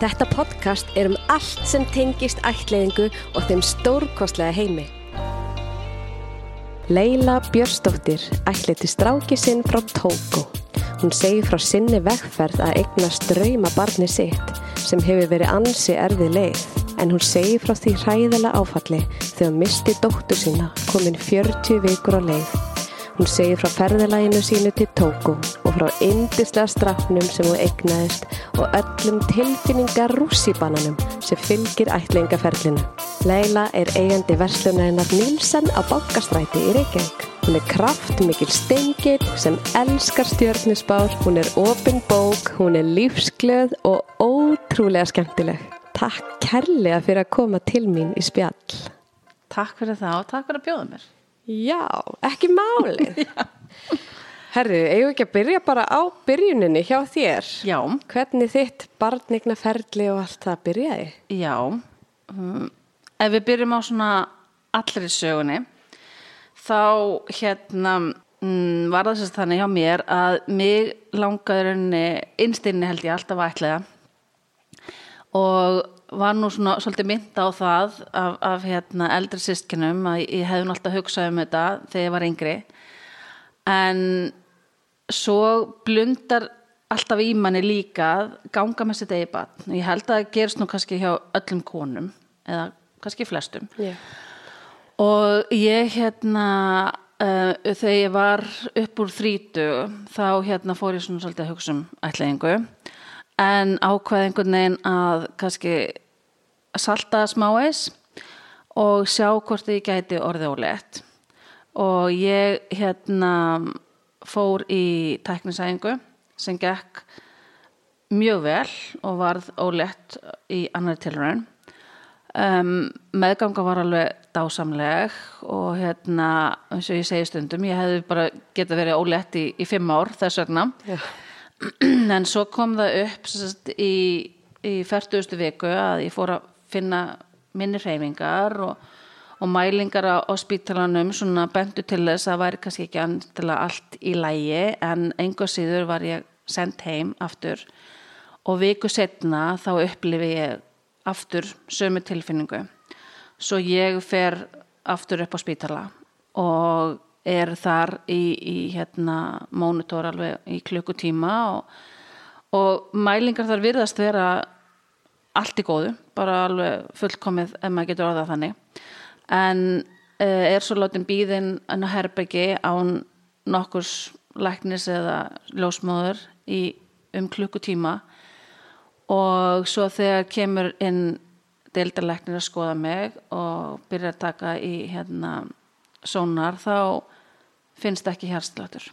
Þetta podcast er um allt sem tengist ætliðingu og þeim stórkostlega heimi. Leila Björstóttir ætliði stráki sinn frá Tóko. Hún segi frá sinni vegferð að eignast drauma barni sitt sem hefur verið ansi erfið leið. En hún segi frá því hræðilega áfalli þegar misti dóttur sína komin 40 vikur á leið. Hún segir frá ferðalæginu sínu til Tóko og frá indislega strafnum sem hún eignaðist og öllum tilfinningar rússibananum sem fylgir ætlingaferlinu. Leila er eigandi verslunarinnar Nílsen á Bankastræti í Reykjavík. Hún er kraftmikil stengir sem elskar stjórnisbár, hún er opin bók, hún er lífsglöð og ótrúlega skemmtileg. Takk kærlega fyrir að koma til mín í spjall. Takk fyrir það og takk fyrir að bjóða mér. Já, ekki málið. Herri, eigum ekki að byrja bara á byrjuninni hjá þér? Já, Hvernig þitt barnigna ferli og allt það byrjaði? já. Um, ef við byrjum á svona allri sögunni, þá hérna mm, var það sérst þannig hjá mér að mig langaðurinni, innstinni held ég alltaf ætlega og var nú svona svolítið mynda á það af, af hérna eldri sískinum að ég hefði nú alltaf hugsað um þetta þegar ég var yngri. En svo blundar alltaf í manni líka ganga með sitt eigi batn ég held að það gerist nú kannski hjá öllum konum eða kannski flestum. Já. og ég hérna uh, þegar ég var upp úr þrítu þá hérna fór ég svona svolítið að hugsa um ætlaðingu en ákveð einhvern veginn að kannski salta smáis og sjá hvort ég gæti orðið ólétt og ég hérna fór í tæknisæðingu sem gekk mjög vel og varð ólétt í annar tilraun um, meðganga var alveg dásamleg og hérna eins og ég segi stundum ég hefði bara getað verið ólétt í, í fimm ár þess vegna Já. en svo kom það upp sem sagt, í, í 40. viku að ég fór að finna minni hreyfingar og, og mælingar á spítalanum svona bentu til þess að væri kannski ekki andilega allt í lægi en einhver síður var ég sendt heim aftur. Og viku setna þá upplifi ég aftur sömu tilfinningu. Svo ég fer aftur upp á spítala og er þar í, í hérna mónitor alveg í klukkutíma og, og mælingar þar virðast vera allt í góðu, bara alveg fullkomið ef maður getur orðað þannig. En uh, er svo látin býðin en að herbeggi án nokkurs læknis eða ljósmóður í um klukkutíma. Og svo þegar kemur inn deildarlæknir að skoða mig og byrja að taka í hérna sónar þá finnst ekki hérstlátur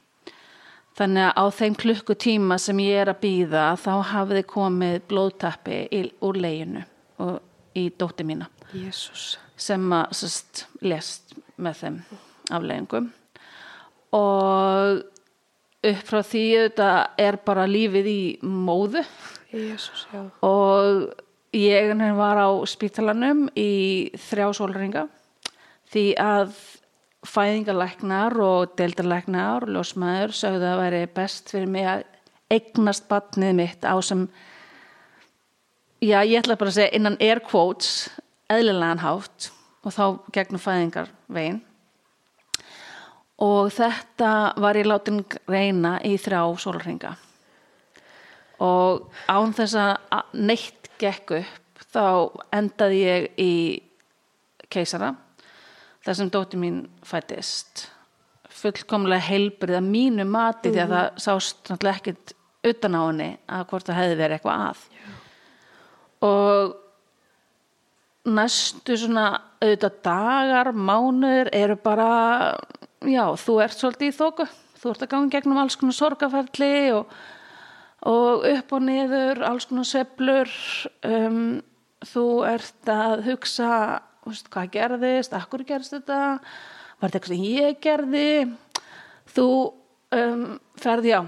þannig að á þeim klukkutíma sem ég er að býða þá hafiði komið blóðtappi í, úr leginu og í dótti mína Jésús. sem að sest, lest með þeim afleggingum og upp frá því þetta er bara lífið í móðu já. og ég var á spítalanum í þrjá sólringa því að fæðingalæknar og deildarlæknar og ljósmaður sögðu að það væri best fyrir mig að eignast batnið mitt á sem já, ég ætla bara að segja innan air quotes eðlilegan hátt og þá gegnum fæðingar veginn og þetta var ég látin reyna í þrjá sólringa og án þess að neitt gekk upp þá endaði ég í keisara þar sem dóttir mín fættist fullkomlega heilbrið að mínu mati því að það sást náttúrulega ekkert utan á henni að hvort það hefði verið eitthvað að. Og næstu svona auðvitað dagar, mánuður eru bara já, þú ert svolítið í þóku þú ert að ganga gegnum alls konar sorgaferli og, og upp og niður alls konar sveplur um, þú ert að hugsa veist, hvað gerðist, akkur gerðist þetta? Var þetta eitthvað sem ég gerði? Þú um, ferði á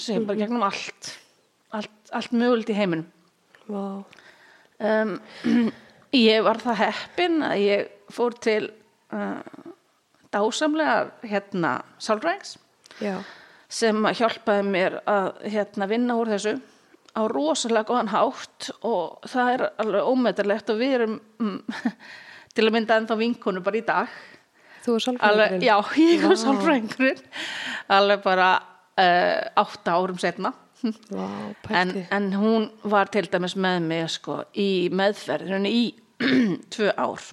sem bara gegnum allt. Allt, allt mögulegt í heiminum. Vá. um, ég var það heppin að ég fór til uh, dásamlega hérna sálfræðings sem hjálpaði mér að hérna vinna úr þessu á rosalega góðan hátt og það er alveg ómetarlegt og við erum mm, til að mynda ennþá vinkonu bara í dag Þú er sálfræðingurinn? já, ég Vá. sálfræðingurinn alveg bara uh, átta árum setna Vá, en, en hún var til dæmis með mig sko, í meðferð í tvö ár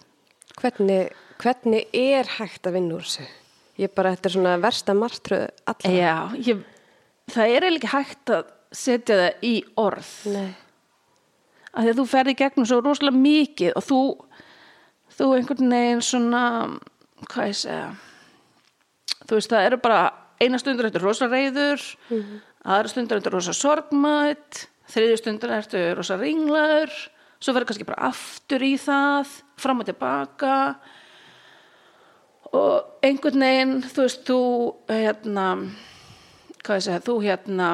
Hvernig, hvernig er hægt að vinna úr þessu? Ég bara, þetta er svona versta martröð allra. já, ég, það er ekki hægt að setja það í orð. Nei. að því að þú ferði gegnum svo rosalega mikið og þú þú einhvern veginn svona hvað ég segja þú veist það eru bara eina stundur eftir rosa reyður aðra stundur eftir rosa sorgmætt þriðju stundur eftir rosa ringlaður svo verður kannski bara aftur í það fram og tilbaka. Og einhvern veginn þú veist þú hérna hvað ég segja þú hérna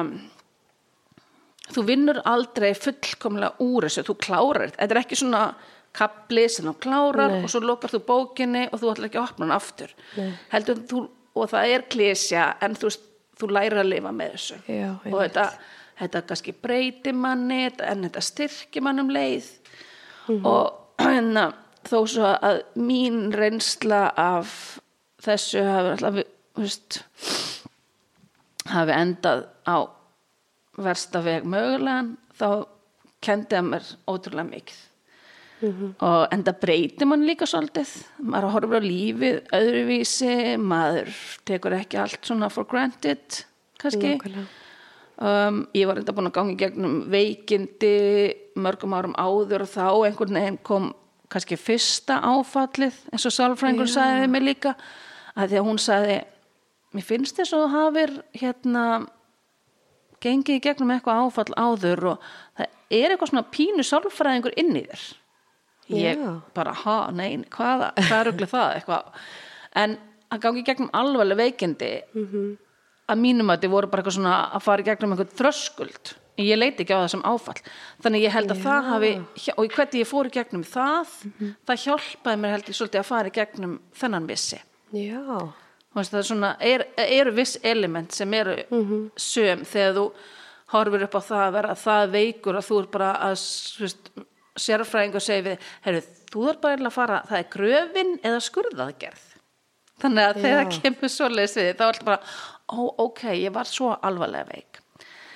þú vinnur aldrei fullkomlega úr þessu, þú klárar þetta. Þetta er ekki svona kapli sem þú klárar Nei. og svo lokar þú bókinni og þú ætlar ekki að opna hann aftur. Heldur þú, og það er klísja en þú, þú lærir að lifa með þessu. Já, og þetta, þetta kannski breyti manni en þetta styrki mann um leið. Mhm. og hérna þó svo að mín reynsla af þessu hafi alltaf veist, hafi endað á versta veg mögulegan þá kendi að mér ótrúlega mikið. Og enda breyti mann líka svolítið. Maður horfir á lífið öðruvísi maður tekur ekki allt svona for granted kannski. Um, ég var enda búin að ganga í gegnum veikindi mörgum árum áður og þá einhvern veginn kom kannski fyrsta áfallið eins og sálfrængur sagði við mig líka að því að hún sagði mér finnst þess að þú hafir hérna gengið í gegnum eitthvað áfall áður og það er eitthvað svona pínu sálfræðingur inn í þér. Ég Já. bara, ha, nei, hvaða hvað er auðvitað það, eitthvað. En að gangi í gegnum alvarleg veikindi -hmm. að mínum að þið voru bara eitthvað svona að fara í gegnum einhvern þröskuld. Ég leiti ekki á það sem áfall. Þannig ég held að það hafi og hvernig ég fór í gegnum það það hjálpaði mér held ég svolítið að fara í gegnum þennan vissi. Já. Veist, það er svona, er, eru viss element sem eru söm þegar þú horfir upp á það að vera það veikur að þú er bara að veist, sérfræðingur segi við heyrðu, þú er bara að fara, það er gröfin eða skurðaðgerð. Þannig að þegar það kemur svoleiðis við þá er alltaf bara, ó ok, ég var svo alvarlega veik.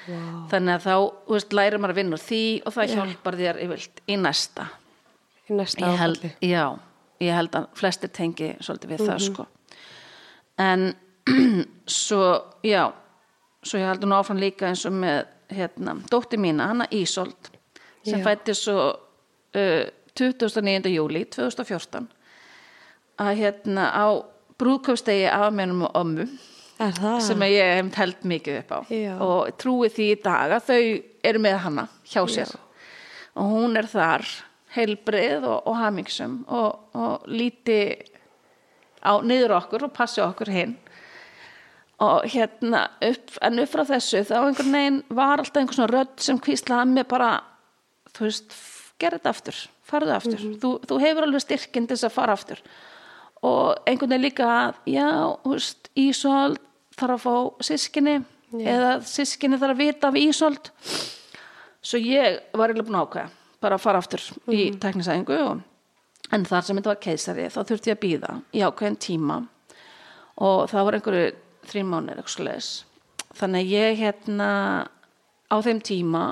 Vá. þannig að þá, veist, lærir maður að vinna úr því og það hjálpar þér yfirlt í næsta. Í næsta áfalli. já, ég held að flestir tengi svolítið við það sko en svo, já svo ég heldur nú áfram líka eins og með hérna, dóttir mína, hana Ísold sem Já. fætti svo uh, 29. júli 2014 að hérna á brúðkaupstegi af mennum og ömmu sem ég hef held mikið upp á Já. og trúi því í dag að þau eru með hana hjá sér og hún er þar heilbrið og, og hamingsum og, og líti á niður okkur og passi okkur hinn. Og hérna upp, en upp frá þessu þá einhvern veginn var alltaf einhvern svona rödd sem kvíslaði að mér bara þú veist, gerð þetta aftur farðu aftur, þú, þú hefur alveg styrkinn til þess að fara aftur. Og einhvern veginn líka að, já, þú veist Ísold þarf að fá sískinni eða sískinni þarf að vita af Ísold. Svo ég var eiginlega búin ákveða bara að fara aftur í teknisæðingu og, en þar sem þetta var keisari þá þurfti ég að býða í ákveðin tíma og það var einhverju þrjum mánir eitthvað svoleiðis. þannig að ég hérna á þeim tíma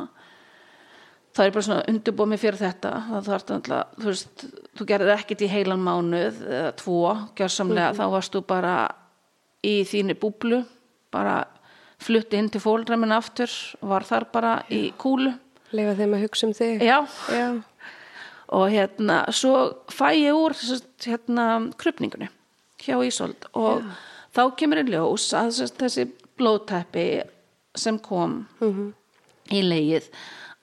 það er bara svona undirbúið mig fyrir þetta það þarf alltaf, þú veist þú gerðir ekkit í heilan mánuð eða tvo, gjörsamlega, þá varst þú bara í þínu búblu bara flutti inn til fólræminn aftur var þar bara í kúlu Leifa þeim að hugsa um þig. já, Já. Og hérna svo fæ ég úr hérna krupningunni hjá Ísold. Og þá kemur í ljós að sagt, þessi blóðteppi sem kom í leið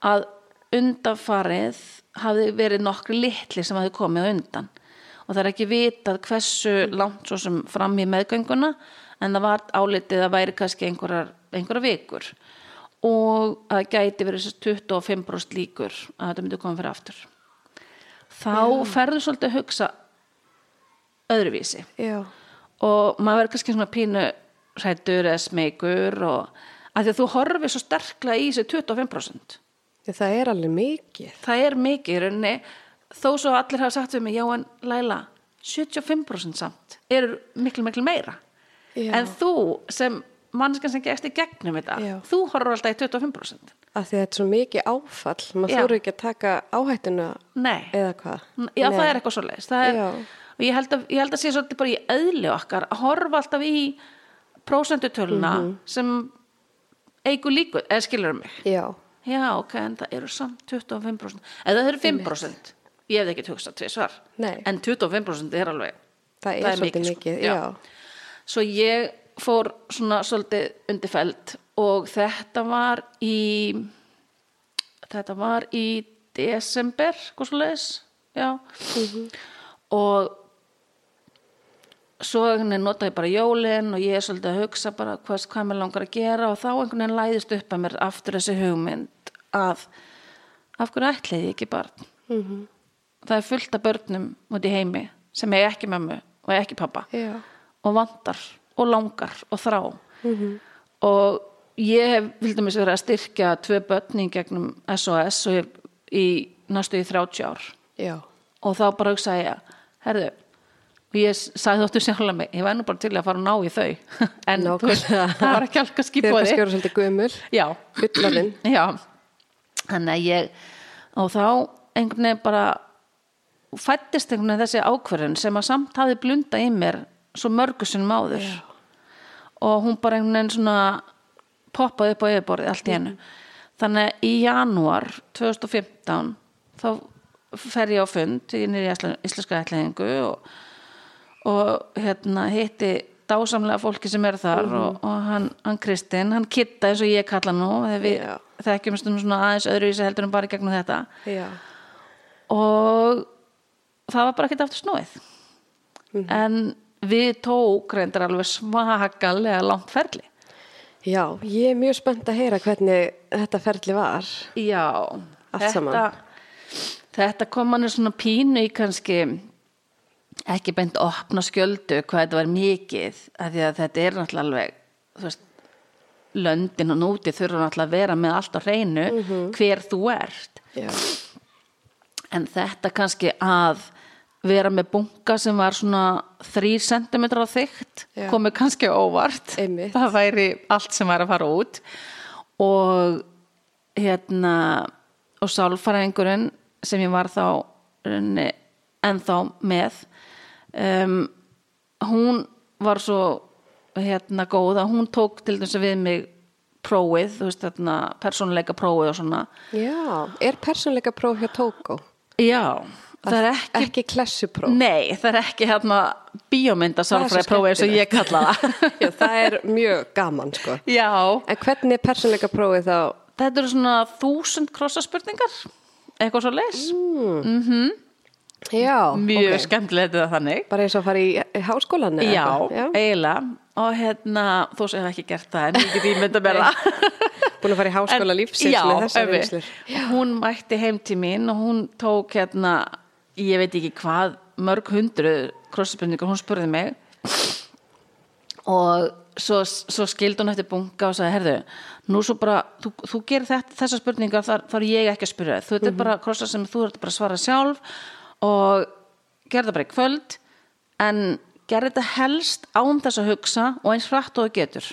að undanfarið hafði verið nokkri litli sem hafði komið undan. Og það er ekki vitað hversu langt svo sem fram í meðgönguna en það var álitið að væri kannski einhverjar, einhverjar vikur. Og að gæti verið þessi 25% líkur að þetta myndi koma fyrir aftur þá ferðu svolítið að hugsa öðruvísi Já. og maður verður kannski svona pínu hrættur eða smeykur og að því að þú horfir svo sterklega í þessi 25% Það er alveg mikið. það er mikið í rauninni þó svo allir hafa sagt við mig já en Laila, 75% samt eru miklu miklu meira Já. en þú sem mannskan sem gerst í gegnum þetta Já. þú horfur alltaf í 25% Af því að þetta er svo mikið áfall. Maður þóru ekki að taka áhættuna nei, eða hvað. já Nei. það er eitthvað svo leiðis og ég held, að, ég held að sé svolítið bara í eðli okkar að horfa alltaf í prósendutöluna Mhm. sem eigur líku, eða skilur mig Já. já ok, en það eru samt 25% eða það eru 5% ég hef ekki hugsað tvisvar Nei. en 25% er alveg Það er, Það er svolítið mikið, mikið. sko. Já. svo ég fór svona svolítið undirfeld og þetta var í þetta var í desember, hvað svo leiðis já og svo nota ég bara jólin og ég er svolítið að hugsa bara hvað, hvað mér langar að gera og þá einhvern veginn læðist upp að mér aftur þessi hugmynd að af hverju ætliði ég ekki barn? Mhm. það er fullt af börnum út í heimi sem er ekki mömmu og ekki pappa Já. og vantar og langar og þrá. Og ég hef vil dæmis verið að styrkja tvö börn í gegnum SOS í næstu í 30 ár. Já. og þá bara hugsaði ég herðu ég sagði þóttu sjálflega mig ég væri nú bara til að fara að ná í þau. En veist, það var ekki er skipóði að vera svolítið Fullorðin. já. Þannig að ég og þá einhvern veginn bara fættist einhvern veginn þessi ákvörðun sem að samt hafi blunda í mér svo mörgu sinum áður. Já. og hún bara einhvern veginn svona poppaði upp á yfirborðið allt í hennu þannig að í janúar 2015 þá fer ég á fund í íslenska ætlingu og, og hérna hitti dásamlega fólki sem er þar og, og hann, hann Kristinn, hann Kitta eins og ég kalla nú þegar við Já. þekkjum svona aðeins öðruvísi heldur en bara gegnum þetta. Já. og það var bara ekkert aftur snúið. En við tók reyndar alveg svakalega langt ferli Já, ég er mjög spennt að heyra hvernig þetta ferli var. já, saman. þetta kom manni svona pínu í kannski ekki beint opna skjöldu hvað þetta var mikið af því að þetta er náttúrulega alveg veist löndin og núti þurfa náttúrulega að vera með allt á hreinu hver þú ert Já. en þetta kannski að vera með bunga sem var svona 3 cm á þygt komið kannski óvart. Einmitt. það væri allt sem væri að fara út. Og hérna og sálfæræðingurinn sem ég var þá ennþá með um, hún var svo hérna góð að hún tók til þess að við mig prófið, þú veist þarna persónuleika prófið og svona. Já, er persónleika próf hjá Tóko? já, það er ekki Ekki klessupróf? Nei, það er ekki hérna bíómynda sálfræði prófið eins og ég kalla það Já, það er mjög gaman, sko. Já, En hvernig er persónleika prófið þá? þetta eru svona þúsund krossaspurningar eitthvað svo leis Já, Mjög ok. skemmtilegt þetta þannig Bara eins og fara í, í háskólan eða Já, eitthvað? eiginlega og hérna, þú sem hef ekki gert það en get ímynda mér það Búin að fara í háskóla lífsins já, með þessar einmitt. reynslur. hún mætti heim til mín og hún tók hérna ég veit ekki hvað, mörg hundru krossaspurningar, hún spurði mig. Og svo, svo skildi hún eftir bunga og sagði, herðu, nú svo bara þú, þú gerir þetta, þessar spurningar þar, þar ég ekki að spyrja, þú þetta er bara krossa sem þú ert bara að svara sjálf og gerð það bara í kvöld en gerð þetta helst án þess að hugsa og eins hratt og getur.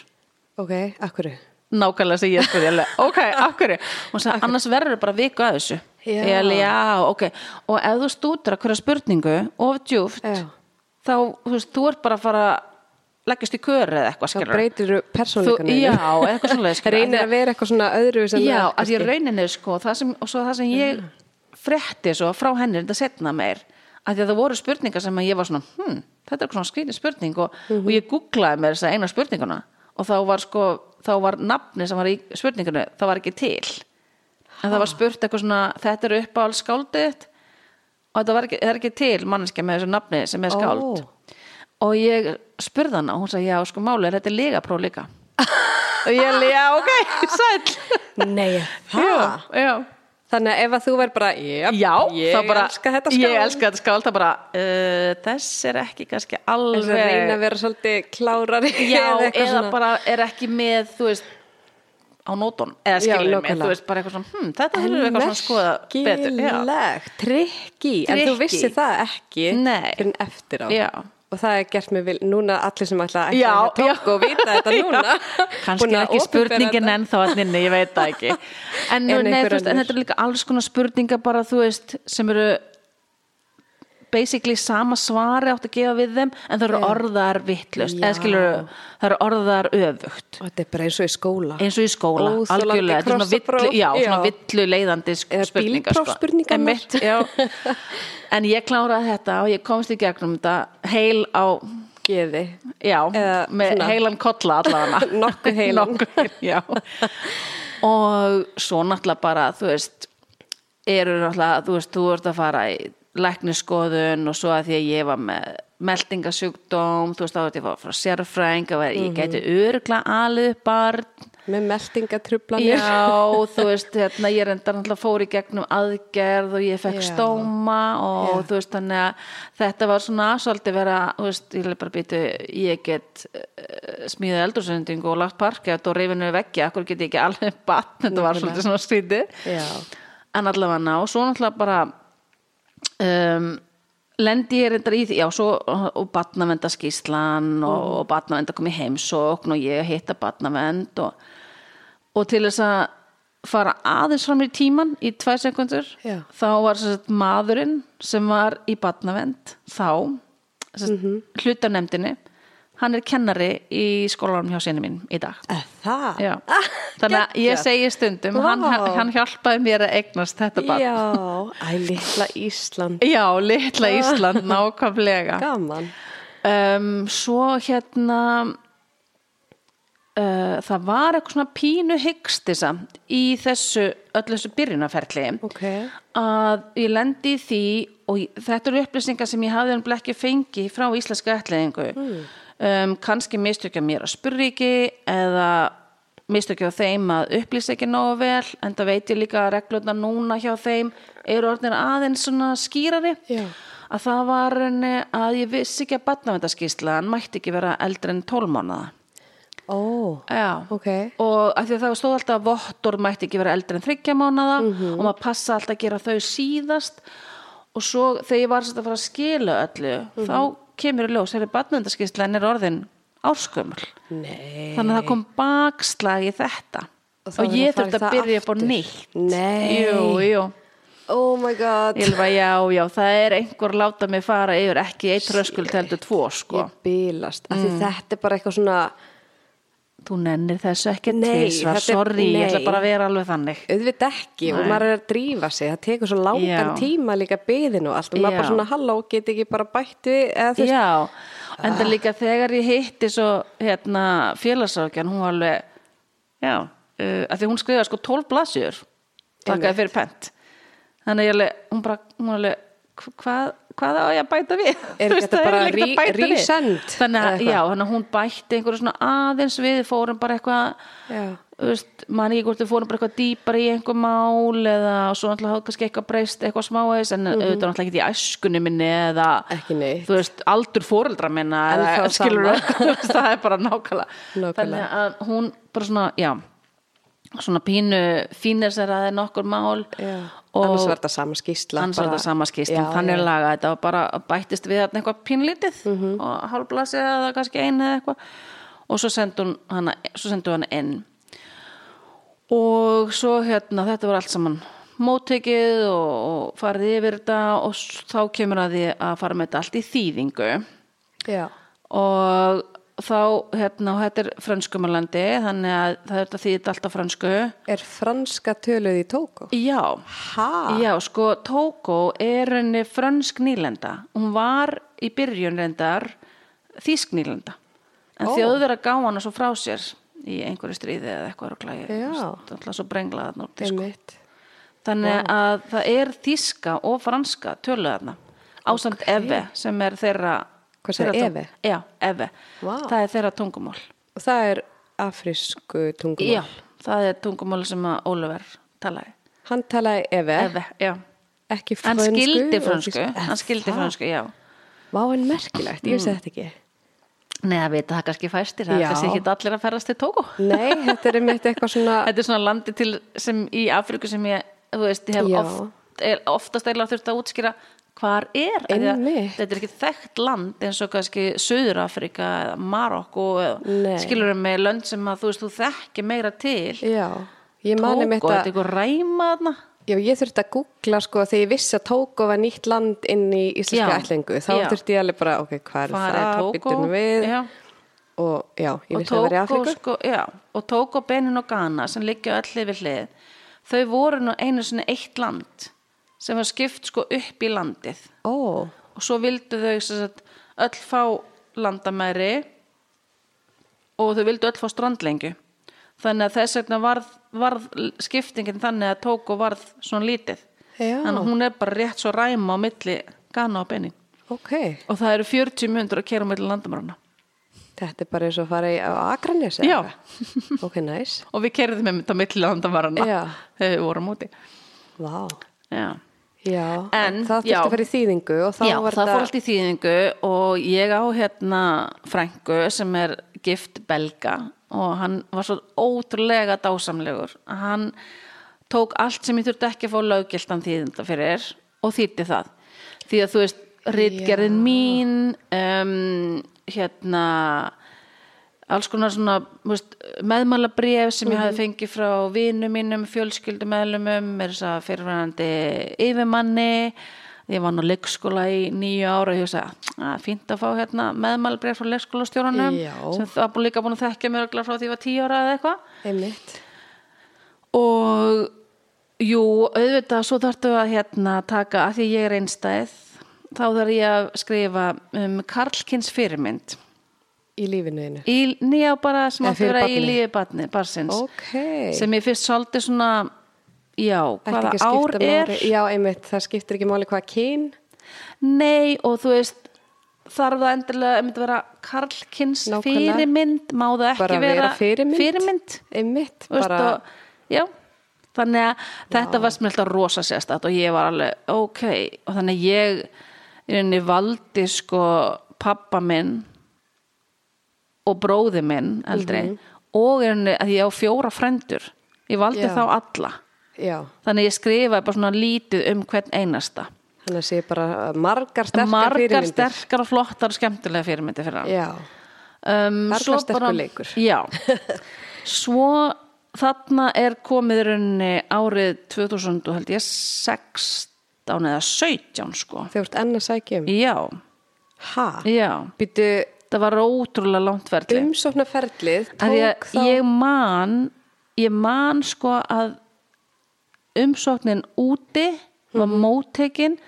Ok, akkur. nákvæmlega sem ég spurði ok, akkur og sagði, annars verður bara viku að þessu Já. alveg, já, ok. Og ef þú stútur að hverja spurningu of djúft, Já. þá þú, veist, þú ert bara að fara að leggjast í kör eða eitthvað skilur breytir persónleikanum. já, eitthvað svona Reynir að vera eitthvað svona öðru já, að ég rauninni sko, sem, og svo það sem ég frétti svo frá henni þetta setna meir að það voru spurningar sem ég var svona hm, þetta er eitthvað svona skrýtin spurning. Og, og ég googlaði mér þess að eina spurninguna og þá var sko, þá var nafni sem var í spurningunni, það var ekki til en það var spurt eitthvað svona þetta er uppáhald skáldið og þetta ekki, er ekki til manneskja með þessu nafni sem er skáld. Ó. og ég spurði hana og hún sagði, já sko máli er þetta er legapróf líka. Og ég alveg, já ok, sæll. Nei, já Þannig að ef að þú verð bara, yep, Já, ég bara, elska þetta skál. Ég elska þetta skál, það bara uh, Þess er ekki kannski Þess að alveg reyna að vera svolítið klárari. Já, eða eða bara er ekki með Þú veist á nótun eða Já, skilur mig, nákvæmlega. þú veist bara eitthvað svona hm, þetta er eitthvað svona skoða betur. Já. Trikki. En þú vissi það ekki fyrir en eftir á. Já. Og það er gert mig vil, núna allir sem ætla að Já, ætla að tók og vita þetta núna. Kannski ekki spurningin enn þá að nynni, ég veit það ekki. En, En nei, veist, en þetta er líka alls konar spurningar bara þú veist sem eru basically sama svari átt að gefa við þeim en það eru orðar vittlust eða skilur, það eru orðar öfugt. Og þetta er bara eins og í skóla. Eins og í skóla, Óþolandi algjörlega þetta er svona villu, já, svona Já. villu leiðandi spurningar sko. en ég kláraði þetta og ég komst í gegnum þetta heil á Geði. Já, Eða með svona- heilan kolla allavega. Nokkuð heilan. Og svo náttúrulega bara þú veist eru náttúrulega, þú veist, þú ert að fara í lækniskoðun og svo að því að ég var með meldingasjúkdóm þú veist, þá veit ég var frá sérfræng og ég gæti örgla alið upp barn Með meldingatrublanir Já, þú veist, hérna, ég reyndar náttúrulega fór í gegnum aðgerð og ég fekk Já. stóma og Já. þú veist, þannig að þetta var svona svolítið vera, þú veist, ég leið bara býtu, ég get uh, smíðað eldursendingu og lagt parkett og reyfinu vekki, akkur get ég ekki alveg batn, þetta var svolítið svona skrítið. Já, En allavega ná, svo náttúrulega bara um, lendi ég reyndar í því, já, svo og batnavenda skýslan og, og batnavenda kom í heimsókn og ég hitta batnavend og, og til þess að fara aðeins fram í tíman í tvær sekundur Já. þá var sagt, maðurinn sem var í batnavend þá sem sagt, Mhm. Hann er kennari í skólanum hjá sinni mín í dag. Það? Já. þannig að ég segi stundum hann, Vá. hann hjálpaði mér að eignast þetta barn. Já, æ, litla Ísland. Já, litla Ísland, nákvæmlega. Gaman. Um, Svo hérna uh, það var eitthvað svona pínu hyggstisa í þessu öllu þessu byrjunarferli Ok. að ég lendi því og ég- þetta eru upplýsingar sem ég hafði hann ekki fengi frá íslenska ætliðingu um, kannski mistökja mér að spurri ekki eða mistökja þeim að upplýsa ekki nógu vel en það veit ég líka að reglurnar núna hjá þeim eru orðin aðeins svona skýrari. Já. að það var að ég vissi ekki að batnavendaskíslan mætti ekki vera eldri en 12 mánuða Ó, Já, ok. Og af því að það stóð alltaf að vottorð mætti ekki vera eldri en þryggja mánuða og maður passa alltaf að gera þau síðast. Og svo þegar ég var að fara að skila öllu þá kemur í ljós, þegar batnavendaskíslan er orðin árskömmul þannig að það kom bakslag í þetta. Og og, ég þurfti að byrja upp á nýtt. Nei. Jú, jú. Oh my god. Var já, já, það er einhver láta mig fara yfir ekki eitt röskuld heldur tvo sko. Ég bílast. Mm. Þetta er bara eitthvað svona Þú nennir þessu ekki Nei, er- sorry, ég ætla nei. bara að vera alveg þannig auðvitað ekki og Nei. maður er að drífa sig það tekur svo langan Já. tíma líka byðin og allt og maður Já. bara svona halló get ekki bara bætt við eða þú veist Já, en það líka þegar ég hitti svo hérna félagsákjan, hún var alveg já, uh, að því hún skrifa sko 12 blaðsjur takkaði fyrir pent þannig ég alveg, hún bara, hún alveg "Hva- hvað, hvað á ég að bæta við? Er veist, þetta bara resend? Þannig að, hún bætti einhverju svona aðeins við, fórum bara eitthvað Já. þú veist, man ekki hvort við fórum bara eitthvað dýpar í einhver mál eða svo náttúrulega hafði kannski eitthvað breyst eitthvað smáis en auðvitað náttúrulega ekki í æskunni minni eða þú veist, aldur fóreldra minna eða skilur það er bara Nákvæmlega. þannig að hún bara svona, já svona pínu að er nokkur mál. Já. og annars var þetta sama Já, þannig er laga þetta var bara bættist við eitthvað pínlítið Mhm. og hálfblasi eða kannski einu eða eitthvað. Og svo sendi hún hana, hana inn. Og svo hérna þetta var allt saman móttekið og, og farið yfir þetta og þá kemur að því að fara með þetta allt í þýðingu. Já. og þá hérna og þetta er frönskumalandi þannig að það er þetta þýðið allt á frönsku er franska töluð í Tóko já, ha? Já, sko, Tóko er henni frönsk nýlenda. Hún var í byrjun reyndar þýsk nýlenda. En Ó. þjóður að gá hana svo frá sér í einhverju stríði eða eitthvað ruglægi. Já. Það er alltaf svo brenglað þarna sko. Einmitt. Þannig að það er þýska og franska töluðarna. Ásamt Eve sem er þeirra... Hvað segir, þeirra Eve? Já, Eve. Vá. Það er þeirra tungumál. og það er afrísku tungumál Já, það er tungumál sem að Ólöfer talaði. hann talaði Eve, Eve, já. ekki Hann frönsku skildi þýsku. hann skildi Það? frönsku, já. Vá, en merkilegt, ég Mm. vissi þetta ekki Nei, að vita það kannski fæstir, það er kannski ekki allir að ferðast til Tóko. Nei, þetta er einmitt eitthvað svona Þetta er svona landi til sem í Afríku sem ég, þú veist, ég hef oft, er, oftast eiginlega þurft að útskýra hvar er. Þetta er ekki þekkt land eins og kannski Suður Afríka eða Marokko skilur með lönd sem að þú veist, þú þekki meira til. Tóko, þetta er að eitthvað ræma þarna. Já, ég þurfti að googla sko þegar ég vissi að Tóko var nýtt land inn í íslenska Já. ætlingu þá Já. þurfti ég alveg bara, ok, hvað er Hvar það, byttum við Já. og já, ég vissi að það var í Afríku sko, og Tóko, Benin og Ghana sem liggja öll við hlið þau voru nú einu sinni eitt land sem var skipt sko upp í landið. Ó, og svo vildu þau sagt, öll fá landamæri og þau vildu öll fá strandlengju. Þannig að þess vegna varð, varð skiptingin þannig að Tóko varð svona lítið. Já. þannig að hún er bara rétt svo ræma á milli Ghana og Benin. Ok. Og það eru 40 myndur að kera á milli landamærana Þetta er bara eins og að fara í á Akranes eða Já. eitthvað? Ok, nice og við kerðum með þetta milli landamærana Já. þegar við vorum úti. Vá. Já, Já, En, það þurfti að fara í þýðingu og já það fór allt í þýðingu og ég á hérna frængu sem er gift belga og hann var svo ótrúlega dásamlegur. Hann tók allt sem ég þurfti ekki að fá löggiltan þýðinda fyrir og þýtti það. Því að þú veist, ritgerðin Já. mín um, hérna alls konar svona veist, meðmálabref sem ég hafi fengið frá vinum mínum, fjölskyldumeðlumum er þess að fyrirvæðandi yfirmanni. Ég var nú leikskóla í nýju ára og ég sagði að fínt að fá hérna meðmálabref frá leikskólastjóranum sem það búin líka búin að þekkja mér frá því ég var tíu ára eða eitthvað. Og jú, auðvitað svo þarftu að hérna taka að því ég er einstæð þá þarf ég að skrifa um Karlkins fyrirmynd Í lífinu einu í nýja bara sem átti að vera í lífi barsins Ok. Sem ég fyrst svolítið svona já, hvaða að ár er? Máli- Já, einmitt, það skiptir ekki máli hvað kyn. Nei og þú veist þarf það endilega einmitt að vera Nákvæmlega. fyrirmynd? Má það ekki Bara vera fyrirmynd. fyrirmynd? Einmitt, bara og, já þannig að þetta var sem alltaf rosa sérstætt og ég var alveg ok og þannig að ég í rauninni valdi sko pappa minn og bróði minn eldri og í rauninni að ég á fjóra frendur ég valdi Já. þá alla. Já, þannig ég skrifaði bara svona lítið um hvern einasta. Þannig að sé bara margar sterkar margar fyrirmyndir. sterkar og flottar og skemmtilega fyrirmyndi fyrir hann. Já, um, svo sterkur leikur. já. Svo þarna er komið í rauninni árið 2000 og held ég 16 eða 17 sko. Þegar þú ert enn að sækja um. Já, Ha? já. Býtu það var ótrúlega langt ferli umsóknarferlið tók þá ég man ég man sko að umsóknin úti var Mhm. móttekin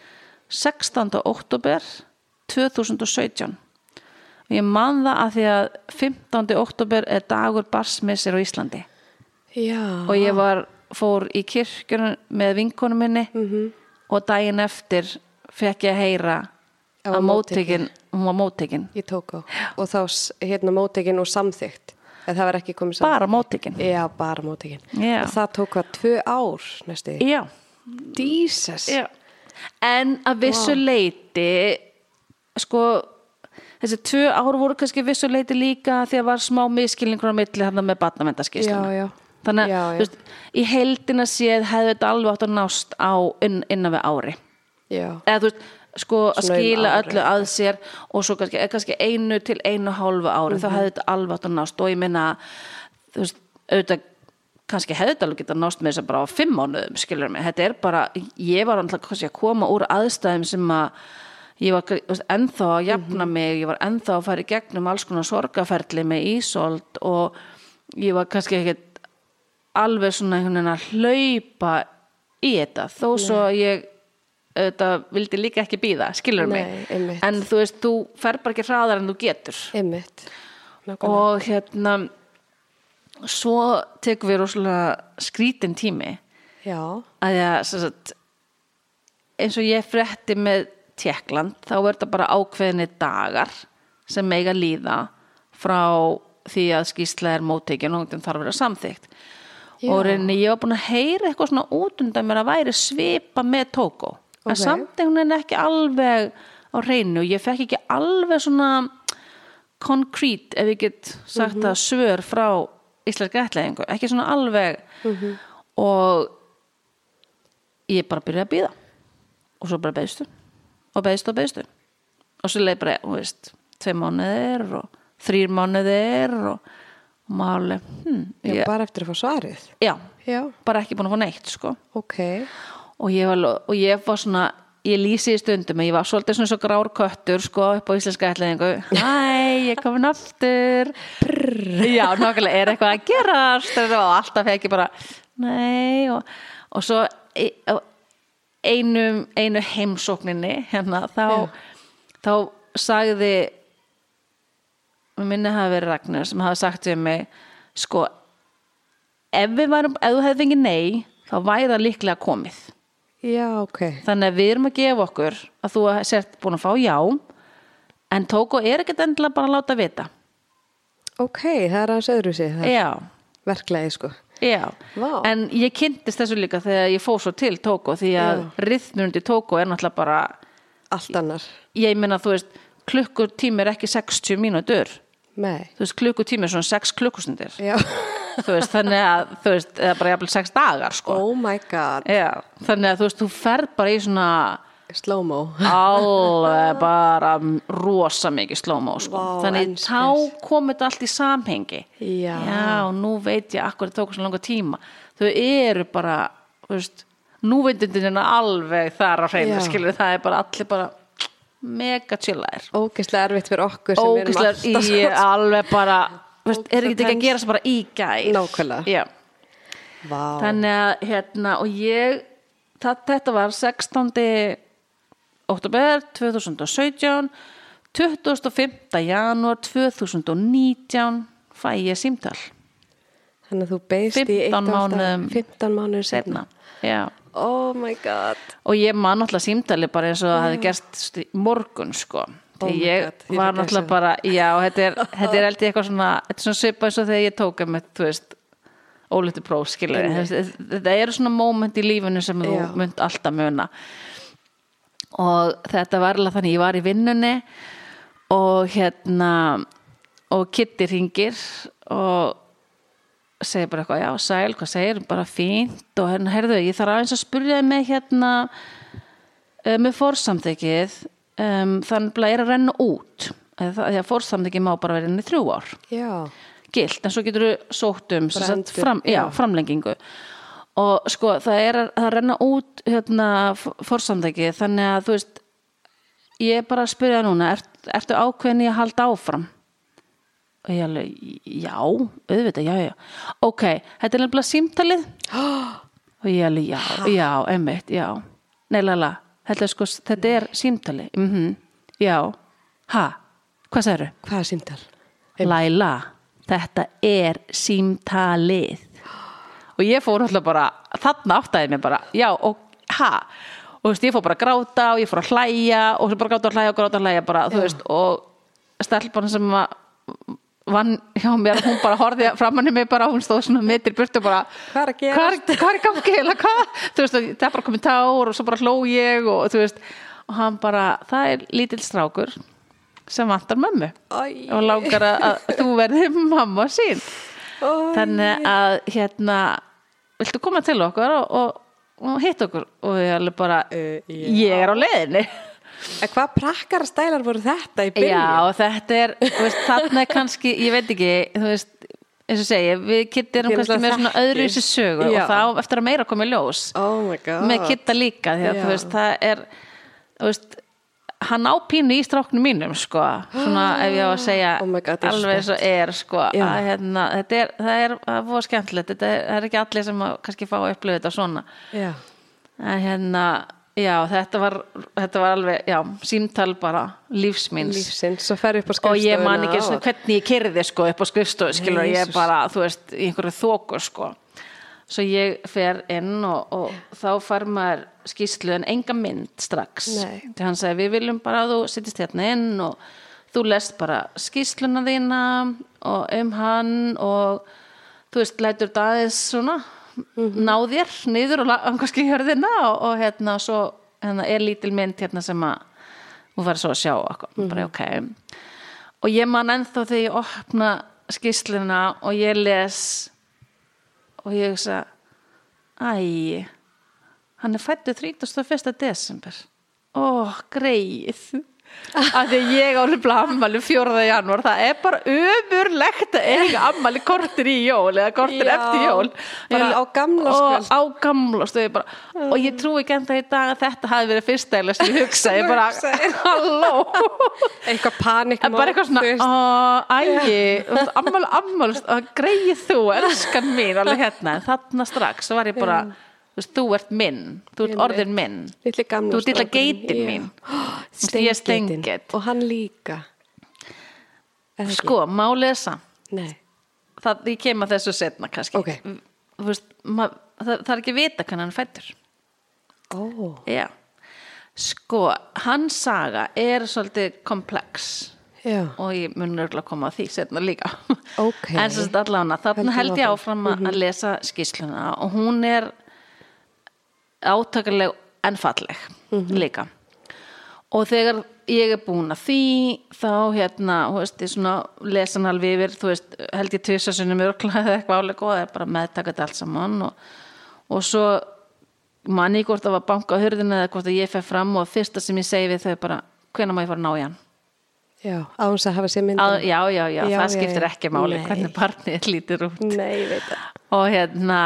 16. oktober 2017 og ég man það að því að 15. oktober er dagur barsmissir á Íslandi Já, og ég var, fór í kirkjunum með vinkonum minni Mhm. og daginn eftir fekk ég að heyra Það að móttekin hún var móttekin, ég tók á. Og þá hérna mótekin og samþygt en það var ekki komið samþygt bara móttekin. Já, bara mótekin Já. og það tók hvað tvö ár næstu já. Jesus. Já. En að vissu leiti sko þessi tvö ár voru kannski vissu leiti líka því að var smá miskilningur á milli hann með já. þannig að Veist, í heildina séð hefði þetta alveg átt að nást á inn, innan við ári. Já, eða þú veist sko að um skila ári. öllu að sér og svo kannski, eða kannski einu til einu hálfu ári þá Mhm. hefði þetta alveg átt að nást og ég minna þú veist, auðvitað kannski hefði þetta alveg getað nást með þess að bara á fimm mánuðum skilur mig, þetta er bara ég var alltaf kannski að koma úr aðstæðum sem að ég var ennþá að jafna Mhm. mig, ég var ennþá að fara í gegnum alls konar sorgaferli með ísold og ég var kannski ekkert alveg svona einhvern veginn að hlaupa í þetta þó svo ég auðvitað vildi líka ekki býða, skilur mig? Einmitt. en þú veist, þú fer bara ekki hraðar en þú getur. Og hérna svo tekum við rosalega skrítin tími. Já, að sagt, eins og ég frétti með Tjekkland, þá er þetta bara ákveðinni dagar sem mega líða frá því að skýsla er móttekin og þarf að vera samþykkt. Já. og reyni ég var búin að heyra eitthvað svona út undan mér að væri svipa með Tóko en samt einhvern veginn ekki alveg á hreinu. Og ég fekk ekki alveg svona konkrít ef ég get sagt það svör frá íslenska ætlaðingu ekki svona alveg. Og ég bara byrjaði að býða og svo bara beðstu og beðstu og beðstu og svo leið bara, þú veist, tvei mánuðir og þrýr mánuðir og, máli hm, Já, ég, bara eftir að fá svarið. já, Já, bara ekki búin að fá neitt sko. Ok. Og ég var, og ég var svona ég lýsi í stundum að ég var svolítið svona svo grár köttur sko upp á íslenska ætlaðingu Hæ, ég komin aftur. Prrr. Já, nákvæmlega, er eitthvað að gerast? Og alltaf fekk ég bara nei og, og svo einum, einu heimsókninni hérna, þá, þá sagði minni hafa verið Ragnar sem hafa sagt við mig sko ef við varum, ef þú hefði fengið nei þá væri það líklega komið Já, ok. þannig að við erum að gefa okkur að þú sért búin að fá já en Tóko er ekkert endilega bara að láta vita Ok, það er aðeins öðru sig. Er verklegi, sko. já en ég kynntist þessu líka þegar ég fór svo til Tóko því að rithmundi Tóko er náttúrulega bara Allt annar. ég meina þú veist, klukkutími er ekki 60 mínútur Nei. þú veist, klukkutími er svona 6 klukkustundir Já. þú veist, þannig að þú veist, eða bara jafnvel 6 dagar sko Oh my god. já, þannig að þú veist, þú ferð bara í svona Slow-mo. alveg bara rosa mikið slow-mo sko. Vá, þannig en þá kom þetta allt í samhengi Já. og nú veit ég akkur það tók svo langa tíma þau eru bara þú veist, núveindundin er alveg þar á hreinu Já. skilur það er bara allir bara mega chillaðir Ógeðslega erfitt fyrir okkur alltaf í alveg bara veist, er ekki ekki að gera svo bara í gær Nákvæmlega. Vá. þannig að hérna og ég það, þetta var 16. oktober 2017 25. janúar 2019 fæ ég símtal Þannig að þú beist í 15 eitt ár mánuðum 15 mánuður setna. Já. Oh my god. og ég man náttúrulega símtali bara eins og það hefði gerst í morgun sko Oh ég God, var náttúrulega bara já, þetta er, þetta er ég eitthvað svona þetta er svona svipa eins og þegar ég tók með, þú veist ólítið próf, skilur þetta eru svona moment í lífinu sem þú Já. munt alltaf muna. Og þetta var alveg þannig, ég var í vinnunni og hérna og Kitty ringir og segir bara eitthvað, já, sæl, hvað segir bara fínt. Og hérna, heyrðu, ég þarf aðeins að spurja þig með hérna uh, með fórsamþykið um, þannig að er að renna út. Því að fórsamþykið má bara vera inn í þrjú ár. Já. gilt, en svo getur þú sótt um fram, já, framlengingu. Og sko það er að, renna út hérna fórsamþekki þannig að þú veist ég er bara að spyrja núna ert, ertu ákveðin í að halda áfram? Og ég alveg, já auðvitað, já, já, ok þetta er nefnilega símtalið. Og ég alveg, já, já, emmitt, já. Nei, lala, þetta er sko þetta er símtalið, mhm, já. Ha, hvað sagður Hvað er símtal? Laila, þetta er símtalið. Og ég fór alltaf bara þarna áttaði mig bara, já og ha? Og þú veist, ég fór bara að gráta og ég fór að hlæja og svo bara gráta og hlæja og gráta og hlæja bara, þú veist, og stelpan sem að vann hjá mér, hún bara horfði framann í mig bara, hún stóð svona mittir burtu bara, Hvað er að er, er veist, það er bara komið tár og svo bara hló ég og þú veist og hann bara, það er lítill strákur sem vantar mömmu. Æ. og langar að, þú verði mamma sín. Æ. þannig að hérna viltu koma til okkar og, og, og hitta okkur? Og ég alveg bara Uh, já. ég er á leiðinni En hvað prakkara stælar voru þetta í byrjun? já þetta er veist, þarna er kannski, ég veit ekki þú veist, eins og segi við Þið kannski með svona öðru þessu sögu Já. og þá eftir að meira komi ljós Oh með Kitta líka því að þú veist, það er þú veist, hann á pínu í stráknum mínum sko, svona ef ég á að segja Oh God, alveg eins og er sko, að, hérna, þetta er, það er fóða skemmtilegt, þetta er, er ekki allir sem að, kannski fá að upplifa þetta svona Já. en hérna, já, þetta var þetta var alveg, já, símtal bara lífsmins Lífsins, svo fer upp á og skrifstofuna. ég man ekki svona og- hvernig ég kerði sko upp á skrifstofu skilur ég Jesus. bara, þú veist, í einhverju þóku sko svo ég fer inn og, og þá fær maður skýslu en enga mynd strax Nei. því hann segi við viljum bara að þú sittist hérna inn og þú lest bara skýsluna þína og um hann og þú veist, lætur þetta aðeins svona ná þér niður og angast í hörðina og, og hérna svo hérna er lítil mynd hérna sem að þú verður svo að sjá okkur, bara ok. Og ég man ennþá þegar ég opna skýsluna og ég les og ég hugsa æ hann er fættu 31. desember. Ó, greið af því ég álega ammali 4. janúar það er bara umurlegt að eiga ammali kortir í jól eða kortir Já, eftir jól bara á gamlárskvöld. og á gamlaskvöld ég bara, og ég trúi ekki enda í dag að þetta hafi verið sem ég hugsa ég bara, halló eitthvað panik En bara eitthvað svona, ægi, ammál, ammál, greið þú, elskan mín, alveg hérna, þarna strax var ég bara, þú veist, þú ert minn, þú ert orðin minn, gamla þú ert litla geitin mín, ég er steingeit. og hann líka. Sko, málið er samt, nei, það, ég kem að þessu setna kannski, Ok. þú veist, ma, það, það er ekki að vita hvernig hann fættur, ó, já, sko, hans saga er svolítið komplex, já. Og ég mun örgulega koma að því setna líka. Ok. en sagt allavega þarna held ég áfram. áfram að lesa skýsluna og hún er átakaleg en falleg líka. Og þegar ég er búin að því þá hérna, þú veist, ég svona lesan alveg yfir, þú veist, held ég tvisasunum örgla eða eitthvað álega og það er bara meðtaka þetta allt saman og, og svo manni hvort það var banka á hurðinu eða hvort að ég fer fram og fyrsta sem ég segi við þau bara, hvenær má ég fara að ná í hann? Já, á hans að hafa sér myndin Að, já, já, já, Já, það já, skiptir já. ekki máli Nei. hvernig barnið lítur út. Nei, ég veit það. Og hérna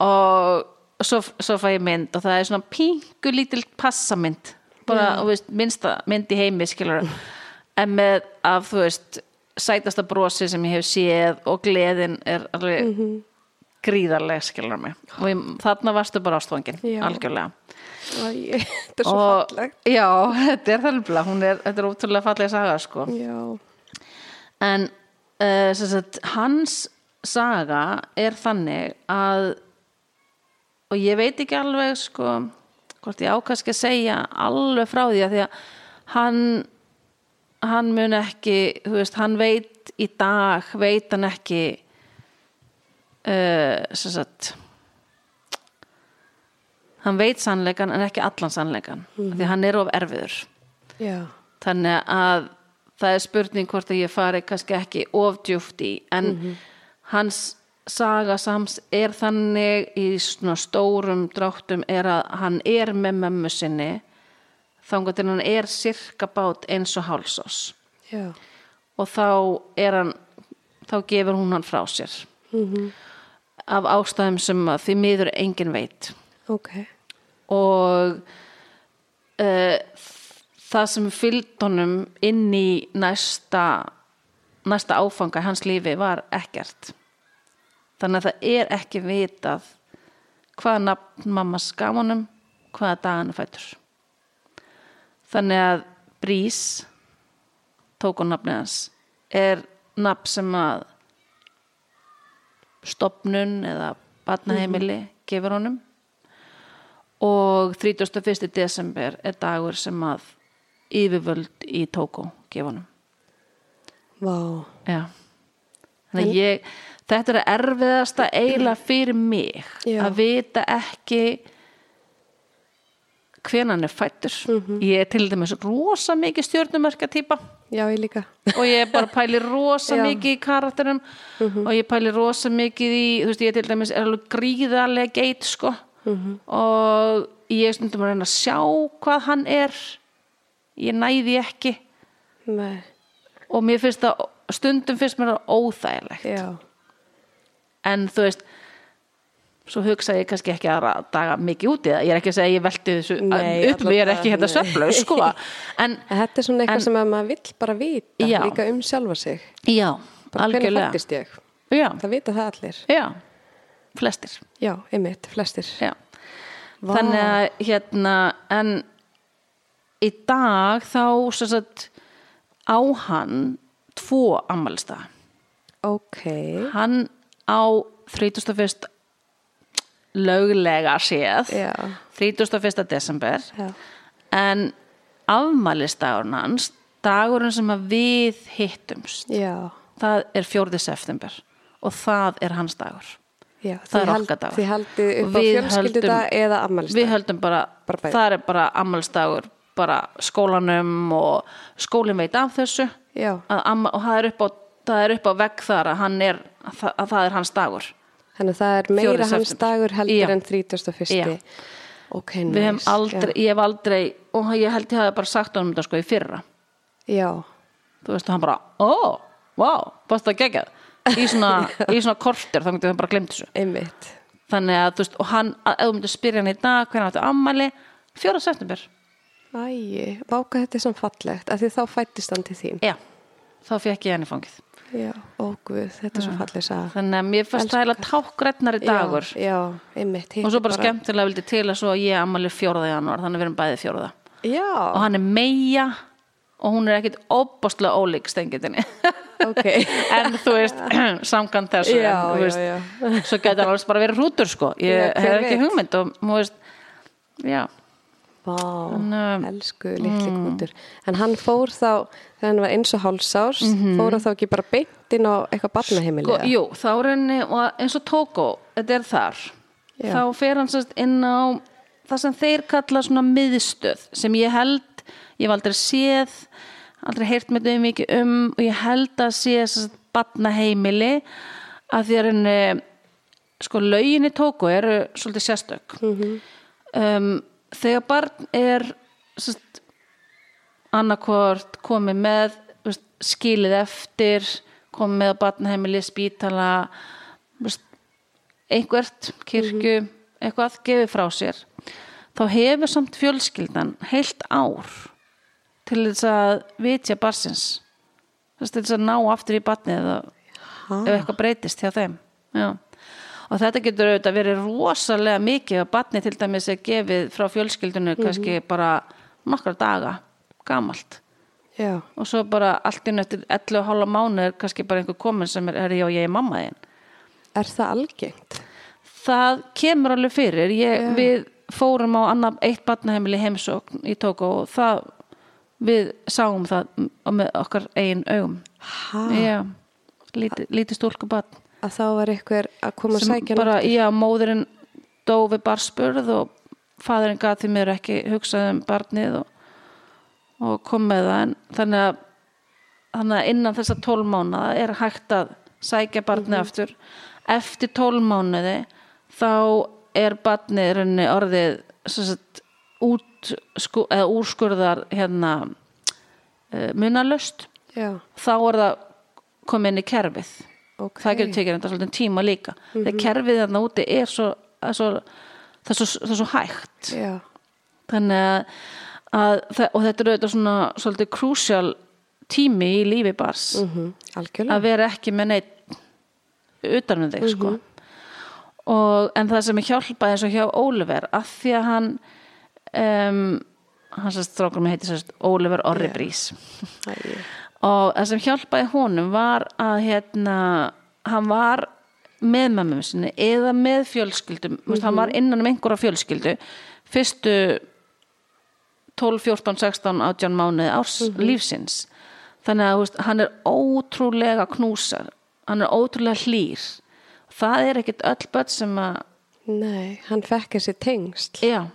og svo, svo fæ ég mynd og það er svona pingu lítil passamynd. Bara, þú veist, minnsta mynd í heimi skilur en með af, þú veist sætasta brosi sem ég hef séð og gleðin er alveg Mhm. gríðarleg skilur mig. Og ég, þarna varstu bara ástfangin algjörlega. Æ, þetta er svo og fallegt. já, þetta er nefnilega, hún er, þetta er ótrúlega fallega saga sko. Já, en uh, sagt, hans saga er þannig að og ég veit ekki alveg sko hvort ég ákast að segja alveg frá því að því að hann hann mun ekki þú veist, hann veit í dag veit hann ekki uh, sem sagt hann veit sannleikan en ekki allan sannleikan mm. því hann er of erfiður. Já, þannig að það er spurning hvort að ég fari kannski ekki ofdjúft í en hans saga sams er þannig í svona stórum dráttum er að hann er með mömmu sinni þannig að hann er sirka bát eins og hálsás. Já. Og þá er hann þá gefur hún hann frá sér. Af ástæðum sem því miður engin veit. Ok, og uh, það sem fylgd honum inn í næsta næsta áfanga hans lífi var ekkert þannig að það er ekki vitað hvaða nafn mamma skaf honum hvaða dag hann er fættur þannig að Brís tók hún nafnið hans er nafn sem að stopnun eða barnaheimili gefur honum og 31. desember er dagur sem að yfirvöld í Tókó gefa honum vá Já. Þannig að ég, þetta er að erfiðasta eiginlega fyrir mig Já. að vita ekki hven hann er fættur. Mhm. Ég er til dæmis rosa mikið ég líka. Og ég bara pæli rosa mikið í karakterum. Og ég pæli rosa mikið í, þú veist, ég til dæmis er alveg gríðarlega geit, sko. Mhm. og ég er stundum að reyna að sjá hvað hann er. Ég næði ekki. Nei, og mér finnst það stundum finnst mér það óþægilegt. Já, en þú veist svo hugsa ég kannski ekki að daga mikið út í það, ég er ekki að segja ég velti þessu Nei, upp, ég er ekki hérna sveflaus sko. En þetta er svona eitthvað En- sem að maður vill bara vita Já. líka um sjálfa sig. Já, bara hvernig algjörlega. fættist ég, já, það vita það allir. Já, flestir. Já, einmitt, flestir. Þannig að hérna en í dag þá sagt á hann tvo ammælista ok, hann á 31. löglega séð já, 31. desember já en afmælistagurinn hans dagurinn sem við hittumst já, það er 4. september og það er hans dagur já Það er okkar dagur. við höldum- ammælistag við höldum bara, Bara það er bara afmælistagur bara skólanum og skólinn veit af þessu Já, að amma, og það er upp á það er upp á vegg þar að hann er að, það- að það er hans dagur þannig að það er meira Fjórði hans september. dagur heldur Já. en 31. Já. Ok, nice. aldrei, ég hef aldrei og ég held ég hafi bara sagt honum þetta sko í fyrra Já, þú veist, og hann bara, ó, vá bást það geggjað í svona, í svona korter, þá getur hann bara glemt þessu einmitt þannig að, þú veist, og hann að- ef þú myndir spyrja hann í dag, hvernig áttu ammæli 4. september, Æi, váka þetta er svona fallegt af því þá fættist hann til þín já þá fekk ég hann í fangið Já, ó guð, þetta er svo falleg saga. Þannig að mér fannst það heila tákgrætnari dagur Já, já einmitt og svo er bara, skemmtilega vildi til að svo ég ammæli 4. janúar, þannig að við erum bæði 4. og Já, hann er meia og hún er ekkit óbáslega ólík stengitinni ok. En þú veist, samkvæmt þessu Já, en, já, veist, já. svo getur hann alveg bara verið hrútur sko. Ég hef ekki hugmynd og þú veist, já Vá, elsku litli kútur. En hann fór þá, þegar hann var eins og hálsárs fór hann þá ekki bara beint inn á eitthvað barnaheimili sko, jú, þá er og eins og Togo, þetta er þar. Já. þá fer hann inn á það sem þeir kalla svona miðstöð sem ég held, ég hef aldrei séð aldrei heyrt með þau mikið um og ég held að sé sérst barnaheimili að því að henni sko lögin í Togo eru svolítið sérstök. Um, þegar barn er sérst, annarkvort komið með veist, skilið eftir komið með á barnaheimili, spítala veist, einhvert kirkju, eitthvað gefið frá sér þá hefur samt fjölskyldan heilt ár til þess að vitja barsins til þess að ná aftur í barnið og ef eitthvað breytist hjá þeim já. Og þetta getur auðvitað verið rosalega mikið að barni til dæmis er gefið frá fjölskyldinu kannski bara nokkra daga gamalt. Já, og svo bara allt inn eftir 11 og hálfa mánu er kannski bara einhver komin sem er, er ég og ég er mamma þín. Er það algengt? það kemur alveg fyrir. Ég, við fórum á annað eitt barnaheimili heimsókn í Tóko og það við sáum það með okkar eigin augum. Ha, já, lítið, lítið stúlku barn að þá var eitthvað að koma að sækja bara, já, móðurinn dó við barspurð og fadurinn gat því mér ekki hugsað um barnið og, og kom með það. En þannig að, þannig að innan þessa tólf mánuða er hægt að sækja barnið aftur. Eftir tólf mánuði þá er barnið orðið sagt, út, sku, eða úrskurðar hérna uh, munalöst þá er það komið inn í kerfið ok. Það getur tekið þetta svolítið tíma líka. Þegar kerfið þarna úti er svo, er svo það, er svo, það er svo hægt. Já, þannig að, að og þetta er auðvitað svona svolítið crucial tími í lífi bars mm algjörlega. Að vera ekki með neitt utanum þig sko. Og, en það sem er hjálpað eins og hjá Oliver að því að hann um, sérst strókur með heiti Oliver Orri Brís. Æi. Og það sem hjálpaði honum var að hérna, hann var með mömmu sinni eða með fjölskyldum. Mm hann var innan um einhverja fjölskyldu. Fyrstu 12, 14, 16, 18 mánuði árs lífsins. Þannig að veist, hann er ótrúlega knúsar. Hann er ótrúlega hlýr. Það er ekkit öll börn sem að Nei, hann fekk þessi tengsl. Já,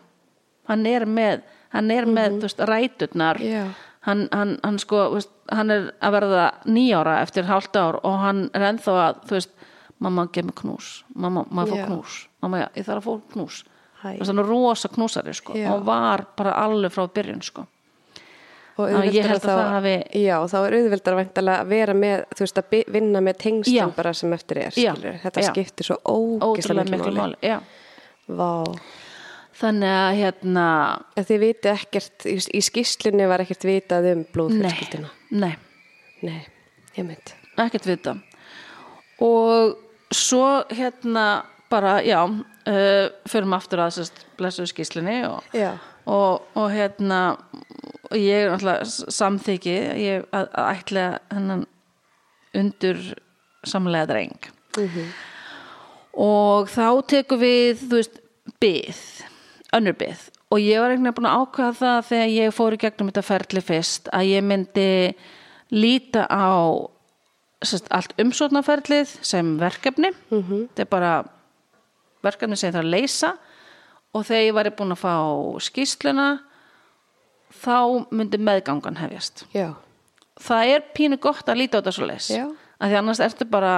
hann er með hann er með, þú veist, ræturnar. Já. Hann, hann, hann sko veist, hann er að verða nýjára eftir hálft ár og hann er ennþá að þú veist, mamma gef mig knús mamma, maður fór knús mamma, já, ég þarf að fá knús er svona rosa knúsari sko Já. og var bara alveg frá byrjun sko og ég held auðveldara að það hafi- já, þá er auðvildar að vera með þú veist að vinna með Já. tengslum bara sem eftir er Já, þetta já. skiptir svo ótrúlega miklu máli já. Vá. Þannig að hérna En þið viti ekkert í, skýslunni var ekkert vitað um blóðfjölskylduna nei, nei, ég mynd ekkert vita og svo hérna bara, já uh, förum aftur að sérst blessuðu skýslinni og, og, og hérna ég er náttúrulega s- samþykki ég að, að ætla hennan undur samlega dreng og þá tekum við þú veist, byð önnur byð og ég var einhvern veginn búin að ákvaða það þegar ég fór í gegnum þetta ferli fyrst að ég myndi líta á sest, allt umsóknarferlið sem verkefni. Þetta er bara verkefni sem ég þarf að leysa. Og þegar ég væri búin að fá skýsluna þá myndi meðgangan hefjast. Já, það er pínu gott að líta á þetta svo leis Já. að því annars ertu bara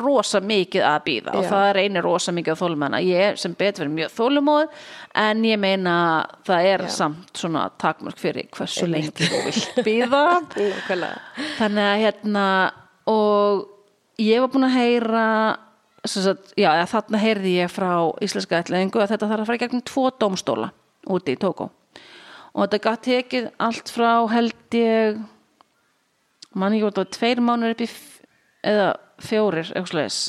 rosa mikið að býða og það reynir rosa mikið á þólumæna ég sem betur verið mjög þólumóð en ég meina það er Já. samt svona takmörk fyrir hversu lengi þú vilt býða þannig að hérna og ég var búin að heyra sagt, já, þarna heyrði ég frá íslenska ætlaðingu að þetta þarf að fara í gegnum tvo dómstóla úti í Tókó. Og þetta gætt tekið allt frá held ég mann það var tveir mánuður upp í eða fjórir eitthvað slags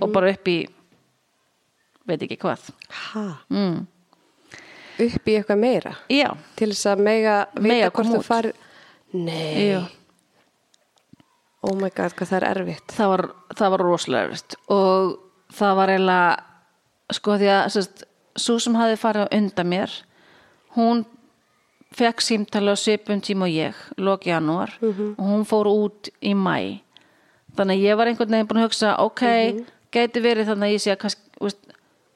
og bara upp í veit ekki hvað. Mm. upp í eitthvað meira? Já, til þess að mega vita hvort þú út. fari nei, já. Oh my god, hvað það er erfitt. Það var, það var rosalega erfitt. Og það var eiginlega sko því að svo sem hafði farið undan mér hún fekk símtali á svipum tíma og ég loki janúar. Og hún fór út í mæ þannig að ég var einhvern veginn búin að hugsa ok, gæti verið þannig að ég sé að kannski, úst,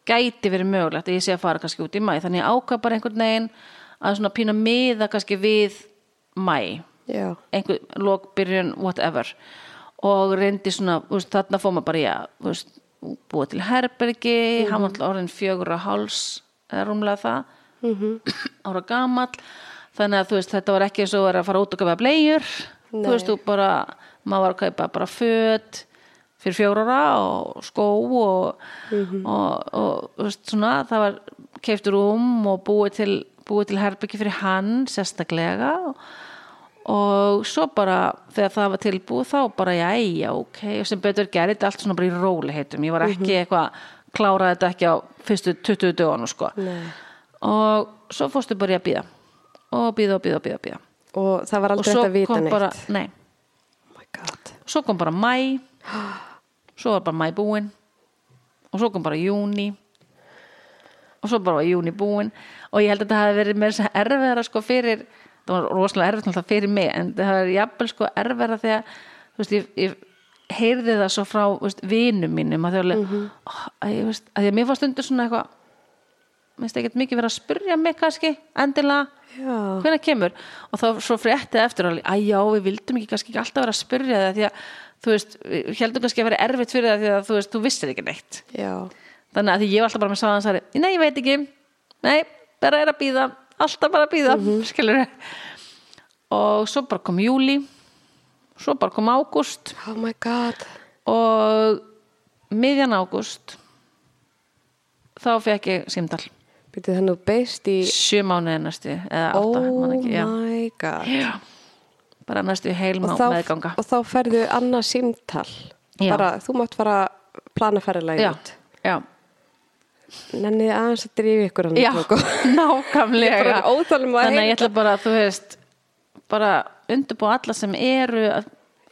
gæti verið mögulegt að ég sé að fara kannski út í mæ þannig ég ákvað bara einhvern veginn að svona pína miða kannski við mæ já, einhver lokbyrjun, whatever. Og reyndi svona, veist, þarna fór maður bara að þú veist, búið til herbergi hann var alltaf orðin fjögur og háls rúmlega það. Ára gamall. Þannig að veist, þetta var ekki eins og að að fara út og kaupa blegjur þú veist, þú bara maður var að kaupa bara föt fyrir fjóra ára og skó og, og, og þú veist, svona, það var keiftur um og búið til, búið til herbyggi fyrir hann sérstaklega og, og svo bara þegar það var tilbúið þá bara jæja, ok, og sem betur gerði þetta allt svona bara í róli heitum, ég var ekki eitthvað kláraði þetta ekki á fyrstu 20 dögunum sko. Nei. Og svo fórstu bara í að býða og býða og býða og býða, og og það var og aldrei hægt að vita neitt bara, nei, svo kom bara mæ svo var bara mæ búin og svo kom bara júni og svo bara var júni búin og ég held að þetta hafi verið að erfiðara sko fyrir, það var rosalega náttúrulega fyrir mig, en það verið jafnvel sko erfiðara þegar, þú veist, ég, ég heyrði það svo frá, þú veist, vinum mínum að alveg, mm að, ég, veist, að að mér fannst stundur svona eitthvað minnst ekkert mikið verið að spyrja mig kannski endilega hvenær kemur? Og þá svo fréttið eftir að já, við vildum ekki kannski ekki alltaf vera að spyrja það því að þú veist, við heldum kannski að vera erfitt fyrir það því að þú veist, þú vissir ekki neitt. Já. Þannig að því ég var alltaf bara með sáðan særi nei, ég veit ekki, nei, bara er að býða alltaf bara að býða, mm skilur og svo bara kom júli svo bara kom ágúst. Oh my god. Og miðjan ágúst þá fekk ég símdal Þannig að beist í sjö mánuði næstu eða átta, Oh man ekki, já. my god. Já. Bara næstu heil og má þá, meðganga. og þá ferðu annað símtal. Já. bara, þú mátt fara að plana ferðalagi já, út já, nennið aðeins að drífa ykkur hann já nákvæmlega. Ég er bara óþolinmóð að þannig að ég ætla bara, þú veist bara undirbúa alla sem eru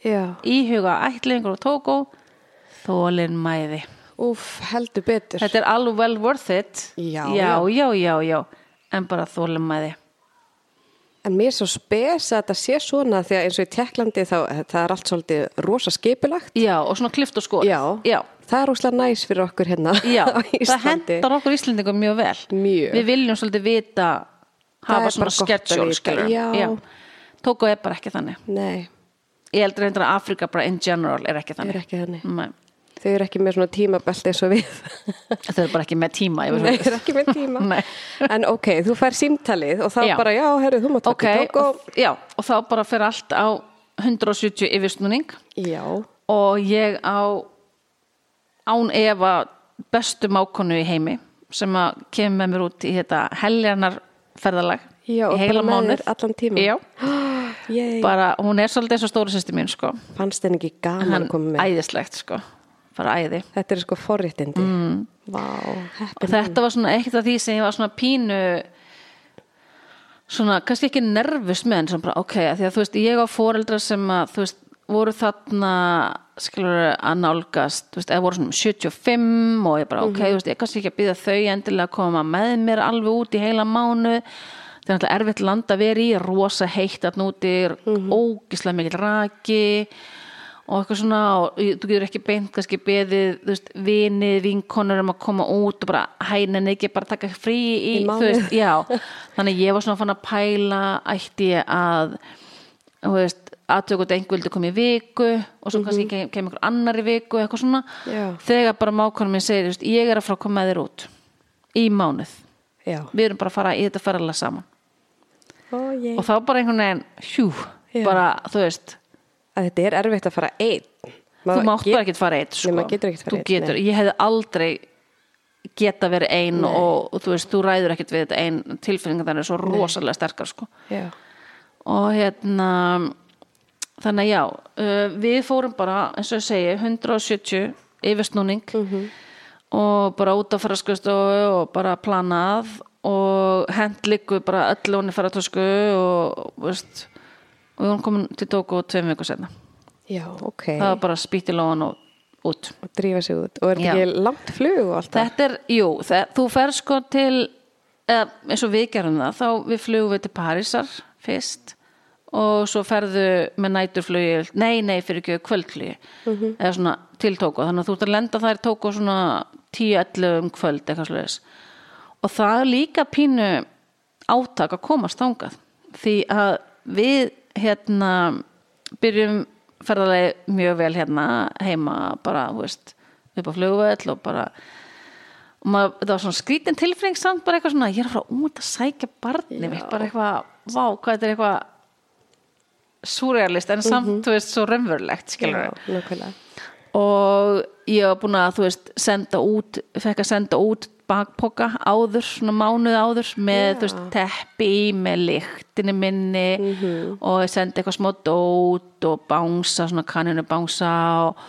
já, íhuga ætlingur og tókó. Þólin mæði úf, heldur betur þetta er alveg well worth it Já, já, já. já, já, já. en bara þólin mæði en mér er svo spes að þetta sé svona því að eins og í Tjekklandi þá það er allt svolítið rosa skipulagt já, og svona klift og skor já, já, það er rosalega næs fyrir okkur hérna já. á það Íslandi hendar okkur Íslendingum mjög vel Mjög. við viljum svolítið vita Það hafa svona að vita, skilur. já. tókó er bara ekki þannig nei, ég heldur að Afrika bara in general er ekki það þannig er ekki þannig Nei. Þau eru ekki með svona tímabelt eins og við þau eru bara ekki með tíma Nei, þau eru ekki með tíma. En ok, þú fær símtalið og þá Já. bara, já, herru, þú ok, taka tók og... já, og þá bara fer allt á 170 yfirsnúning Já, og ég á án efa bestu mákonu í heimi sem að kemur með mér út í þetta heljarnar ferðalag já, í heila þér allan tíma já, Yay. bara, hún er svolítið eins og stóri sýsti mín sko. Fannst þenni ekki gaman hann að koma með æðislegt sko. Bara æði. Þetta er sko forréttindi. Mm. Og þetta var svona eitt af því sem ég var svona pínu svona, kannski ekki nervus með en svona bara, ok, að því að þú veist, ég á foreldra sem að, þú veist, voru þarna skilur að nálgast þú veist, eða voru svona um 75 og ég bara, ok, þú veist, ég kannski ekki að býða þau endilega að koma með mér alveg út í heila mánu það er náttúrulega erfitt land að vera í rosa heitt að núti, ógislega mikill raki og eitthvað svona og þú getur ekki beint kannski beðið, þú veist, vinið, vinkonur um að koma út og bara hænin ekki bara taka frí í, Í þú veist, já þannig ég var svona fann að pæla ætti ég að þú veist, aðtökut einhver vildi koma í viku og svo kannski kem, kem einhver annar í viku eitthvað svona, Já. þegar bara mákonum minn segir, þú veist, ég er að fara að koma með þér út í mánuð, Já. við erum bara að fara í þetta ferðalega saman Ó, ég. og þá bara einhvern veginn, hjú Já. bara, þú veist, Að þetta er erfitt að fara einn. þú mátt bara ekkert fara eitt sko. Maður getur fara einn, getur, nei. ég hefði aldrei geta verið ein Nei. og, og þú veist, þú ræður ekkert við þetta ein tilfinningar þannig er svo rosalega sterkar sko. Og hérna þannig að já uh, við fórum bara, eins og ég segi 170 yfirsnúning Mhm. og bara út á faraskristofu og bara planað og hent líku bara öll honni faratösku og veist og vorum komin til Tóku tveim viku senna Já, ok. það var bara lóan og út Og drífa sig út. Og er þetta ekki langt flug og allt það? þetta er, jú, það, þú fer sko til eða, eins og við gerum það þá við flugum við til Parísar fyrst og svo ferðu með næturflugi, nei, nei, fyrir ekki kvöldflugi eða svona til Tóko þannig að þú ert að lenda þær Tóko svona 10-11 um kvöld eitthvað sluðis og það er líka pínu átak að komast þangað því að við hérna byrjum ferðalegi mjög vel hérna heima bara, þú veist, upp á flugvöll og bara og maður, þetta var svona skrítin tilfinning samt bara eitthvað svona, ég er að fara út að sækja barni mitt, bara eitthvað, vá, hvað þetta er eitthvað súrealist en samt, þú veist, svo raunverulegt skilur nákvæmlega. og ég var búin að, þú veist, senda út fekk að senda út bakpoka áður, svona mánuð áður með, þú veist, teppi með lyktinni minni og ég sendi eitthvað smá dót og bánsa, svona kaninu bánsa og,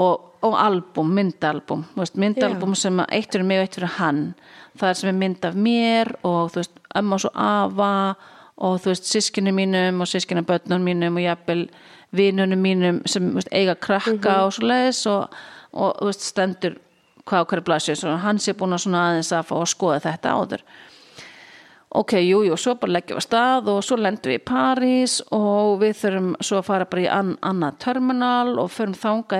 og, og album, myndalbum veist, myndalbum sem að eitt fyrir mig og eitt fyrir hann. Það er sem er mynd af mér og þú veist, amma og afa og þú veist, sískinu mínum og sískinu börnum mínum og jafnvel vinunum mínum sem veist, eiga krakka og svo leiðis og, og veist, stendur hvað hverju blæsju, svo hann sé búin að svona aðeins að fá að skoða þetta áður. Ok, jú, jú, svo bara leggjum við af stað og svo lendum við í París og við þurfum svo að fara bara í an, annað terminal og förum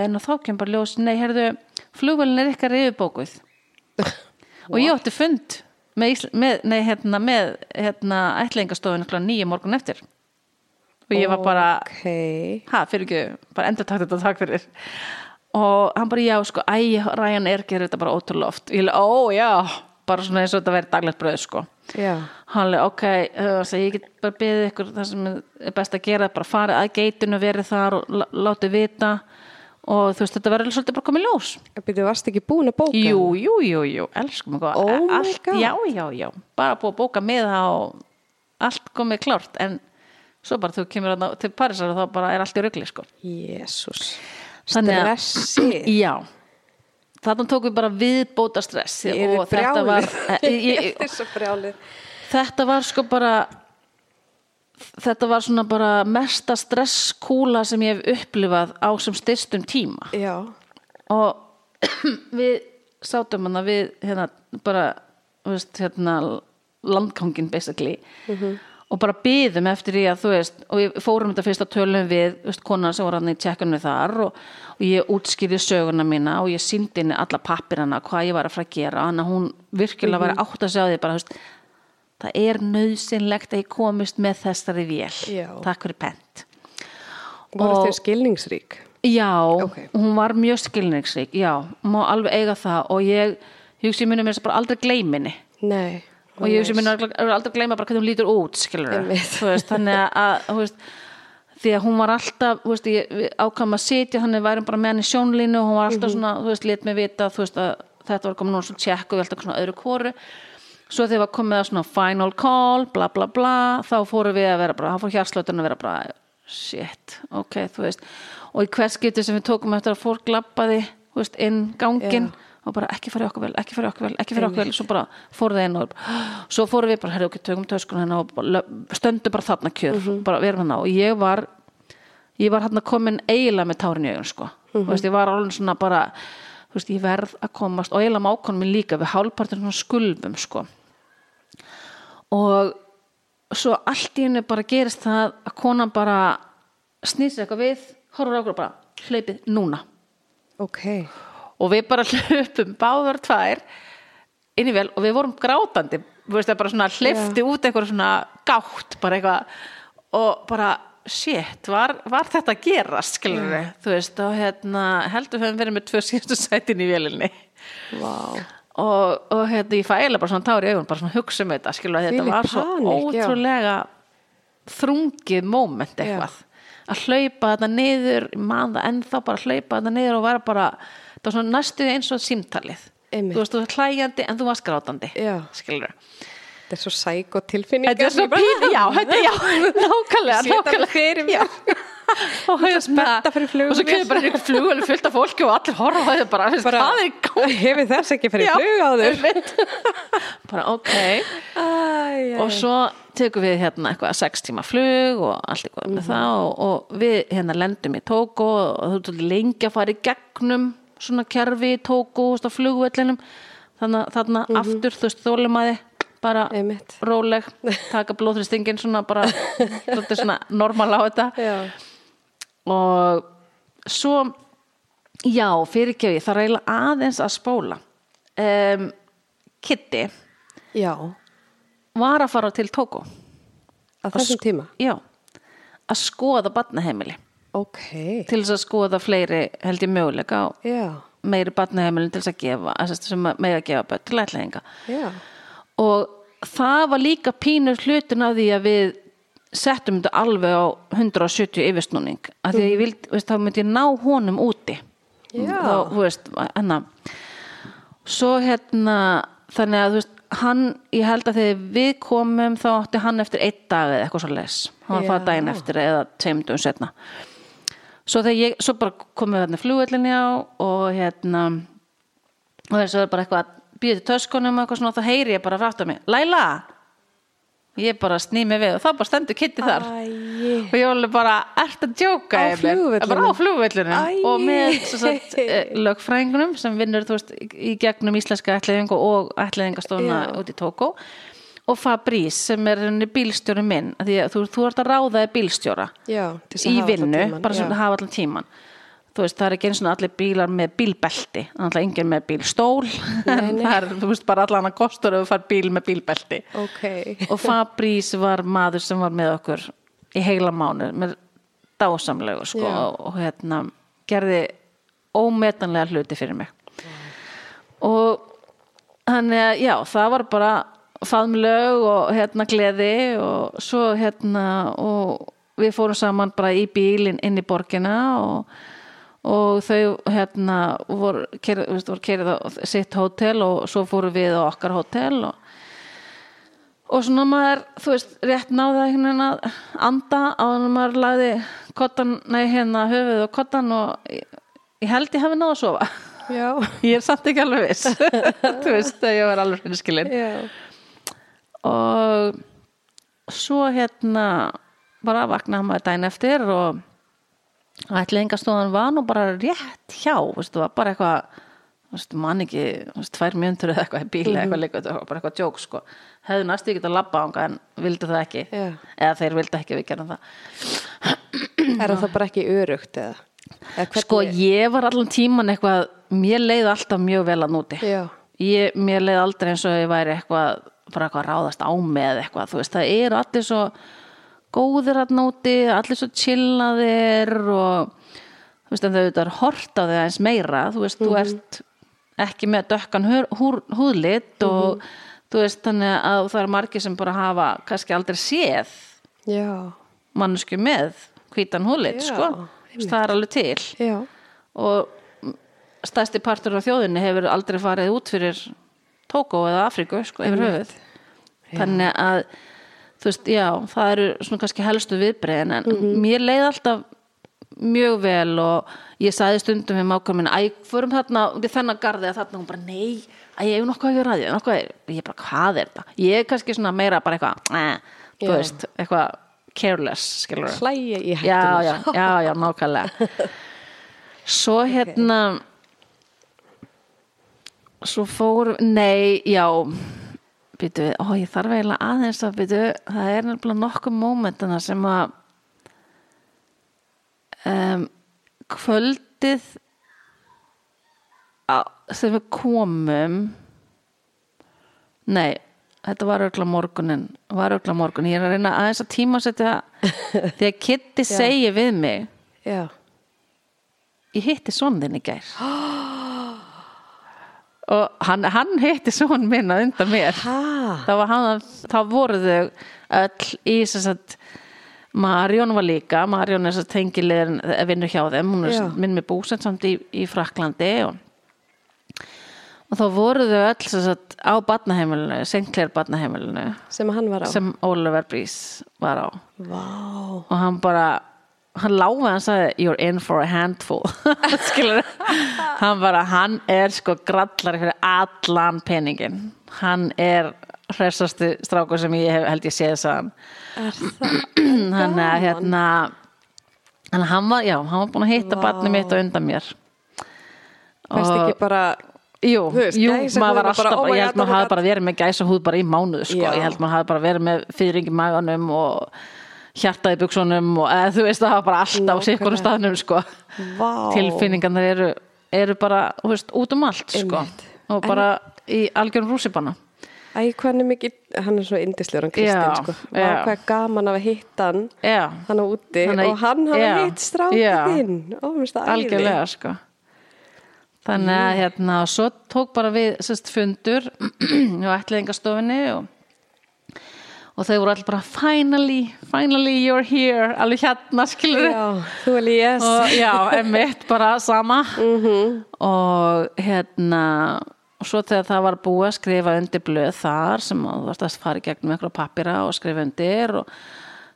inn og þá kemur bara ljós, nei, heyrðu flugvælin er ykkar yfirbókuð og ég átti fund með, með, nei, hérna, með hérna, ætlingastofun nýja morgun eftir. Og ég var bara Ok. ha, fyrir ekki, bara endur takt þetta takk fyrir og hann bara já sko, æ, Ryan er gerir þetta bara ótrúlega oft. Ég leið, ó já, bara svona eins og þetta verið daglegt bröð sko. Já. hann leið, ok, uh, ég get bara beðið ykkur það sem er best að gera bara farið að geitinu, verið þar og lá- látið vita. Og þú veist, þetta verður svolítið bara komið ljós. Býtu, varst ekki búin að bóka? jú, jú, jú, jú, elskum mig Oh allt, já, já, já, bara búið að bóka með það og allt komið klárt. En svo bara þú kemur til Parísar og þá bara er allt í rugli sko. Jésús. Þannig Stressi. Já. Þarna tók við bara viðbóta stress er og þetta var eh, ég, ég, þetta var sko bara þetta var svona bara mesta stresskúla sem ég hef upplifað á sem styrstum tíma. Já. og við sátum hana við hérna bara veist, hérna landkangin basically og bara byðum eftir því að þú veist og við fórum þetta fyrst að tölum við veist, konan sem var hann í tjekkanu þar og, og ég útskýrði söguna mína og ég síndi henni alla pappirana hvað ég var að fara að gera þannig að hún virkilega var átt að sjá því bara, veist, það er nöðsynlegt að ég komist með þessari vél Já. takk fyrir pent Og- þeir skilningsrík? Já, Ok. hún var mjög skilningsrík, já, má alveg eiga það og ég, hugsi mér mér bara aldrei gleyminni Nei. Og ég hugsi mér aldrei gleyma bara hvernig hún lítur út, veist, þannig að, veist, því að hún var alltaf, veist, ég við ákvæm að sitja, þannig værum bara með hann í sjónlínu og hún var alltaf svona, þú veist, lét mig vita, að þetta var komin núna svona tjekk og við alltaf svona öðru kóru svo þegar var komið að svona final call bla bla bla, þá fórum við að vera bara, þá fór hjarslötun að vera bara shit, ok, þú veist. Og í hvers getur sem við tókum eftir að fólk veist, inn gangin Já. Og bara ekki fara í okkur vel, ekki fara í okkur vel, ekki fara í okkur vel. Svo bara fóru það inn og svo fóru við bara, herri, ok, tökum töskun hérna og stöndum bara þarna kjör. Bara verum hérna. Og ég var ég var hérna komin eiginlega með tárin í augun sko, þú veist, ég var alveg svona bara þú veist, ég verð að komast. Og eiginlega mákonum minn líka, við hálfpartin svona skulfum sko. Og svo allt í henni bara gerist það að konan bara snýst eitthvað við horfur okkur og bara hlaupið núna. Ok, og við bara hlupum báðar tvær inn í vel og við vorum grátandi. Við veist það bara svona hlifti út eitthvað svona gátt bara eitthvað. Og bara shit, var, var þetta að gerast skilur við, þú veist og hérna heldur við höfum verið með tvö síðustu sætin í vélinni. Vá. Og, og hérna ég fæla bara svona tár í augun bara svona hugsa um þetta skilur við, þetta Þvílík var svo panikk, já. ótrúlega þrungið moment eitthvað. Að hlaupa þetta niður ég man það ennþá bara að hlaupa þetta niður og vera bara, það var svona næstu eins og símtalið Einmitt. þú veist, þú var hlæjandi en þú varst grátandi skilur þetta er svo sæk og tilfinning þetta er svo pín, já, þetta, já, nákvæmlega Sé þetta nákvæmlega fyrir. Já. og, hérna, spennta fyrir flugvél. og svo kemur bara einhver flugvel fullt af fólki og allir horfa þetta bara, bara hvað er gangi hefur þess ekki fyrir Já, flug á einmitt. bara ok og svo tekum við hérna eitthvað sex tíma flug og allt eitthvað Mhm. með það og, og við hérna lendum í Tóko og þú ert lengi að fara í gegnum svona kerfi í Tóko á flugvellinum. Þannig að þarna aftur þú veist þólumæði bara. Einmitt. róleg taka blóðþristingin svona bara svona normal á þetta. Já, og svo já, fyrirgefi, það eiginlega aðeins að spóla. Um, Kitty já, var að fara til Tóko að þessum tíma? Já, að skoða barnaheimili ok, til þess að skoða fleiri held ég möguleika á já, meiri barnaheimilin til þess að gefa sem með að gefa börn til ætlaðinga já. Og það var líka pínur hlutin af því að við settum þetta alveg á 170 yfirsnúning. Af því að ég vild, veist, þá myndi ég ná honum úti. Já. þá, þú veist, enna svo hérna þannig að þú veist, hann ég held að þegar við komum þá átti hann eftir einn dag eða eitthvað svo les hann var að fara daginn eftir eða tveimdum setna svo ég, svo bara komum við þarna flugvellinni á og hérna og þess að bara eitthvað býðið til töskunum og eitthvað svona þá heyri ég bara frátt á mig Læla ég bara sný mig við og þá bara stendur Kitty þar Æi. og ég var alveg bara, ert að djóka Á Emil?" flugvellinum? bara á flugvellinu Æi. og með eh, lögfræðingunum sem vinnur veist, í gegnum íslenska ætliðingu og ætliðingastofna út í Tókó og Fabrice sem er bílstjóri minn því að þú, þú ert að ráða bílstjóra já, í vinnu, bara svona hafa allan tíman þú veist, það er ekki eins og allir bílar með bílbelti, þannig að enginn með bílstól en það er, þú veist, bara allan að kostur að þú far bíl með bílbelti. Ok, og Fabrice var maður sem var með okkur í heila mánu með dásamlegu sko og, og hérna gerði ómetanlega hluti fyrir mig. Og þannig að já, það var bara faðmlög og hérna gleði og svo hérna og við fórum saman bara í bílinn inn í borgina og, og þau hérna voru kerið, á sitt hótel og svo fórum við á okkar hótel og og svona maður, þú veist, rétt veginn að anda á hann maður lagði kottan, nei hérna höfuð og kottan og ég, ég held ég hafi náði að sofa. Já, ég er samt ekki alveg viss. Þú veist, ég var alveg hinskilin já og svo hérna bara vaknaði maður dæn eftir og ætliðingastofan var nú bara rétt hjá, veistu, var bara eitthvað veist, mann ekki, veist, tvær mjöndur eða eitthvað í bíli, eitthvað líka, þetta var bara eitthvað djók sko. hefðu næstu ekki að labba ánga en vildu það ekki, Já. eða þeir vildu ekki við gerum það. Er það bara ekki örugt eða, eða sko, ég var allan tíman eitthvað mér leið alltaf mjög vel að núti. Ég, mér leið aldrei eins og ég væri eitthvað bara eitthvað að ráðast á mig eða eitthvað þú veist, það eru allir svo góðir að nóti, allir svo chillaðir og þú veist, en þau er hort á þau aðeins meira þú veist, þú ert ekki með dökkan hur, húr, húðlit og þú veist, þannig að það er margir sem bara hafa kannski aldrei séð já, mannsku með hvítan húðlit, Já, sko. Það er alveg til. Já. Og stærsti partur af þjóðinni hefur aldrei farið út fyrir Tókó eða Afríku sko, yfir höfuð. Þannig að þú veist, já, það eru svona kannski helstu viðbreiðin en mér leið alltaf mjög vel og ég sagði stundum við mákar minn, æ, förum þarna í þennan garði að þarna. Hún bara, nei, æ, ég hef nokkuð að gera að því, nokkuð að, ég bara, hvað er þetta? Ég er kannski svona meira bara eitthvað eh, þú veist, eitthvað careless, skilur hlæja í já, hættunar já, já, já, nákvæmlega. Svo hérna svo fór nei, já býtu, ó, ég þarf eiginlega aðeins að býtu, það er nefnilega nokkuð mómentana sem að um, kvöldið á, þegar við komum nei þetta var örgla morgunin var örgla morgunin, ég er að reyna aðeins að tíma setja þegar Kitty segi við mig Já. ég hitti son þinn í gær og hann, hann hitti son minn að undan mér þá, hann, þá voru þau öll í að Marjón var líka, Marjón er tengilegin vinnur hjá þeim, hún er Já. minn með búsend samt í, í Fraklandi og, og þá voru þau öll að á badnaheimilinu, Sinclair badnaheimilinu Sem hann var á. sem Oliver Brís var á Vá. og hann bara hann láfi hann sagði you're in for a handful. Hann bara, hann er sko grallari fyrir allan peningin hann er hressasti strákur sem ég hef, held ég séð sagði hann. Er hérna hann, hann var, já, hann var búin að hitta Vá. barnið mitt á undan mér. Fæst ekki bara Jú, veist, jú maður var og bara, alltaf, oh my ég held oh maður hafi bara verið með gæsa húð bara í mánuð, sko, Já. ég held maður hafi bara verið með fyrring í maganum og hjartaði buksunum og eða, þú veist það hafa bara alltaf á sikkunum staðnum, sko. Vá. tilfinningarnar eru, eru bara, veist, út um allt, sko. Og bara í algjörum rússipanna. Æ, hvernig mikið, hann er svo indislegur hann Kristinn, sko. Já. hvað gaman að hitta hann. Já, hann á úti Þannig og hann hafa hitt strákið þinn. Ó, mér finnst það algjörlega, sko. Þannig að hérna, svo tók bara við sérst fundur á ætliðingastofinni og og þau voru allir bara finally, finally you're here. Alveg hérna skilur Já, þú er yes. og já, emitt bara sama. Og hérna og svo þegar það var búið að skrifa undir blöð þar sem þú varst að fara í gegnum einhverja pappira og skrifa undir og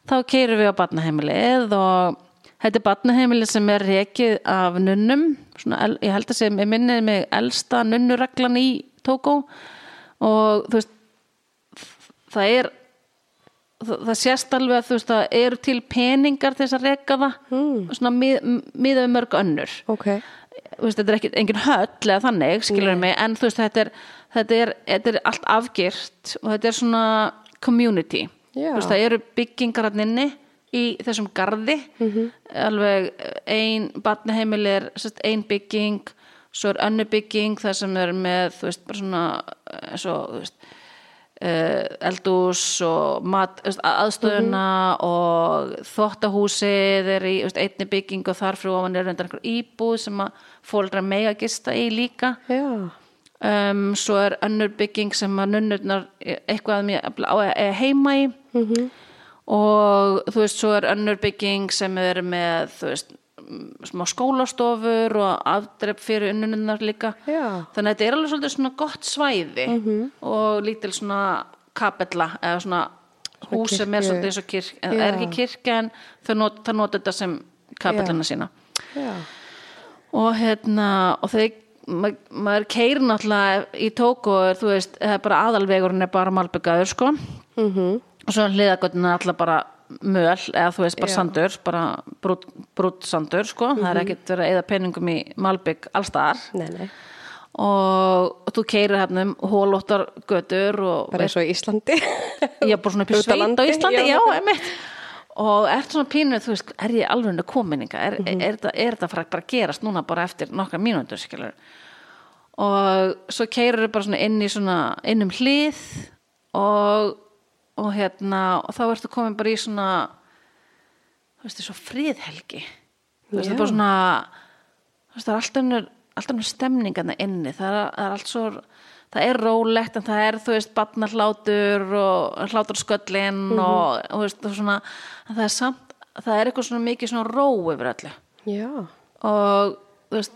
þá keirum við á barnaheimilið og þetta er barnaheimilið sem er rekið af nunnum svona, ég held að sem ég minnið mig elsta nunnureglan í Tókó. Og þú veist það er það, það sést alveg að þú veist það eru til peningar til þess að reka það mm. svona mið, miðað við mörg önnur Ok, Þú veist, þetta er ekki engin höll eða þannig skilur mig, en þú veist þetta er, þetta er, þetta er allt afgirt og þetta er svona community Já. Þú veist, það eru byggingar hann inni í þessum garði Mhm. alveg ein barnaheimil er ein bygging svo er önnur bygging þar sem er með þú veist, bara svona eins og þú veist eldús og mat, þú veist, aðstöðuna og þvottahúsið er í einni bygging og þar fyrir ofan er reyndar einhver íbúð sem að fóldra mega gista í líka já. um, svo er önnur bygging sem að nunnurnar eitthvað að mér á að heima í -hmm. og þú veist svo er önnur bygging sem er með þú veist mm, smá skólastofur og afdrepp fyrir unnunnar líka. Já. þannig að þetta er alveg svolítið svona gott svæði -hmm. og lítil svona kapella eða svona hús sem er svolítið eins og kirk en það er ekki kirkja en það nota þetta sem kapellina sína. Já. og hérna og þeir ma maður keir náttúrulega í tóku og þú veist, það er bara aðalvegurinn er bara malbyggaður sko. Mm og svo hliðagöttin er alltaf bara möl eða þú veist bara Já. sandur bara brút, brút sandur sko. Það er ekkert verið að eða peningum í malbygg allstaðar og, og þú keirir hérna um hólóttar götur og bara eins og í Íslandi. er bara svona upp í sveit á landi, Íslandi já, já, emitt og ert svona pínu, þú veist, er ég alveg kominninga, er, Mhm. er, er, er þetta fara bara að gerast núna bara eftir nokkra mínútur skilur og svo keirir bara svona inn í svona inn um hlið og, og hérna og þá ertu komin bara í svona þú veist, svo friðhelgi. Þú veist, það er bara svona þú veist, það er alltaf önnur alltaf önnur stemningarna inni. Það er, það er allt svo það er rólegt en það er þú veist barnarhlátur og hlátursköllin Mhm. og, og þú veist það er svona en það er samt, það er eitthvað svona mikið svona ró yfir öllu. Já. og þú veist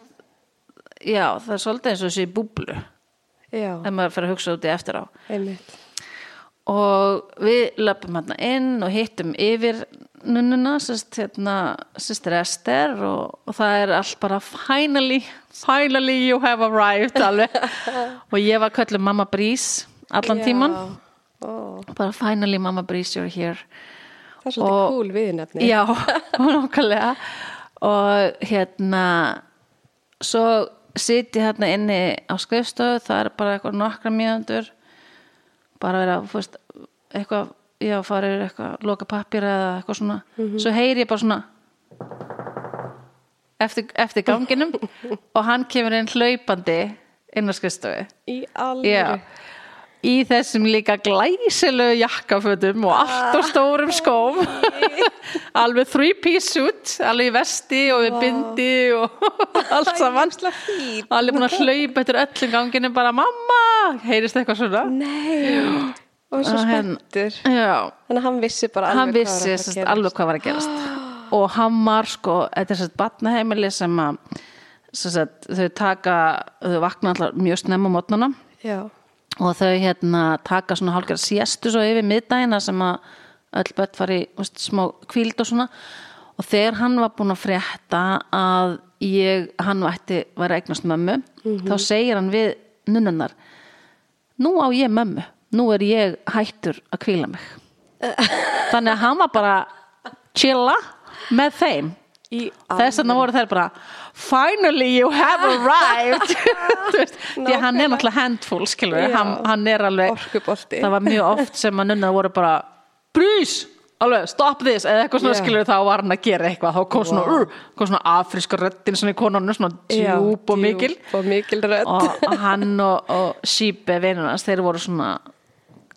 já, það er svolítið eins og þessi búblu. Já, ef maður fyrir að hugsa út í eftir á. Einmitt. Og við löpum hérna inn og hittum yfir nunnuna, sérst hérna Ester og, og það er allt bara finally, finally you have arrived alveg. Og ég var kölluð mamma Brís allan tíman, Ó, bara finally mamma Brís you're here. Það er svolítið Og- cool viðnefni. Já, nákvæmlega. Og hérna svo sit ég hérna inni á skrifstöðu, það er bara eitthvað nokkra mjöðundur bara vera, þú veist, eitthvað já, fara yfir eitthvað, loka pappir eða eitthvað svona. Svo heyri ég bara svona eftir, eftir ganginum og hann kemur inn hlaupandi inn á skrifstofu. Í alveg. Í þessum líka glæsilegu jakkafötum og allt og stórum skóm. Alveg three piece suit alveg í vesti og við bindi og allt saman. alveg búin að hlaupa eftir öllum ganginu bara mamma, heyrist eitthvað svona. Nei. Og svo hérna- spenntur. já, Þannig að hann vissi bara alveg hann hvað vissi alveg hvað var að gerast. Og hann var sko þetta er sérst batnaheimili sem að þau taka þau vakna allar mjög snemma á mótnana Já. Og þau hérna taka svona hálfgerð siestu svo yfir miðdægina sem að öll börn fari veist, smá kvíld og svona. Og þegar hann var búinn að frétta að ég, hann vætti var að eignast mömmu, þá segir hann við nunnunar nú á ég mömmu, nú er ég hættur að kvíla mig. Þannig að hann var bara chilla með þeim. Í þess vegna voru þær bara finally you have arrived því að hann er náttúrulega handful skilur, Já. hann, hann er alveg Orkubolti. það var mjög oft sem að nunna voru bara brís, alveg, stop this eða eitthvað svona Já. skilur þá var hann að gera eitthvað þá kom svona, Vá. uh, kom svona afríska röddin svona í konunum, svona djúb og mikil og mikil rödd. og hann og, og Sýpe vinnunars, þeir voru svona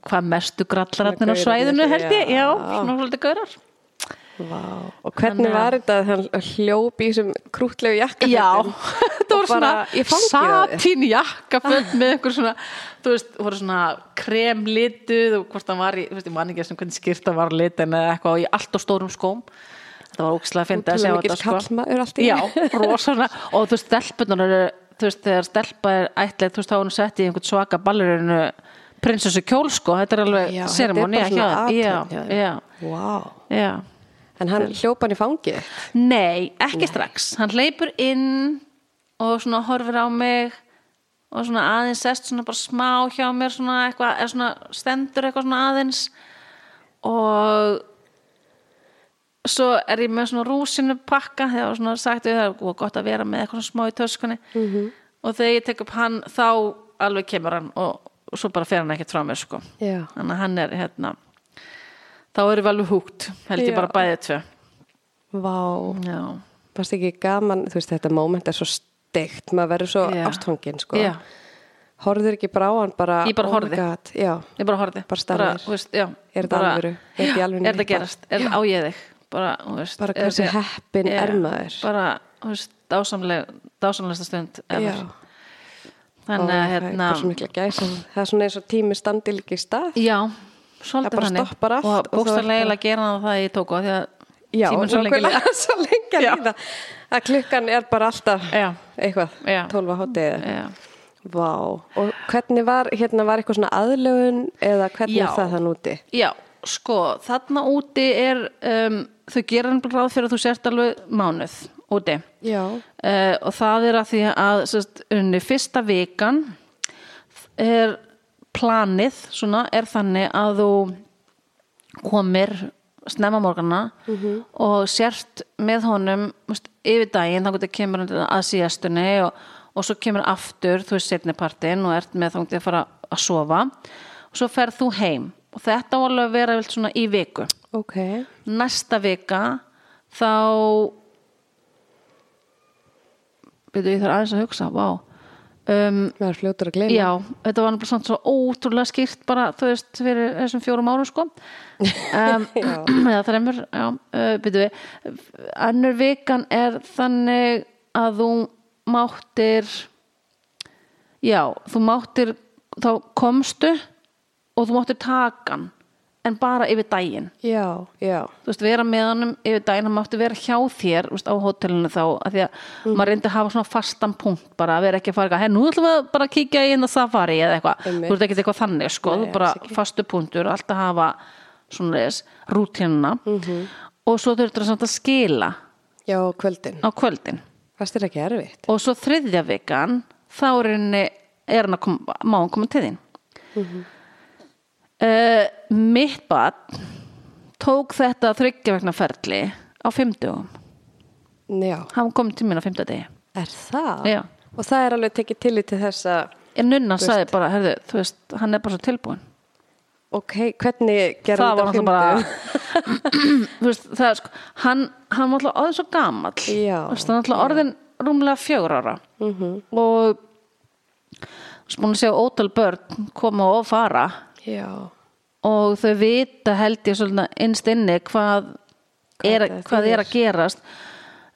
hvað mestu grallararnir á svæðinu held ég, já, svona svolítið gaurar Vá. Og hvernig Þannig að- var þetta að hann hljóp í þessum krútlegu jakkafötum? Já, þetta voru svona á satín jakkaföld með einhver svona, þú veist, voru svona kremlituð og hvort hann var í, þú veist, ég man ekki sem hvernig skýrta var litin eða eitthvað í allt og stórum skóm. Þetta var ókslega að finna að Ótrúlega þetta, mikill kallmaður allt í Já, rosalega, og þú veist, stelpunar eru, þú veist, þegar stelpa er ætlega, þú veist, þá er hún sett í einhvern svaka ballerinu prinsessu kjól, sko, þetta er alveg En hann hljóp hann í fangið? Nei, ekki strax. Hann hleypur inn og svona horfir á mig og svona aðeins sest svona bara smá hjá mér svona eitthvað, er svona stendur eitthvað svona aðeins. Og svo er ég með svona rúsinu pakka þegar var svona sagt við það og gott að vera með eitthvað smá í töskunni. -hmm. og þegar ég tek upp hann þá alveg kemur hann og, og svo bara fer hann ekkert frá mér sko. Þannig að hann er hérna þá erum við alveg húgt held ég bara bæðið tvö Vá. Varst ekki gaman, þú veist, þetta moment er svo steikt, maður verður svo Já. ástfangin, sko. Já. Horfður ekki bara á hann bara, Ég bara oh Já. ég bara horfði Bara þú veist, Er þetta bara, alvöru? Er þetta er gerast, er þetta á ég þig bara, Bara er hversu Já, er maður? bara, þú veist, dásamleg dásamlegsta stund ever. Þannig að hérna bara. Það er svona eins og tími standi líka í stað. já, Það svolítið bara þannig stoppar allt og bókstarlega bara- gera það það ég tók á því að Já, svo nákvæmlega, líða. svo lengi að klukkan er bara alltaf Já. eitthvað, Já. 12 að hátið. Vá, og hvernig var, hérna var eitthvað svona aðlögun eða hvernig Já. er það þann úti? Já, sko, þarna úti er um, þau gera hann ráð fyrir að þú sért alveg mánuð úti uh, og það er að því að sérst, unni fyrsta vikan er planið svona er þannig að þú komir snemma morgana og sért með honum veist, yfir daginn, þá getur kemur hann að síðastunni og, og svo kemur aftur, þú veist setni partinn og ert með þá að fara að sofa. Og svo ferð þú heim og þetta var alveg að vera vel svona í viku. Ok. næsta vika þá byrju ég þarf aðeins að hugsa, vá um, Maður er fljótur að gleyma. já, þetta var bara samt svo ótrúlega skýrt bara, þú veist, fyrir þessum fjórum árum sko. Um, eða þreymur, já, uh, byrju við. Annur vikan er þannig að þú máttir já, þú máttir þá komstu og þú máttir takan en bara yfir daginn. Já, já. þú veist, vera með honum yfir daginn hann mátti vera hjá þér veist, á hótelinu þá að því að maður reyndi að hafa svona fastan punkt bara að vera ekki að fara hey, nú ætlum við að bara kíkja í inn að safari eða eitthvað, þú veist ekki eitthvað þannig sko, Nei, bara fastu punktur alltaf hafa svona þess rútínuna. Mhm. og svo þurftur það samt að skila. Já, kvöldin. á kvöldin. Er og svo þriðja vikan þá er hann að koma, má hann koma til þín. Mhm. Uh, mitt bad tók þetta þryggja vegna ferli á fimmtugum Já. hann kom til mín á fimmtudegi. Er það? Já. Og það er alveg tekið tillit til þess að, en nunna Þú sagði bara, herðu, þú veist, hann er bara svo tilbúin ok, hvernig það gerðum var náttúrulega bara þú veist, það er sko hann, hann var alltaf orðin svo Þú veist, hann var alltaf orðin rúmlega fjögur ára. -hmm. og spúin að sjá ótal börn koma og fara. Já, og þau vita held ég innst inni hvað, er, þetta hvað er að gerast.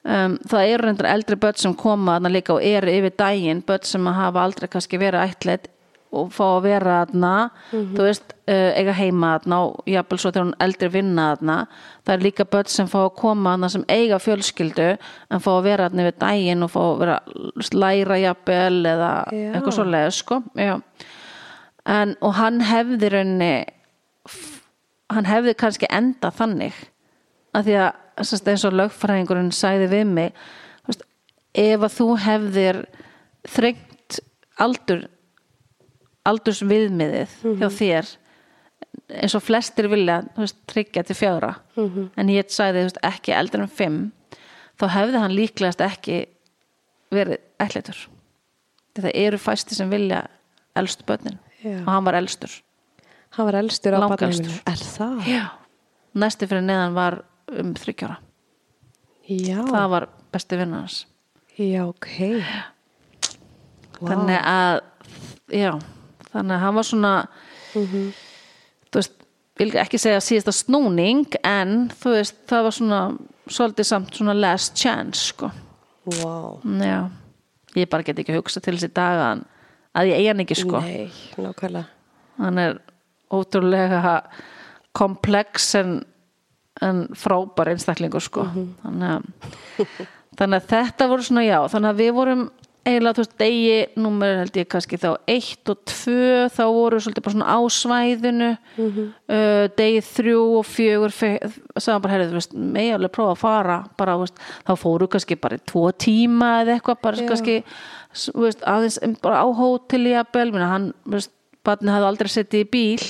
Um, það eru reyndar eldri börn sem koma þarna líka og eru yfir daginn börn sem hafa aldrei kannski verið ætlet og fá að vera þarna. Þú veist, uh, eiga heima þarna og jafnvel svo þegar hún eldri vinna þarna. Það er líka börn sem fá að koma þarna sem eiga fjölskyldu en fá að vera þarna yfir daginn og fá að vera læra jafnvel eða Já. eitthvað svo leið sko. Já. en, og hann hefði raunni hann hefði kannski enda þannig. Að því að sérst, eins og lögfræðingurinn sagði við mig veist, ef að þú hefðir þrengt aldur aldurs viðmiðið hjá þér eins og flestir vilja tryggja til fjögra en ég þú veist, ekki eldur en fimm þá hefði hann líklegast ekki verið ætlitur það eru fæsti sem vilja elstu börnin. Já. og hann var elstur hann var elstur á barnaheimilinu er það? Já. næsti fyrir neðan var um þryggjára já, það var besti vinnar hans já, ok Vá. þannig að já, þannig að hann var svona Mhm. þú veist, vil ekki segja síðasta snúning en þú veist, það var svona svolítið samt svona last chance sko, wow. já ég bara get ekki hugsa til þessi dag að, ég eigi hann ekki sko nei, hann er ótrúlega komplex en, en frábær einstaklingur sko. Þannig, að, þannig að þetta voru svona já þannig að við vorum eiginlega þú veist degi númer held ég kannski þá 1 og 2 þá voru svolítið bara svona á svæðinu. Uh, degi 3 og 4 sagði bara herrið þú veist megi alveg prófa að fara. Bara veist þá fóru kannski bara í 2 tíma eða eitthvað bara Já. kannski veist, aðeins bara á hóteli jafnvel, minna hann veist, barnið hafði aldrei setið í bíl.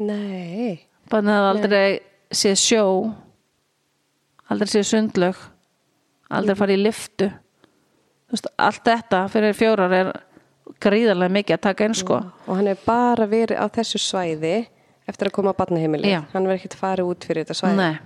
Nei, barnið hafði aldrei séð sjó. Aldrei séð sundlög aldrei farið í liftu þú veist, allt þetta fyrir fjórar er gríðarlega mikið að taka inn sko. Og hann hefur bara verið á þessu svæði eftir að koma á barnaheimili hann verið ekkert farið út fyrir þetta svæði. Nei.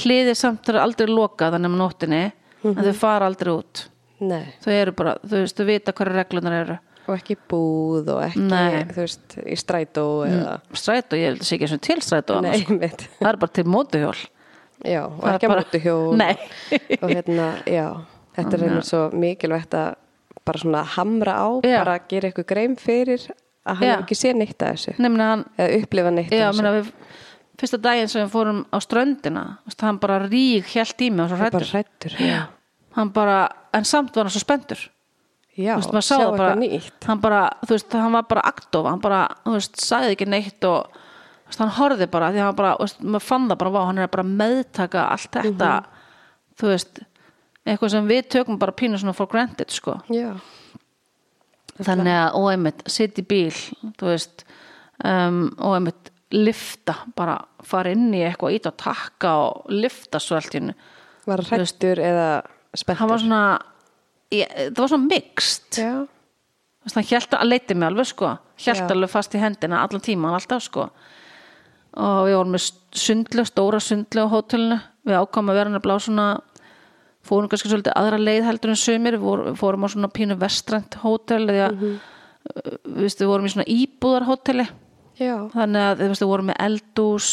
hliðið samt er aldrei lokað þannig með nóttinni en þau fara aldrei út. Nei, þau eru bara, þú veist, þau vita hverju reglunar eru og ekki búð og ekki, Nei. þú veist, í strætó eða, strætó, ég held að sé ekki eins og til strætó annars, nei, mitt það er bara til mótuhjól. Já, og Það ekki að bara- mótu hjól Nei. og hérna, já þetta er einnig svo mikilvægt að bara svona hamra á, Já. bara að gera eitthvað greim fyrir að hann Já. ekki sé neitt af þessu. Nefnir hann eða upplifa neitt Já, af þessu við fyrsta daginn sem við fórum á ströndina veist, hann bara rík hjælt í mig svo bara já, hann bara, en samt var hann svo spendur já veist, sjá það bara, eitthvað nýtt. hann bara veist, hann var bara aktof, hann bara þú veist, sagði ekki neitt og veist, hann horfði bara, því hann bara, þú veist, maður fann það bara, vá, hann er bara meðtaka allt þetta Mhm. þú veist eitthvað sem við tökum bara pínu svona for granted, sko. Já, þannig að, einmitt, sitt í bíl þú veist um, og einmitt, lifta bara fara inn í eitthvað, ít og takka og lifta svo allt hennu var hrættur eða spenntur hann var svona ég, það var mixt já, hann held að leiti mig alveg sko. Held alveg fast í hendina allan tíman alltaf sko. Og við vorum með sundlu, stóra sundlu á hótelinu. Við ákvæmum að vera nefnilega á svona fórum kannski svolítið aðra leið heldur en sumir. Við fórum á svona pínu vestrænt hótel að mm við, við vorum í svona íbúðarhóteli. Já, þannig að við vorum með eldús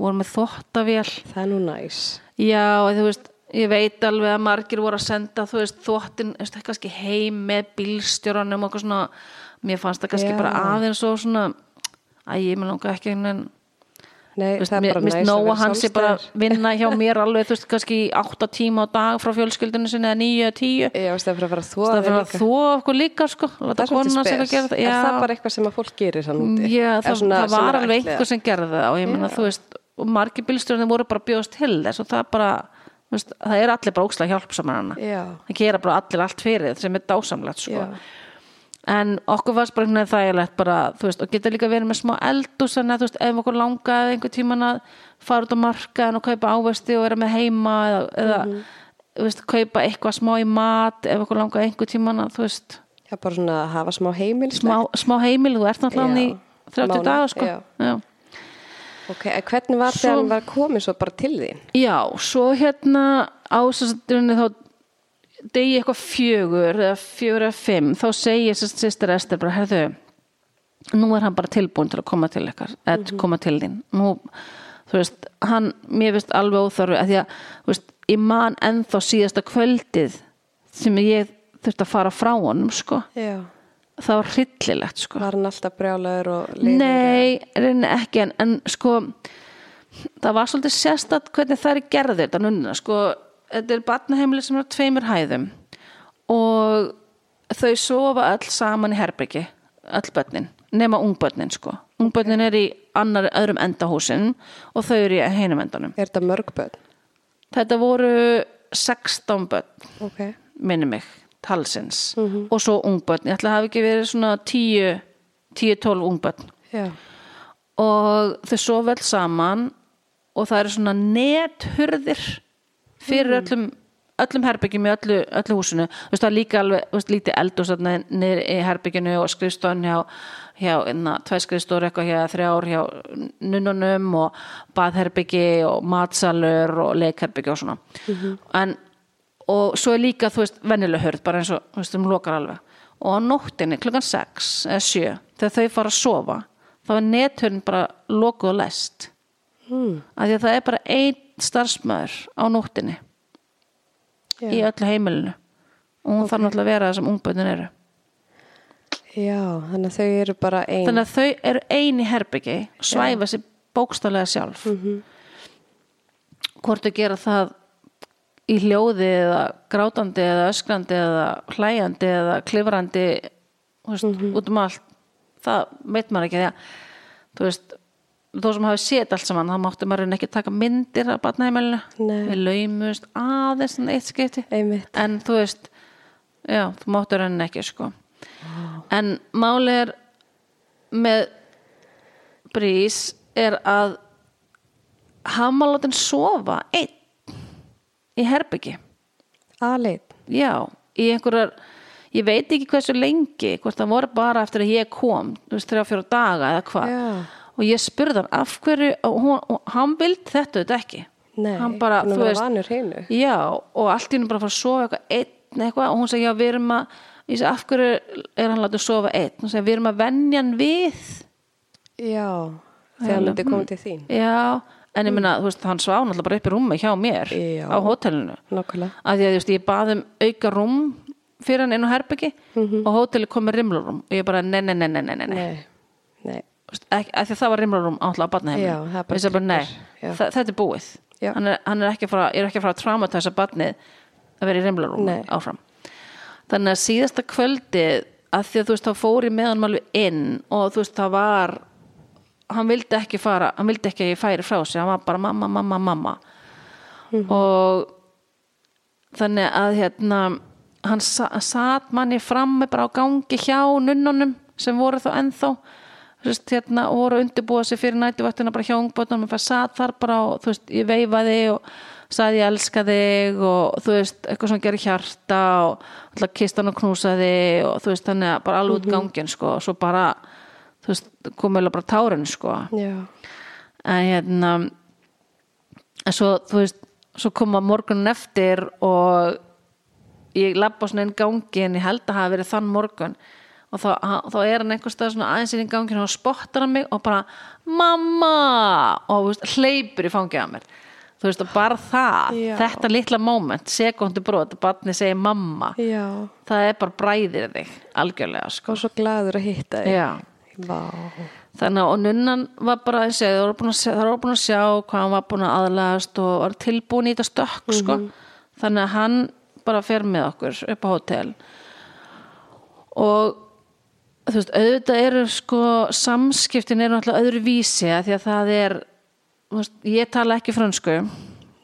vorum með þvottavél. Það er nú næs. Já, þú veist, ég veit alveg að margir voru að senda, þú veist, þvottin, þú veist, kannski heim með bílstjóranum og eitthvað svona, mér fannst það kannski Já. bara aðeins og svona, að ég með langa ekki, það er mér finnst nóg að hann sé bara vinna hjá mér alveg, þú veist, kannski í átta tíma á dag frá fjölskyldinu sinni eða níu eða tíu. Já, veist það fyrir að fara að þvó Það fyrir að þvó okkur líka, sko, Það er það. Er það bara eitthvað sem að fólk gerir Er það, það var er alveg einhver sem gerði það og ég margir bílstjórnir voru bara að bjóðast til þess og það bara, veist, það er allir bara ókslega hjálpsamar hana. Já, Það gera bara allir allt fyrir þetta sem er dásamlegt, sko. En okkur varst bara einhvern veginn þægilegt bara, veist, og geta líka verið með smá eldús þannig að, þú veist, ef okkur langaði einhver tíman að fara út á markaðin og kaupa ávesti og vera með heima eða, eða Mhm. þú veist, kaupa eitthvað smá í mat ef okkur langaði einhver tíman að, já, bara svona að hafa smá heimil smá, smá heimil, þú ert náttúrulega í 30 Mánuð, daga sko já. já. Ok, en hvernig var þegar hann var komið svo bara til þín? Já, svo hérna á þá degi eitthvað fjögur eða fjögur eða fimm þá segir sýstir Ester bara herðu, nú er hann bara tilbúin til að koma til ykkar, eða koma til þín nú, þú veist, hann mér veist alveg óþarfi, að því að veist, ég man ennþá síðasta kvöldið sem ég þurfti að fara frá honum, sko, Já. Það var hryllilegt, sko Var hann alltaf brjálaður og leiður? Nei, reyni ekki en, en sko það var svolítið sérstætt hvernig það er gerðið þetta nunna sko, þetta er barnaheimili sem er á tveimur hæðum og þau sofa öll saman í herbyggi öll börnin, nema ungbörnin sko ungbörnin er í annar öðrum endahúsin og þau eru í hinum endanum Er þetta mörg börn? þetta voru 16 börn Ok. minni mig, talsins. Og svo ungbörn, ég ætla að hafa ekki verið svona 10 10-12 ungbörn. Já. og þau sofa öll saman og það eru svona nethurðir fyrir öllum öllum herbyggjum í öllu, öllu húsinu. Þú veist það er líka alveg, veist, lítið eldur niður í herbygginu og skrifstofan hjá, hjá na, tvær skrifstofur eitthvað hjá þrjár hjá nunnunum og baðherbyggi og matsalur og leikherbyggi og svona. En, og svo er líka þú veist vennileg hörð, bara eins og þú veist, um lokar alveg. Og á nóttinni klukkan 6 eða 7, þegar þau fara að sofa þá er nethörn bara lokuð og læst Mm. af því að það er bara einn starfsmæður á nóttinni Já. í öllu heimilinu. Og hún þarf náttúrulega að vera það sem ungböndin eru. Já, þannig að þau eru bara ein. þannig að þau eru ein í herbyggi svæfa sér bókstaflega sjálf. Hvort þau gera það í hljóði eða grátandi eða öskrandi eða hlæjandi eða klifrandi veist, út um allt það veit maður ekki því að þú veist, þó sem hafi séð allt saman þá mátti maður ekki taka myndir af barnaheimilinu. Nei. við laumust aðeins eitt skipti. Einmitt. en þú veist já, þú máttu reyna ekki sko. En máli er með brís er að hann má látin sofa einn í herbyggi Aleit. já, í einhverjar ég veit ekki hversu lengi hvort það voru bara eftir að ég kom þú veist, þrjá fjóra daga eða hvað. Og ég spurði hann af hverju og, hún, og hann vildi þetta þetta ekki? Nei, hann bara, að þú veist já, og allt í hennu bara að fara að sofa eitthvað einn eitthvað og hún segi, já, við erum að ég segi, af hverju er hann látið sofa einn? Hún segi, við erum að venja hann við. Já, þegar hann myndi koma til þín. já, en ég minna, þú veist, hann svá náttúrulega bara upp í rúmi hjá mér Já. á hótelinu Nákvæmlega. að því að þú veist, ég bað um auka rúm fyrir hann inn á herbyggi Mhm. og hóteli kom með rimlarúm og ég bara, nei, nei, nei, nei, nei, nei, nei. Nei, nei. Þú veist, ekki, að því að það var rimlarúm átlað á barnaheimil Já, það er bara bara, nei, já. þa- þetta er búið Já. hann er, hann er ekki að fara, ég er ekki að fara að traumatæsa barnið að vera í rimlarúm Nei. áfram þannig að síðasta kvöldið að því að þú veist, þá fór ég með hann alveg inn og þú veist, það var hann vildi ekki fara, hann vildi ekki að ég færi frá sig, hann var bara mamma, mamma, mamma. Mhm. og þannig að hérna hann sa satt manni frammi bara á gangi hjá nunnunum sem voru þá ennþá veist, hérna, og voru að undirbúa sig fyrir nætuvættina bara hjá ungbóttunum og það satt þar bara og veist, ég veifaði og sagði ég elska þig og þú veist, eitthvað svona gerir hjarta og alltaf kist hann og knúsaði og þú veist, þannig að bara alveg út gangin sko, og svo bara þú veist, komið bara tárin sko Já. en hérna en svo, þú veist svo koma morgunin eftir og ég labba svona inn gangin ég held að hafa verið þann morgun og þá, þá er hann einhvers stað svona aðeins inn í gangin og spottar hann mig og bara mamma og veist, hleypur í fangið að mér þú veist, og bara það, Já. þetta litla moment sekundu brot, barni segir mamma Já. það er bara bræðir þig algjörlega, sko Og svo gladur að hitta þig. Vá. Þannig að og nunnan var bara eins og það voru búin að búin að sjá hvað hann var búin að aðlagast og var tilbúin í þetta stökk sko. þannig að hann bara fer með okkur upp á hótel og þú veist, auðvitað eru sko samskiptin eru náttúrulega öðru vísi því að það er veist, ég tala ekki frönsku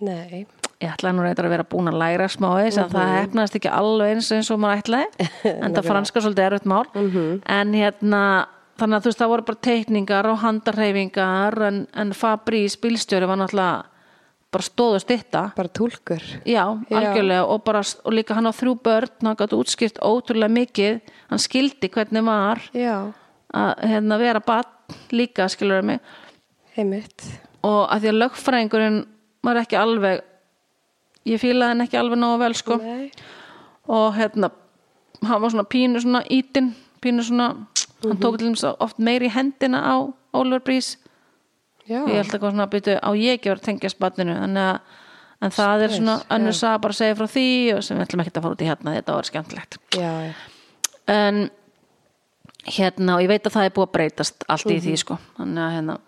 Nei. ég ætlaði nú reyndar að vera búin að læra smá eins en það hefnaðist ekki alveg eins eins og maður ætlaði en það franska er svolítið erfitt mál en hérna þannig að þú veist það voru bara teikningar og handarreifingar en, en Fabrís bílstjóri var náttúrulega bara stóðu stitta Bara túlkur. já, algjörlega og, bara, og líka hann á þrjú börn hann gæti útskipt ótrúlega mikið hann skildi hvernig var Já. að hérna, vera barn líka skilur mig Heimitt. og að því að lögfræðingurinn var ekki alveg ég fílaði hann ekki alveg nógu vel sko Nei. og hérna hann var svona pínu svona ítin pínu svona, hann tók til þess oft meiri hendina á Breeze Já. ég held eitthvað svona að byrja á ég ekki verið að tengja spatninu þannig að en það er Spes, svona önnur saga bara að segja frá því og sem við ætlum ekki að fara út í hérna þetta var skemmtilegt. Já, já. en hérna og ég veit að það er búið að breytast allt í því sko. Þannig að hérna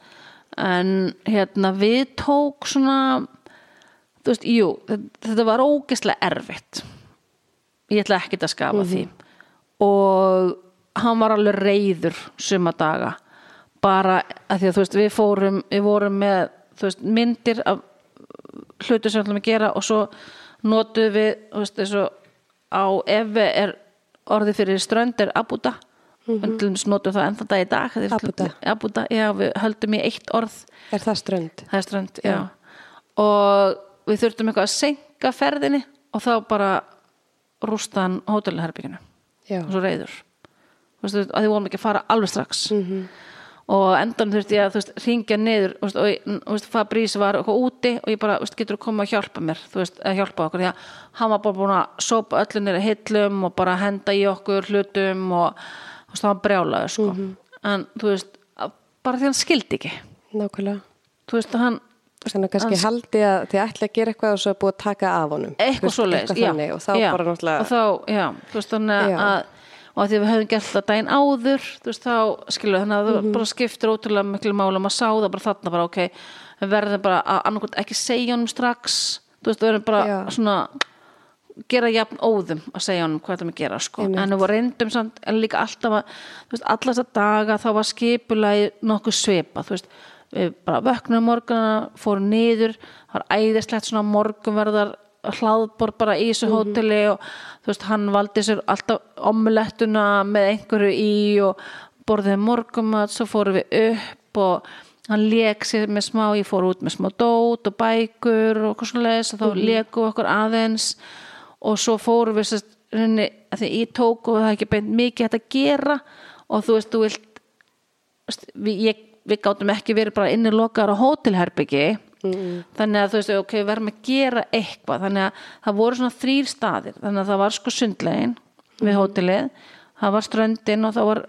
en hérna við tók svona þú veist, jú þetta- var ógeðslega erfitt. Ég ætla ekkert að skafa því. Og hann var alveg reyður suma daga bara að því að þú veist við fórum við vorum með veist, myndir af hlutu sem við ætlum að gera og svo notuðum við veist, á ef er orðið fyrir strönd er abuda mm -hmm. notuðum það ennþá dag í dag Abuda. abuda, já, við höldum í eitt orð Er það strönd? það er strönd, já. og við þurftum eitthvað að senka ferðinni og þá bara rústa hann hótelherbygginu Já. og svo reyður veist, að því vorum ekki að fara alveg strax -hmm. og endan þurfti ég að veist, ringja niður veist, og Fabrice var úti og ég bara, getur þú koma að hjálpa mér að hjálpa okkur, því að hann var bara búin að sópa öllu niður hillum og bara henda í okkur hlutum og það var brjálaður sko. en þú veist, bara því hann skildi ekki Nákvæmlega. þú veist, hann Þannig að kannski haldi að þið ætla að gera eitthvað og svo búið að taka af honum. Eitthvað svo leiðis Og þá bara náttúrulega... og þá, já, þú veist þannig Já. að og að því að við höfum gert það daginn áður þú veist þá, skilur þannig að Mhm. það bara skiptir ótrúlega miklu málum að sá það bara þarna bara ok, við verðum bara að annarkvæmt ekki segja honum strax þú veist, við verðum bara Já. svona gera jafn óðum að segja honum hvað það með gera sko. Einmitt. en við reyndum samt en líka alltaf að, þú veist, alla þessa daga þá var skipulagi nokkuð svipa þú veist, við bara vöknum morgunna fórum niður, það var æðislegt svona morgunverðar hlaðbor bara í þessu hóteli og þú veist, hann valdi sér alltaf omulettuna með einhverju í og borðið morgumat, svo fórum við upp og hann lék sér með smá, ég fór út með smá dót og bækur og eitthvað svona leis og þá mm léku okkur aðeins og svo fórum við sérst, henni, því ég tók og það er ekki beint mikið hægt að gera og þú veist, þú vilt við, ég, við gátum ekki verið bara inni lokaðar á hótelherbyggi þannig að þú veist, ok, við verðum að gera eitthvað, þannig að það voru svona þrýr staðir, þannig að það var sko sundlegin við hótelið það var ströndin og þá var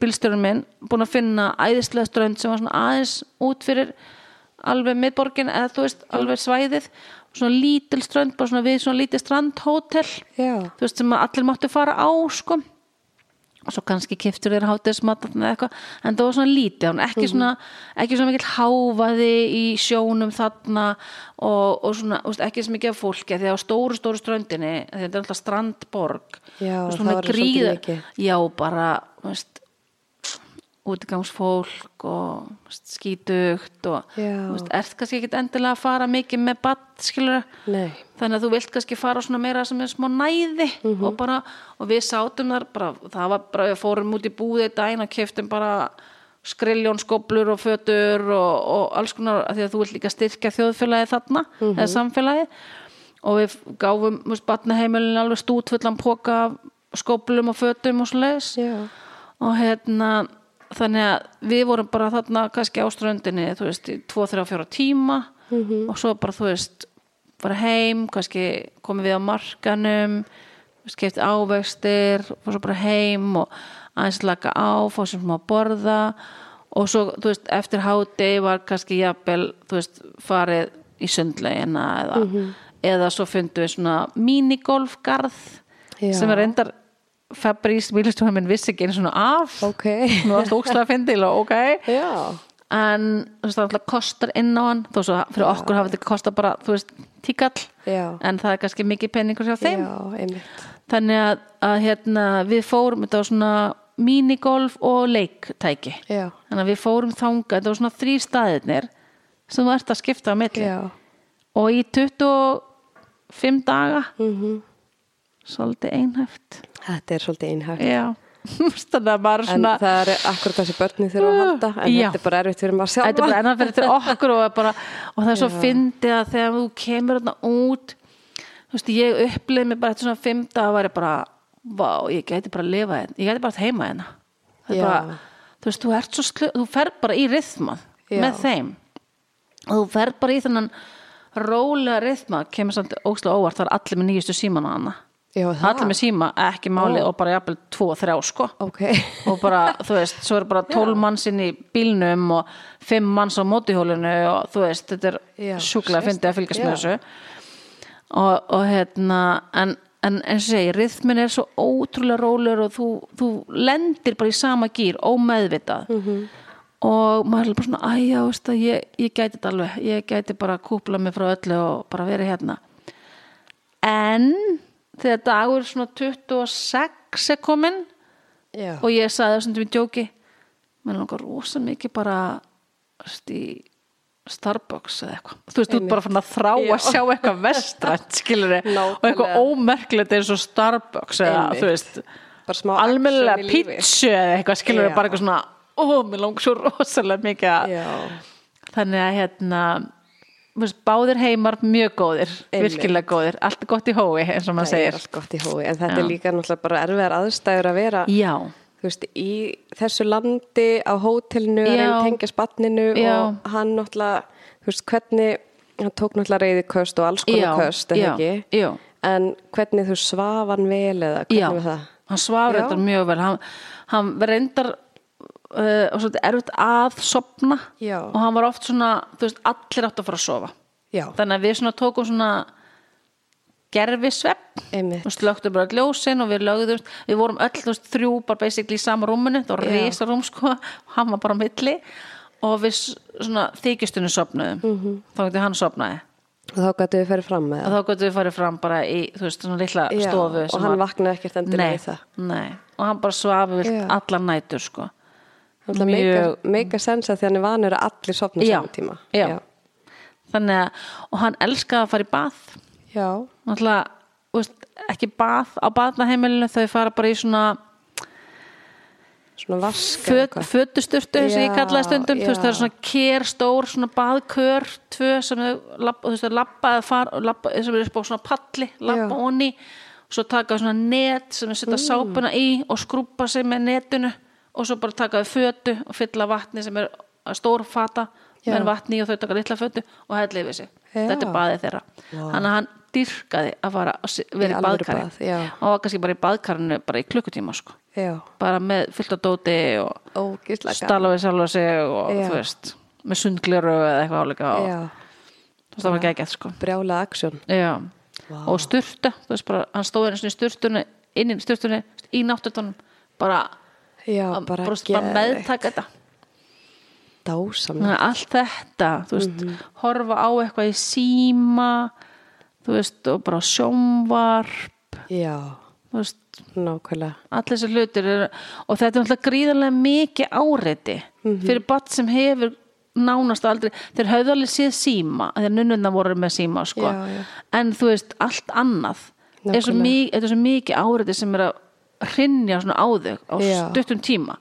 bílstjórun minn búin að finna æðislega strönd sem var svona aðeins út fyrir alveg miðborgin eða þú veist, alveg svæðið. Svona lítil strönd, bara svona við svona lítið strandhótel. Já. þú veist, sem allir máttu fara á sko og svo kannski kiftur þér eitthvað, en það var svona lítið ekki svona, ekki svona mikill háfaði í sjónum þarna og, og svona, ekki mikið af fólki. Því að á stóru, stóru ströndinni þetta er alltaf strandborg. Já, það var svolítið mikið. já, bara, veist útigangsfólk og skítugt og veist, ert kannski ekkit endilega að fara mikið með Nei. þannig að þú vilt kannski fara svona meira sem er smá næði Mhm. og bara, og við sátum þar bara, það var bara, við fórum út í búðið dæn og keftum bara skriljónskoblur og fötur og, og alls konar, af því að þú vilt líka styrkja þjóðfélagið þarna, Mhm. eða samfélagið og við gáfum, batnaheimilin alveg stútfullan póka skoblum og fötum og Já. og hérna þannig að við vorum bara þarna kannski á ströndinni þú veist, í 2-3-4 tíma og svo bara þú veist fara heim, kannski komið við á markanum skipti ávextir og svo bara heim og aðeins laka á, fá sér smá að borða og svo, þú veist, eftir háti var kannski jafnvel, þú veist, farið í sundlegina eða, eða svo fundum við svona minigolfgarð sem er reyndar Fabrice bílstjóðan minn vissi ekki einu svona af Ok. nú varst ókslega að fyndil og ok Já. en þú veist það alltaf kostar inn á hann þó svo fyrir okkur hafa þetta kostar bara þú veist tíkall Já. en það er kannski mikið penningur hjá þeim Já, einmitt. þannig að, að hérna, við fórum þetta var svona minigolf og leiktæki Já. þannig að við fórum þangað þetta var svona þrý staðirnir sem þú ert að skipta á milli Já. og í 25 daga Mm svolítið einhæft Þetta er svolítið einhægt. já að En það er akkur þessi börni þurfa að halda en Já. þetta er bara erfitt fyrir maður sjálfa. Þetta er bara ennar fyrir okkur og, bara, og það er svo fyndið að þegar þú kemur þarna út þú veist, ég upplið mig bara eftir svona daga var ég bara, vá, ég gæti bara að lifa hérna, ég gæti bara að heima hérna Já. bara, þú veist, þú ert svo slu, þú fer bara í rithmað Já. með þeim og þú fer bara í þennan rólega rithmað, kemur samt óslega óvart það er allir með nýjustu símana hana Já, allir með síma, ekki máli og bara jafnvel tvo, þrjá sko. Ok, og bara, þú veist, svo er bara 12 manns inn í bílnum og 5 manns á mótihólinu og þú veist, þetta er sjúklega fyndið að fylgjast með Já. þessu. Og, og hérna en, en eins og segi, rithmin er svo ótrúlega rólur og þú, þú lendir bara í sama gýr, ómeðvitað. Mhm. og maður er bara svona, æja, veist það, ég, ég gæti þetta alveg, ég gæti bara kúpla mig frá öllu og bara verið hérna. En þegar dagur svona 26 er kominn já, og ég sagði það sem í djóki mér langar rosa mikið bara í Starbucks eða eitthvað þú veist, þú ert bara fann að þrá Já. að sjá eitthvað vestrænt skilur og Nákvæmlega. eitthvað ómerkilegt eins og Starbucks eða Einmitt. þú veist lífi. pítsu eða eitthvað skilur Já. bara eitthvað svona, ó, mér langar svo rosalega mikið að þannig að hérna báðir heimar mjög góðir Einmitt. virkilega góðir, allt gott í hói eins og maður segir. allt gott í hói En þetta Já. er líka náttúrulega bara erfiðar aðstæður að vera já, Þú veist, í þessu landi á hótelinu að reyna tengja spanninu og hann náttúrulega, þú veist, hvernig hann tók náttúrulega reyði köst og alls konar köst, eða ekki? Já. En hvernig þú svafan vel eða hvernig var það? hann svaf reyndar mjög vel. Hann, hann reyndar uh, og svolítið erfitt að sopna Já. og hann var oft svona þú veist, allir átt að fara að sofa. Já, þannig að við svona tókum svona gerfi svepp einmitt og slögtum bara ljósin og við lögðum við vorum öll þú veist, þrjú bara basically í sama rúminu. Það var Já. risa rúm sko. Og hann var bara á milli. Og við svona þykistunni sopnuðum mm Mhm. þá getur hann sopnaði og þá gætu við ferið fram með og þá getur við farið fram bara í þú veist svona litla Já, stofu og sem hann var- vaknaði ekkert endilega nei, við það. nei, og hann bara svafi vilt Já. allar nætur sko Það meika, sensa því hann er vanur að allir sopna Já, saman tíma já. þannig að og hann elskaði að fara í bað já, þú veist, ekki bað á baðnaheimilinu, þau fara bara í svona svona vask eða föt, eitthvað. fötusturtu og ég Já, kallaði stundum veist, já. það er svona kér stór, svona baðkör tvö sem þau labba, sem er upp á svona palli Já. onni og svo taka svona net sem þau setja Mm. sápuna í og skrúpa sig með netinu og svo bara taka þau fötu og fylla vatni sem er stór fata Já. með vatni og þau taka litla fötu og helli yfir sig. Já. þetta er baðið þeirra. Þannig að hann dyrkaði að fara vera Í baðkari bað, og var kannski bara í baðkarinu bara í klukkutíma sko. Bara með fullt af dóti og ógislega stala við sjálfa sig og Já. þú veist með sundgliru eða eitthvað áleika og það var geggjað sko. brjála aksjón Já. og sturta, þú veist bara hann stóð einu sinni í sturtunni inn í sturtunni í náttutunum bara, já, bara, bara, meðtaka þetta dásamlega allt þetta, þú veist Mhm. horfa á eitthvað í síma þú veist, og bara sjónvarp já, veist, nákvæmlega allir þessar hlutir eru, og þetta er náttúrulega gríðarlega mikið áreiti Mhm. fyrir bat sem hefur nánast aldrei, þeir höfðu alveg séð síma þeir nunnuna voru með síma sko. Já, já. en þú veist, allt annað er þetta er svo mikið áreiti sem er að hrinja svona á þau á Já. stuttum tíma.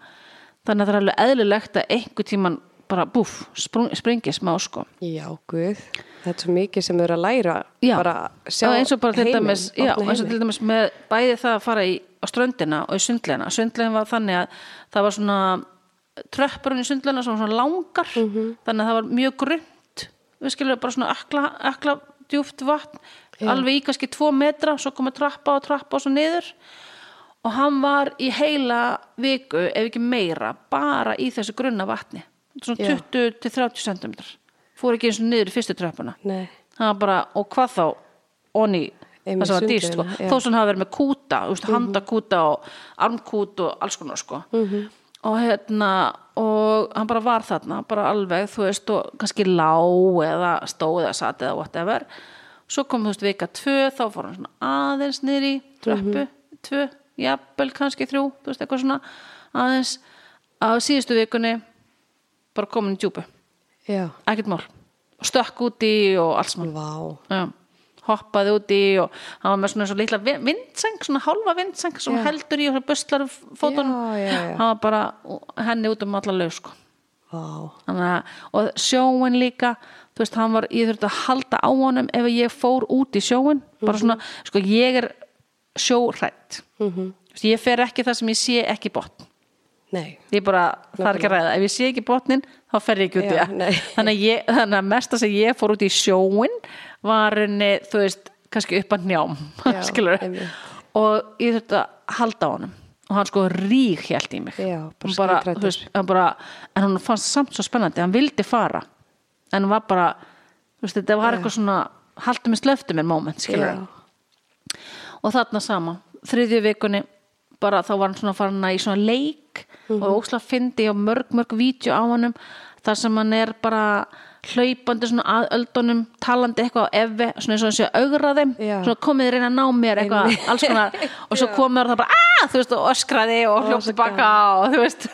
Þannig að það er alveg eðlilegt að einhver tíman bara búf, springi smá sko. Já, guð, þetta er svo mikið sem erum að læra Já, bara sjá og eins og bara til heiminn, dæmis, já, eins og til dæmis með bæði það að fara í, á ströndina og í sundlegina sundlegin var þannig að það var svona tröppurinn í sundlegina sem var svona langar. Mhm. þannig að það var mjög grunnt. Við skilum bara svona akla, akla djúft vatn, alveg í kannski tvo metra, svo komið trappa og trappa og svo niður og hann var í heila viku, ef ekki meira bara í þessu grunna vatni. Svona Já. 20-30 cm fór ekki eins og niður í fyrstu bara, og hvað þá? Onni það sem var dýrst sko. þó sem hafa verið með kúta, þú veist, handakúta og armkút og alls konar sko. Mhm. og hérna og hann bara var þarna, bara alveg þú veist, og kannski lá eða stóð eða satt eða whatever. Svo kom þú veist vika tvö, þá fór hann svona aðeins niður í tröppu tvö, jafnvel kannski þrjú þú veist, eitthvað svona aðeins. Á síðustu vikunni bara komin í djúpu, já, ekkert mál. Stökk úti og vá. Já, hoppaði úti og hann var með svona, svona litla vi- vindseng, svona hálfa vindseng sem heldur í og buslar fótunum. Hann var bara henni út um alla laug sko. Þannig og sjóin líka þú veist, hann var, ég þurfti að halda á honum ef ég fór út í sjóin bara Mhm. svona, sko, ég er sjórætt mm -hmm. ég fer ekki það sem ég sé ekki botn. Nei, ég bara, það er ekki að ræða. Ef ég sé ekki botnin, þá fer ég ekki út í Já, það. þannig þannig að mesta sem ég fór út í sjóin var henni, þú veist kannski upp að njám Já, skilur og ég þurfti að halda á honum. Og hann sko rík hjælt í mig. Já, bara bara, veist, hann bara, en hún fannst samt svo spennandi, hann vildi fara. En hann var bara þú veist, þetta var eitthvað svona haltu mig slöftu mér moment, skilur Já. Og þarna sama, þriðju vikunni bara þá var hann svona farin að í svona leik Mhm. og ósla fyndi og mörg mörg vídeo á honum þar sem hann er bara hlaupandi svona að öldunum talandi eitthvað á evi, svona eins og hann sé að augra þeim. Já. svona komið inn að ná mér eitthvað alls konar. Og svo komið það bara aaa, þú veist, og öskraði og hljóp svo tilbaka og þú veist.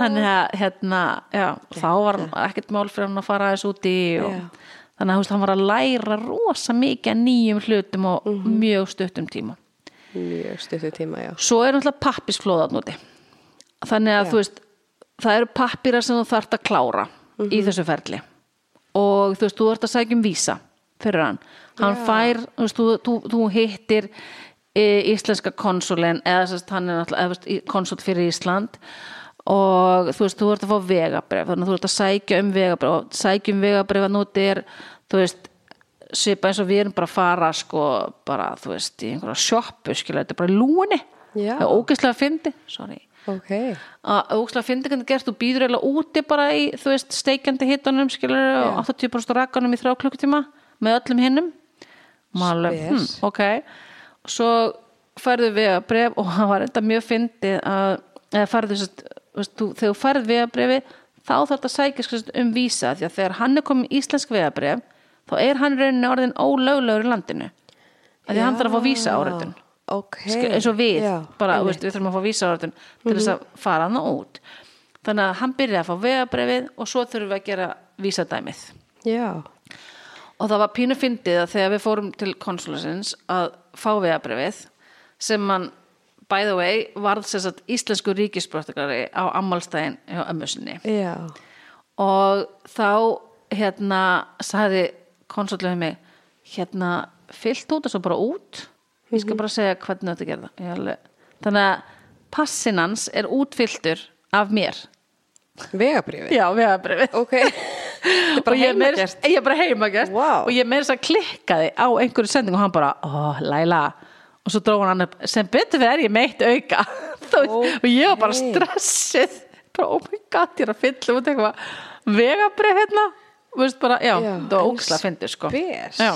Þannig að hérna, já, þá var hann ekkert mál fyrir hann að fara þess út í og, Já. Þannig að veist, hann var að læra rosa mikið nýjum hlutum og Mhm. mjög stuttum tíma mjög stuttu tíma, já svo er náttúrulega pappisflóðat núti þannig að Já. þú veist það eru pappira sem þú þarft að klára Mhm. í þessu ferli og þú veist, þú ert að sækja um vísa fyrir hann, hann Já. fær þú, veist, þú, þú, þú hittir e, íslenska konsulin eða sérst, hann er náttúrulega eða, þú veist, í- konsul fyrir Ísland og þú veist, þú ert að fá vegabref þannig að þú ert að sækja um vegabref og sækja um vegabref að núti er þú veist, svipa eins og við erum bara að fara sko, bara, þú veist, í einhverja sjoppu, skilja, þetta er bara í lúinni Já. það er ógeðslega fyndi sorry. Ok, að ógeðslega fyndi hvernig gert, þú býður eiginlega úti bara í, þú veist, steikjandi hittunum skilur, og 80% rakanum í þrjá klukkutíma með öllum hinnum. Hm, ok. Svo færðu við að bref og það var þetta mjög fyndið að færðu sérst, veist, þú, þegar þú færð vegabrifi þá þarf þetta að sækja sérst, um vísa því að þegar hann er komin íslensk vegabrif þá er hann í rauninni orðin ólöglegur í landinu að því að hann þarf að fá vísa áreitun ok. Skil- eins og við, já, bara, veist, við þurfum að fá vísa áreitun til þess að fara hann út. Þannig að hann byrjaði að fá vegabrifið og svo þurfum við að gera vísadæmið. Já, og það var pínu fyndið að þegar við fórum til konsulasins að fá vegabrifið sem hann by the way varð sér satt íslensku ríkisbrottakari á ammálstæðin hjá ömmusinni já. Og þá hérna sagði konsullega mig hérna fyllt út og svo bara út? Ég skal bara segja hvernig þetta gerða þannig að passin hans er útfylltur af mér. Vegabrifi já, vegabrifið ok, þetta er og ég ég bara heimagert. Vá. og ég meir þess að klikkaði á einhverju sendingu og hann bara, ó, Laila og svo dróð hann upp, sem betur er ég meitt auka. Veist, og ég var bara stressið. Bara, oh my god, ég er að fylla út eitthvað vegabrif hérna. Bara, já, Já, það var óksla fyndir sko. spes. Já.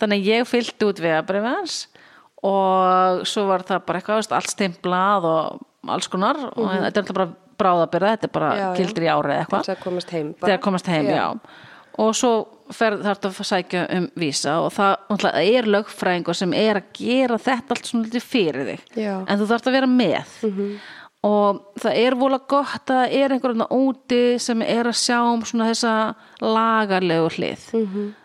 þannig að ég fylgdi út vegabrif hans og svo var það bara eitthvað, veist, allt stimplað og alls konar. Og þetta er alltaf bara bráðabyrða, þetta er bara Mhm. Gildir í árið eitthvað. Þess að komast heim þegar komast heim, já, og svo þarf að sækja um vísa og það er lögfræðingur sem er að gera þetta allt svona litið fyrir þig. Já. en þú þarft að vera með. Og það er vola gott að það er einhverjum úti sem er að sjá um svona þessa lagarlegu hlið.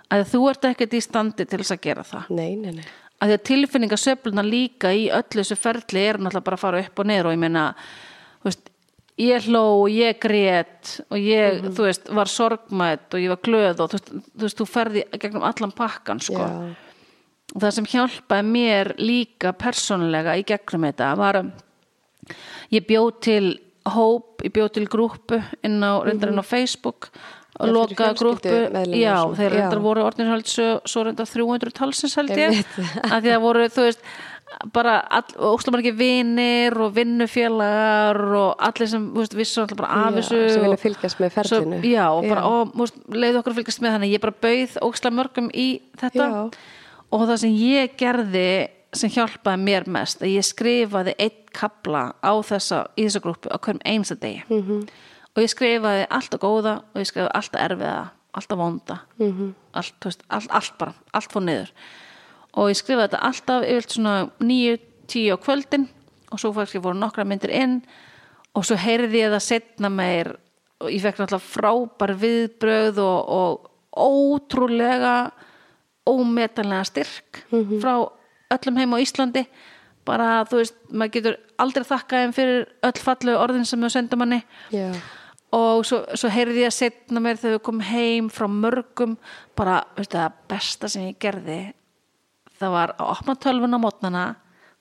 Að þú ert ekkert í standi til þess að gera það. Nei, nei, nei. Að því að tilfinningasöfluna líka í öllu þessu ferli er náttúrulega bara að fara upp og neður og ég meina þú veist, ég hló og ég grét og ég, þú veist, var sorgmætt og ég var glöð og þú veist, þú, veist, þú ferði gegnum allan pakkan sko. og það sem hjálpaði mér líka persónulega í gegnum þetta var að ég bjóð til hóp, ég bjóð til grúpu inn á, reyndar inn á Facebook og loka grúpu já, þeir reyndar voru orðin held svo, reyndar 300 talsins held ég. Að því að voru, þú veist bara óslega ekki vinir og vinnufélagar og allir sem veist, vissu alltaf bara af þessu sem vilja fylgjast með ferlinu. svo, já, og bara, og veist, leiði okkur að fylgjast með þannig ég bara bauð óslega mörgum í þetta Já. og það sem ég gerði sem hjálpaði mér mest að ég skrifaði einn kapla á þessa, í þessa grúpu á hverjum einsta degi Mhm. -hmm. og ég skrifaði allt og góða og ég skrifaði allt erfiða allt og vonda Mhm. -hmm. allt, veist, allt, allt bara, allt fór niður og ég skrifaði þetta alltaf yfir svona nýju, tíu á kvöldin. Og svo fannst ég voru nokkra myndir inn. Og svo heyrði ég það setna meir. Og ég fekk náttúrulega frábær viðbröð og, og ótrúlega ómetanlega styrk frá öllum heim á Íslandi. Bara þú veist, maður getur aldrei þakkað þeim fyrir öll fallu orðin sem þau senda manni já, og svo, svo heyrði ég að setna mér þegar við komum heim frá mörgum. Bara, veistu það, besta sem ég gerði það var að opna tölvun á mótnana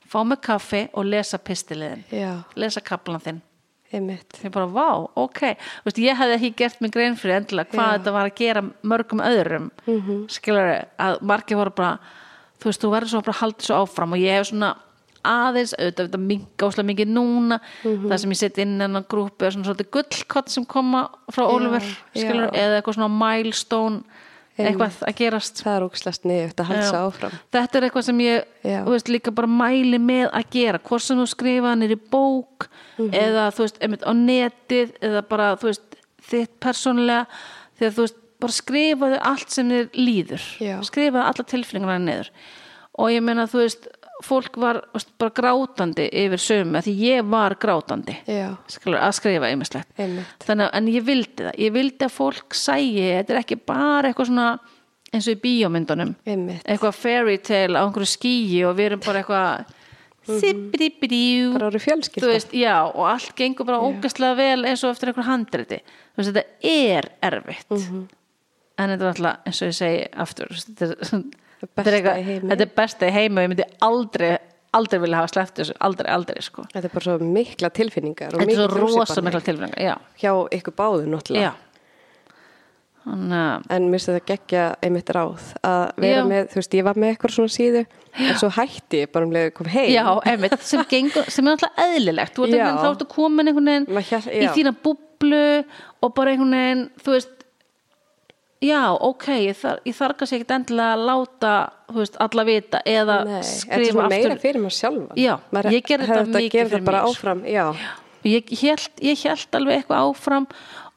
fá mig kaffi og lesa pistiliðin já, lesa kaplan þinn einmitt ég bara, vá, ok Þú veist, ég hefði ekki gert mig grein fyrir endilega hvað Já. þetta var að gera mörgum öðrum mm -hmm. skilur að margir voru bara þú veist, þú verður svo bara halda svo áfram og ég hef svona aðeins auðvitað óslega mikið núna Mhm. það sem ég set inn en að grúpi er svona svolítið gullkott sem koma frá Oliver já. skilur, eða eitthvað svona milestone eitthvað að gerast. Það er ógislega sniðugt að sig áfram. Þetta er eitthvað sem ég veist, líka bara mæli með að gera. Hvort sem þú skrifa hann er í bók Mhm. eða þú veist, einmitt á netið eða bara, þú veist, þitt persónlega þegar þú veist, bara skrifaðu allt sem þér líður. Já. skrifaðu alla tilfinningarna niður. Og ég meina, þú veist, fólk var bara grátandi yfir sömu því ég var grátandi. Já, skilur, að skrifa einmislegt þannig að, en ég vildi það, ég vildi að fólk sæi, þetta er ekki bara eitthvað svona eins og í bíómyndunum. Einmitt, eitthvað fairy tale á einhverju skýi og við erum bara eitthvað mm bara eru þú fjölskylda og allt gengur bara ógæslega vel eins og eftir einhver handriti. Veist, þetta er erfitt. Mhm. en þetta er alltaf, eins og ég segi aftur, þetta er, besta þetta er besta í heimi og ég myndi aldrei, aldrei vilja hafa sleppt þessu, aldrei, aldrei, sko. Þetta er bara svo mikla tilfinningar þetta er svo rosa mikla tilfengar, já, hjá ykkur báðu náttúrulega. Að en mér finnst þetta geggja einmitt ráð að vera Já. með, þú veist, ég var með eitthvað svona síðu en svo hætti ég bara um að koma heim. Já, einmitt, sem, gengur, sem er alltaf eðlilegt. Þú ert einhvern veginn, þá ertu komin einhvern veginn í þína búblu og bara einhvern veginn, þú veist já, ok, ég, þar, ég þarf kannski ekkert endilega að láta veist, alla vita eða Nei, er skrifa svona meira aftur. fyrir maður sjálfa Já, maður ég gerði þetta að mikið fyrir þetta bara mér. áfram já, ég held, alveg eitthvað áfram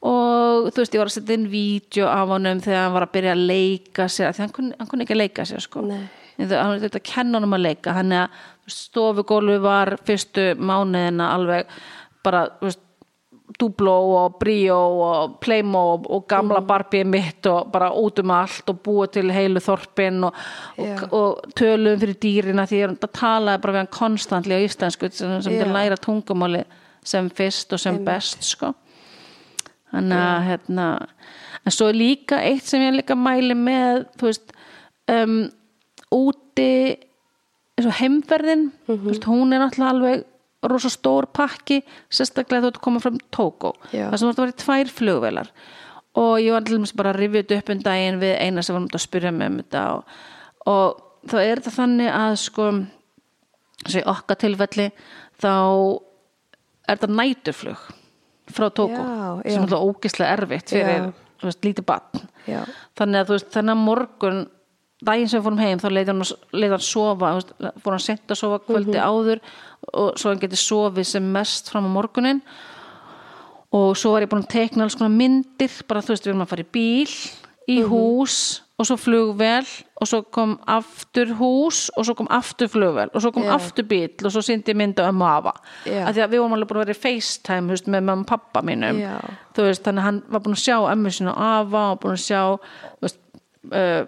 og þú veist, ég var að setja inn vídeo af honum þegar hann var að byrja að leika sér því hann kunni, hann kunni ekki að leika sér sko. Hann þetta kenna honum að leika hann er að stofugólfi var fyrstu mánuðina alveg bara, þú veist Duplo og Brio og Playmo og, og gamla Barbie mitt og bara út um allt og búa til heilu þorpin og, og, og tölum fyrir dýrina því að það talaði bara við hann konstantli á íslensku sem, til læra tungumáli sem fyrst og sem best sko. Þannig að hérna en svo líka eitt sem ég líka mæli með þú veist um, úti eins og heimferðin Mhm. þú veist, hún er náttúrulega alveg rosa stór pakki sérstaklega þú ert að koma frá Tókó það sem þú ert að vera í tvær flugvelar og ég var dæmis bara að rifja þetta upp um daginn við eina sem var náttúrulega að spyrja mig um þetta og, og þá er þetta þannig að sko í okkar tilfelli þá er þetta næturflug frá Tókó sem er alltaf ógislega erfitt fyrir veist, lítið batn já, þannig að veist, þennan morgun daginn sem við fórum heim, þá leið hann, hann sofa, fór hann sent að sofa kvöldi Mhm. áður og svo hann geti sofið sem mest fram á morgunin og svo var ég búin að teikna alls konar myndir, bara þú veist, við erum að fara í bíl í Mhm. hús og svo flugvel og svo kom aftur hús og svo kom aftur flugvel og svo kom Já. aftur bíl og svo sýndi ég mynda um afa Já. af því að við vorum alveg búin að vera í FaceTime veist, með mamma og pappa mínum þú veist, þannig að hann var búin að sjá ömmu sinna og afa og búin að sjá þú veist, uh,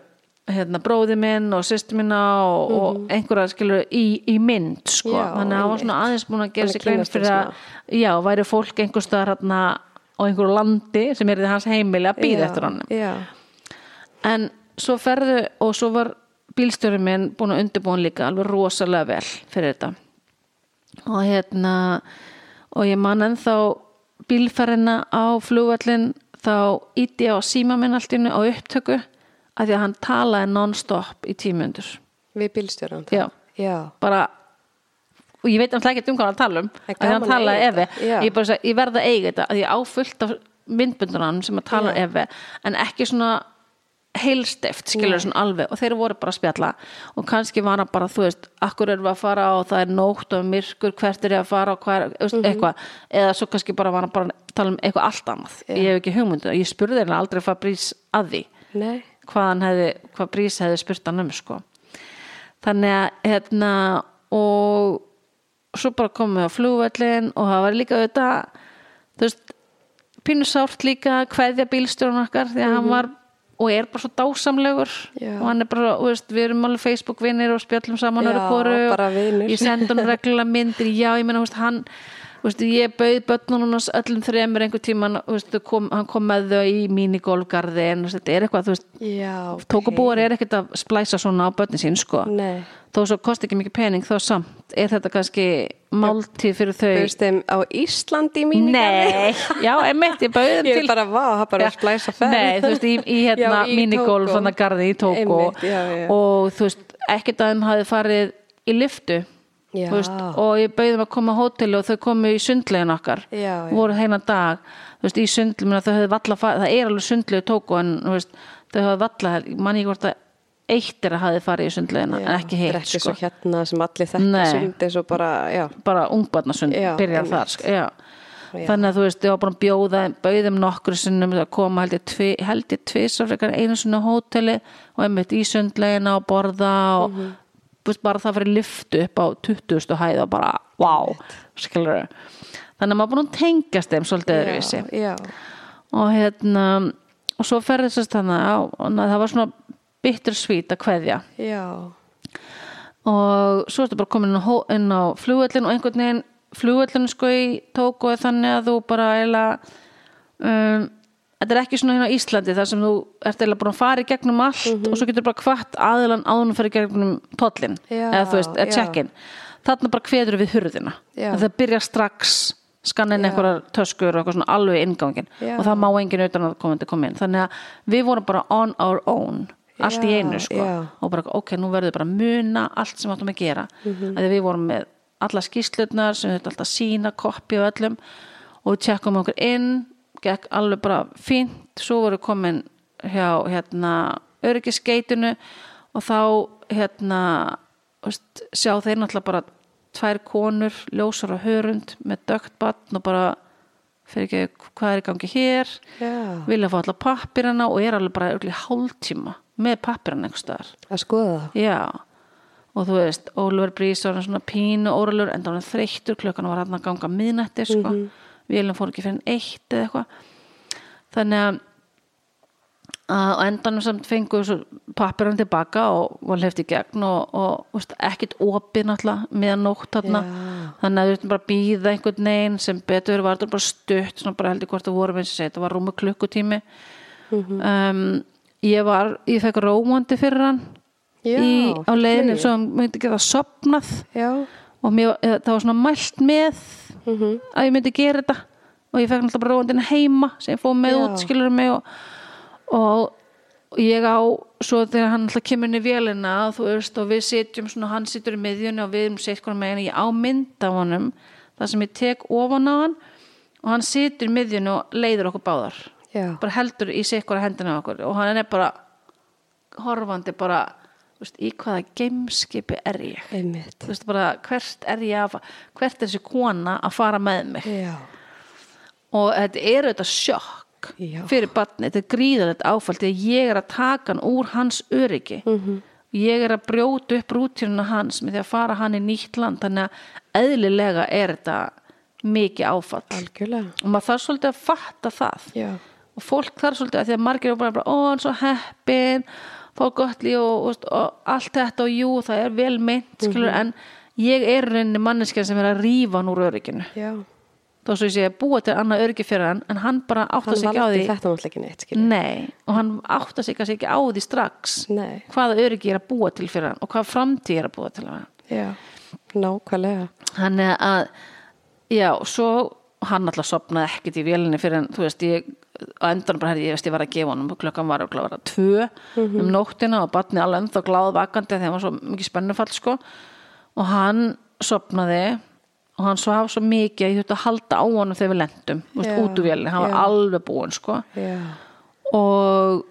hérna, bróði minn og sýsti minna og, og einhverja skilur í, í mynd sko. Mhm. Já, þannig að hann var svona aðeins búin að gera sig grein fyrir að já, væri fólk einhver staðar hérna á einhverju landi sem er í hans heimili að býða eftir já, en svo ferðu og svo var bílstjóri minn búin að undirbúin líka alveg rosalega vel fyrir þetta. Og hérna og ég man ennþá bílferðina á flugvallin þá íti ég á síma minn allt einu á upptöku að því að hann talaði non-stop í tímundur við bílstjóran Já. já, bara og ég veit náttúrulega ekki um hvað hann tala um að hann talaði já. ég, bara, ég verða eiga þetta að ég áfullt af myndbundunum sem að tala Já. efi en ekki svona heilstift skilur svona alveg. Og þeir voru bara að spjalla. Og kannski var hann bara þú veist akkur erum við að fara og það er nótt og myrkur hvert er ég að fara og hvað er mm Mhm. eitthvað. Eða svo kannski bara var hann bara að tala um eitthvað allt annað. Ég hef ekki hugmyndu ég spurði hérna aldrei Fabrís að því. Nei hvað hefði, hvað Brís hefði spurt hann um sko þannig að hérna og svo bara komum við á flugvöllin og það var líka auðvitað þú veist, pínu sárt líka kveðja bílstjórun okkar því að hann var og er bara svo dásamlegur Já. og hann er bara, veist, við erum alveg Facebook vinnir og spjöllum saman Já, vinir. ég sendi hann reglulega myndir, já, ég veist, hann veist, ég bauð börnunum hans öllum þremur einhver tíman veist, kom, hann kom með þau í minigolfgarðin þetta er eitthvað, veist, Já, ok. tókubúar er ekkert að splæsa svona á börnin sín sko, Nei. þó svo kosti ekki mikið pening þá samt er þetta kannski máltíð fyrir þau Bauðst þeim á Íslandi í mínigarði? Nei, já, einmitt, ég bauð þeim Ég til er bara, vá, það bara að splæsa ferð. Nei, þú veist, í, í hérna Já, í já. og þú veist, ekkert að þeim hafi farið í liftu veist, og ég bauði þeim að koma á hóteli og þau komu í sundlegin okkar. Já, já. voru heina dag, veist, höfðu valla, það er alveg sundlegu Tóko en veist, þau höfðu valla mann ég hvort að eitt er að hafi farið í sundlegina en ekki Þetta heilt, ekki sko. svo hérna sem allir þekka Nei. sund eins og bara, bara ungbarnasund byrjar þar sko, þannig að þú veist, ég var búin að bjóða bauðum nokkur sinnum að koma held ég, tvi, frekar einu á hóteli og einmitt í sundlegina og borða og mm veist, bara það fyrir lyftu upp á 20. hæð og bara, wow. Skilur þannig að maður búin að tengjast þeim svolítið öðruvísi. og hérna og svo ferði þess að það var svona bitter sweet að kveðja. Já, og svo ertu bara komin inn á, flugvöllin og einhvern veginn flugvöllin sko í tóku er þannig að þú bara eiginlega um, þetta er ekki svona hérna á Íslandi þar sem þú ert eiginlega búin að fara í gegnum allt og svo getur bara hvart aðilan áðunum fyrir gegnum tollin Já, eða þú veist, eða check-in. Þarna bara kveður við hurðina. Það byrja strax skannin einhverjar töskur og eitthvað svona alveg inngangin Já. og það má enginn utan að komandi koma inn. Þannig að við vorum bara on our own allt í einu sko. og bara ok, nú verður bara að muna allt sem áttum að gera. Mm Mhm. að við vorum með alla skýslutnar sem þetta alltaf sína, koppi og öllum. Og við tjekkum okkur inn gekk alveg bara fínt svo voru komin hjá hérna öryggisgeitinu og þá hérna veist, sjá þeir náttúrulega bara tvær konur, ljósar og hörund með dögt batn og bara fyrir ekki hvað er í gangi hér já. vilja fá alla pappirana og er alveg bara í hálftíma með pappirana einhvers staðar Að skoða það. já og þú veist, Ólfur Brís var svona pínu óralur en það var þreyttur klukkan var hann að ganga miðnætti sko. mm -hmm. Fór ekki fyrir en eitt eða eitthvað. Þannig að á endanum samt fengu pappirann tilbaka og var hleyft í gegn og, og veist, ekkit opið náttúrulega meðan nótt þarna. Já. þannig að við þurfum bara að býða einhvern veginn sem betur var þetta bara stutt bara heldur hvort það voru eins og segja, þetta var rúmu klukkutími. Mhm. um, ég var, ég fekk rómandi fyrir hann Já, í, á leiðinu svo hann myndi geta sopnað Já, og mér, það var svona mælt með Mhm. að ég myndi gera þetta. Og ég fekk náttúrulega bara róandina heima sem fóð með út skilur mig og, og ég á svo þegar hann alltaf kemur inn í vélina þú veist og við sitjum svona hann situr í miðjunni og við erum sitt konar megin ég á mynd af honum þar sem ég tek ofan á hann og hann situr í miðjunni og leiður okkur báðar. Já, bara heldur í sig ykkur hendina okkur og hann er bara horfandi bara veist, í hvaða geimskipi er ég? Einmitt. þú veist bara hvert er ég að hvert er þessi kona að fara með mig? Já, og þetta er þetta sjokk Já. fyrir batni, þetta er gríðalegt áfall því að ég er að taka hann úr hans öryggi. Mhm. ég er að brjóta upp rútínuna hans með því að fara hann í nýtt land. Þannig að eðlilega er þetta mikið áfall. Algjörlega. og maður þarf svolítið að fatta það. Já, og fólk þarf svolítið að því að margir eru bara, ó, hann er svo heppin fá gott líf og, og, og allt þetta og jú, það er vel meint skilur, Mhm. en ég er reyni manneskjan sem er að rífa hann úr örygginu já. þó svo ég sé að búa til annað öryggi fyrir hann en hann bara átta Hann sig ekki á því neitt, nei, og hann átta sig kannski ekki á því strax Nei, hvaða öryggi er að búa til fyrir hann og hvaða framtíð er að búa til hann já, nákvæmlega. Þannig að, já, svo hann alltaf sopnaði ekkert í vélinni fyrir en, þú veist, ég á endan bara hefði, ég veist, ég var að gefa honum klokkan var að vera tvö um nóttina og batni alveg ennþá gláð vakandi þegar hann var svo mikið spennufall, sko. Og hann sopnaði og hann svaf svo mikið að ég þurfti að halda á honum þegar við lendum, Já, út úr vélinni. Hann var já. alveg búinn, sko. Já, og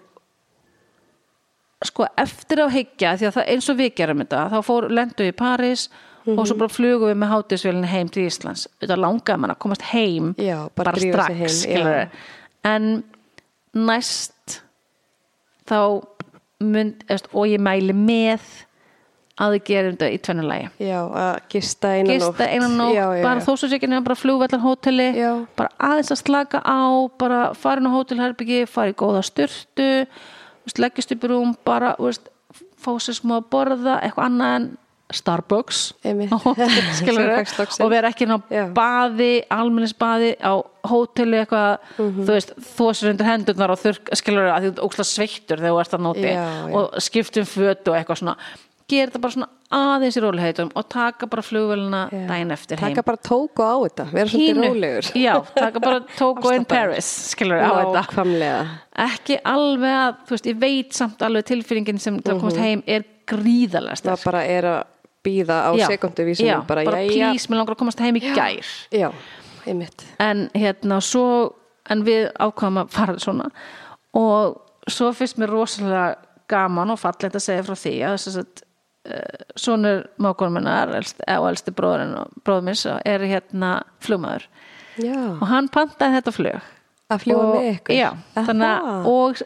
sko eftir á hyggja því að það eins og við gerum þetta þá fór lendu í París og svo bara flugum við með hátíðsvélinni heim til Íslands. Þetta langaði mann að komast heim Já, bara drífa sig heim. En næst þá mynd, eftir, og ég mæli með að þið gerum þetta í tvennulægi já, að gista einan nótt. gista einan nótt, Já, já, bara já. þó svo sé ekki nefnum bara flugvellan hóteli bara aðeins að slaka á bara farin á hótelherbyggi, fara í góða styrtu leggjast upp í rúm bara veist, fá sér smá að borða eitthvað annað en Starbucks. Og vera ekki inn á Já. baði almennisbaði á hóteli eitthvað, Mhm. þú veist, þú sér undir hendurnar og þurrk, skilur að þú ert ókslega sveittur þegar þú ert að nóti og skiptum fötu og eitthvað svona. Gera þetta bara svona aðeins í róliheitum og taka bara flugvélina Já. daginn eftir heim. taka bara tóku á þetta, vera svolítið rólegur. Já, taka bara Togo in. Paris skilur á þetta. Nákvæmlega. Ekki alveg að, þú veist, ég veit samt alveg tilfinningin sem það komast heim er gríðarlega það sterk bara er að býða á Já. sekunduvísum já, bara, bara please, mér langar að komast heim í gær. Já, einmitt. En hérna svo en við ákvæmum að fara svona. Og svo finnst mér rosalega gaman og fallegt að segja frá því að þess að uh, sonur mákonminnar og elsti bróðurinn og bróður minns er hérna flugmaður. Já, og hann pantaði þetta flug. Að fljúa með ykkur? já, þannig og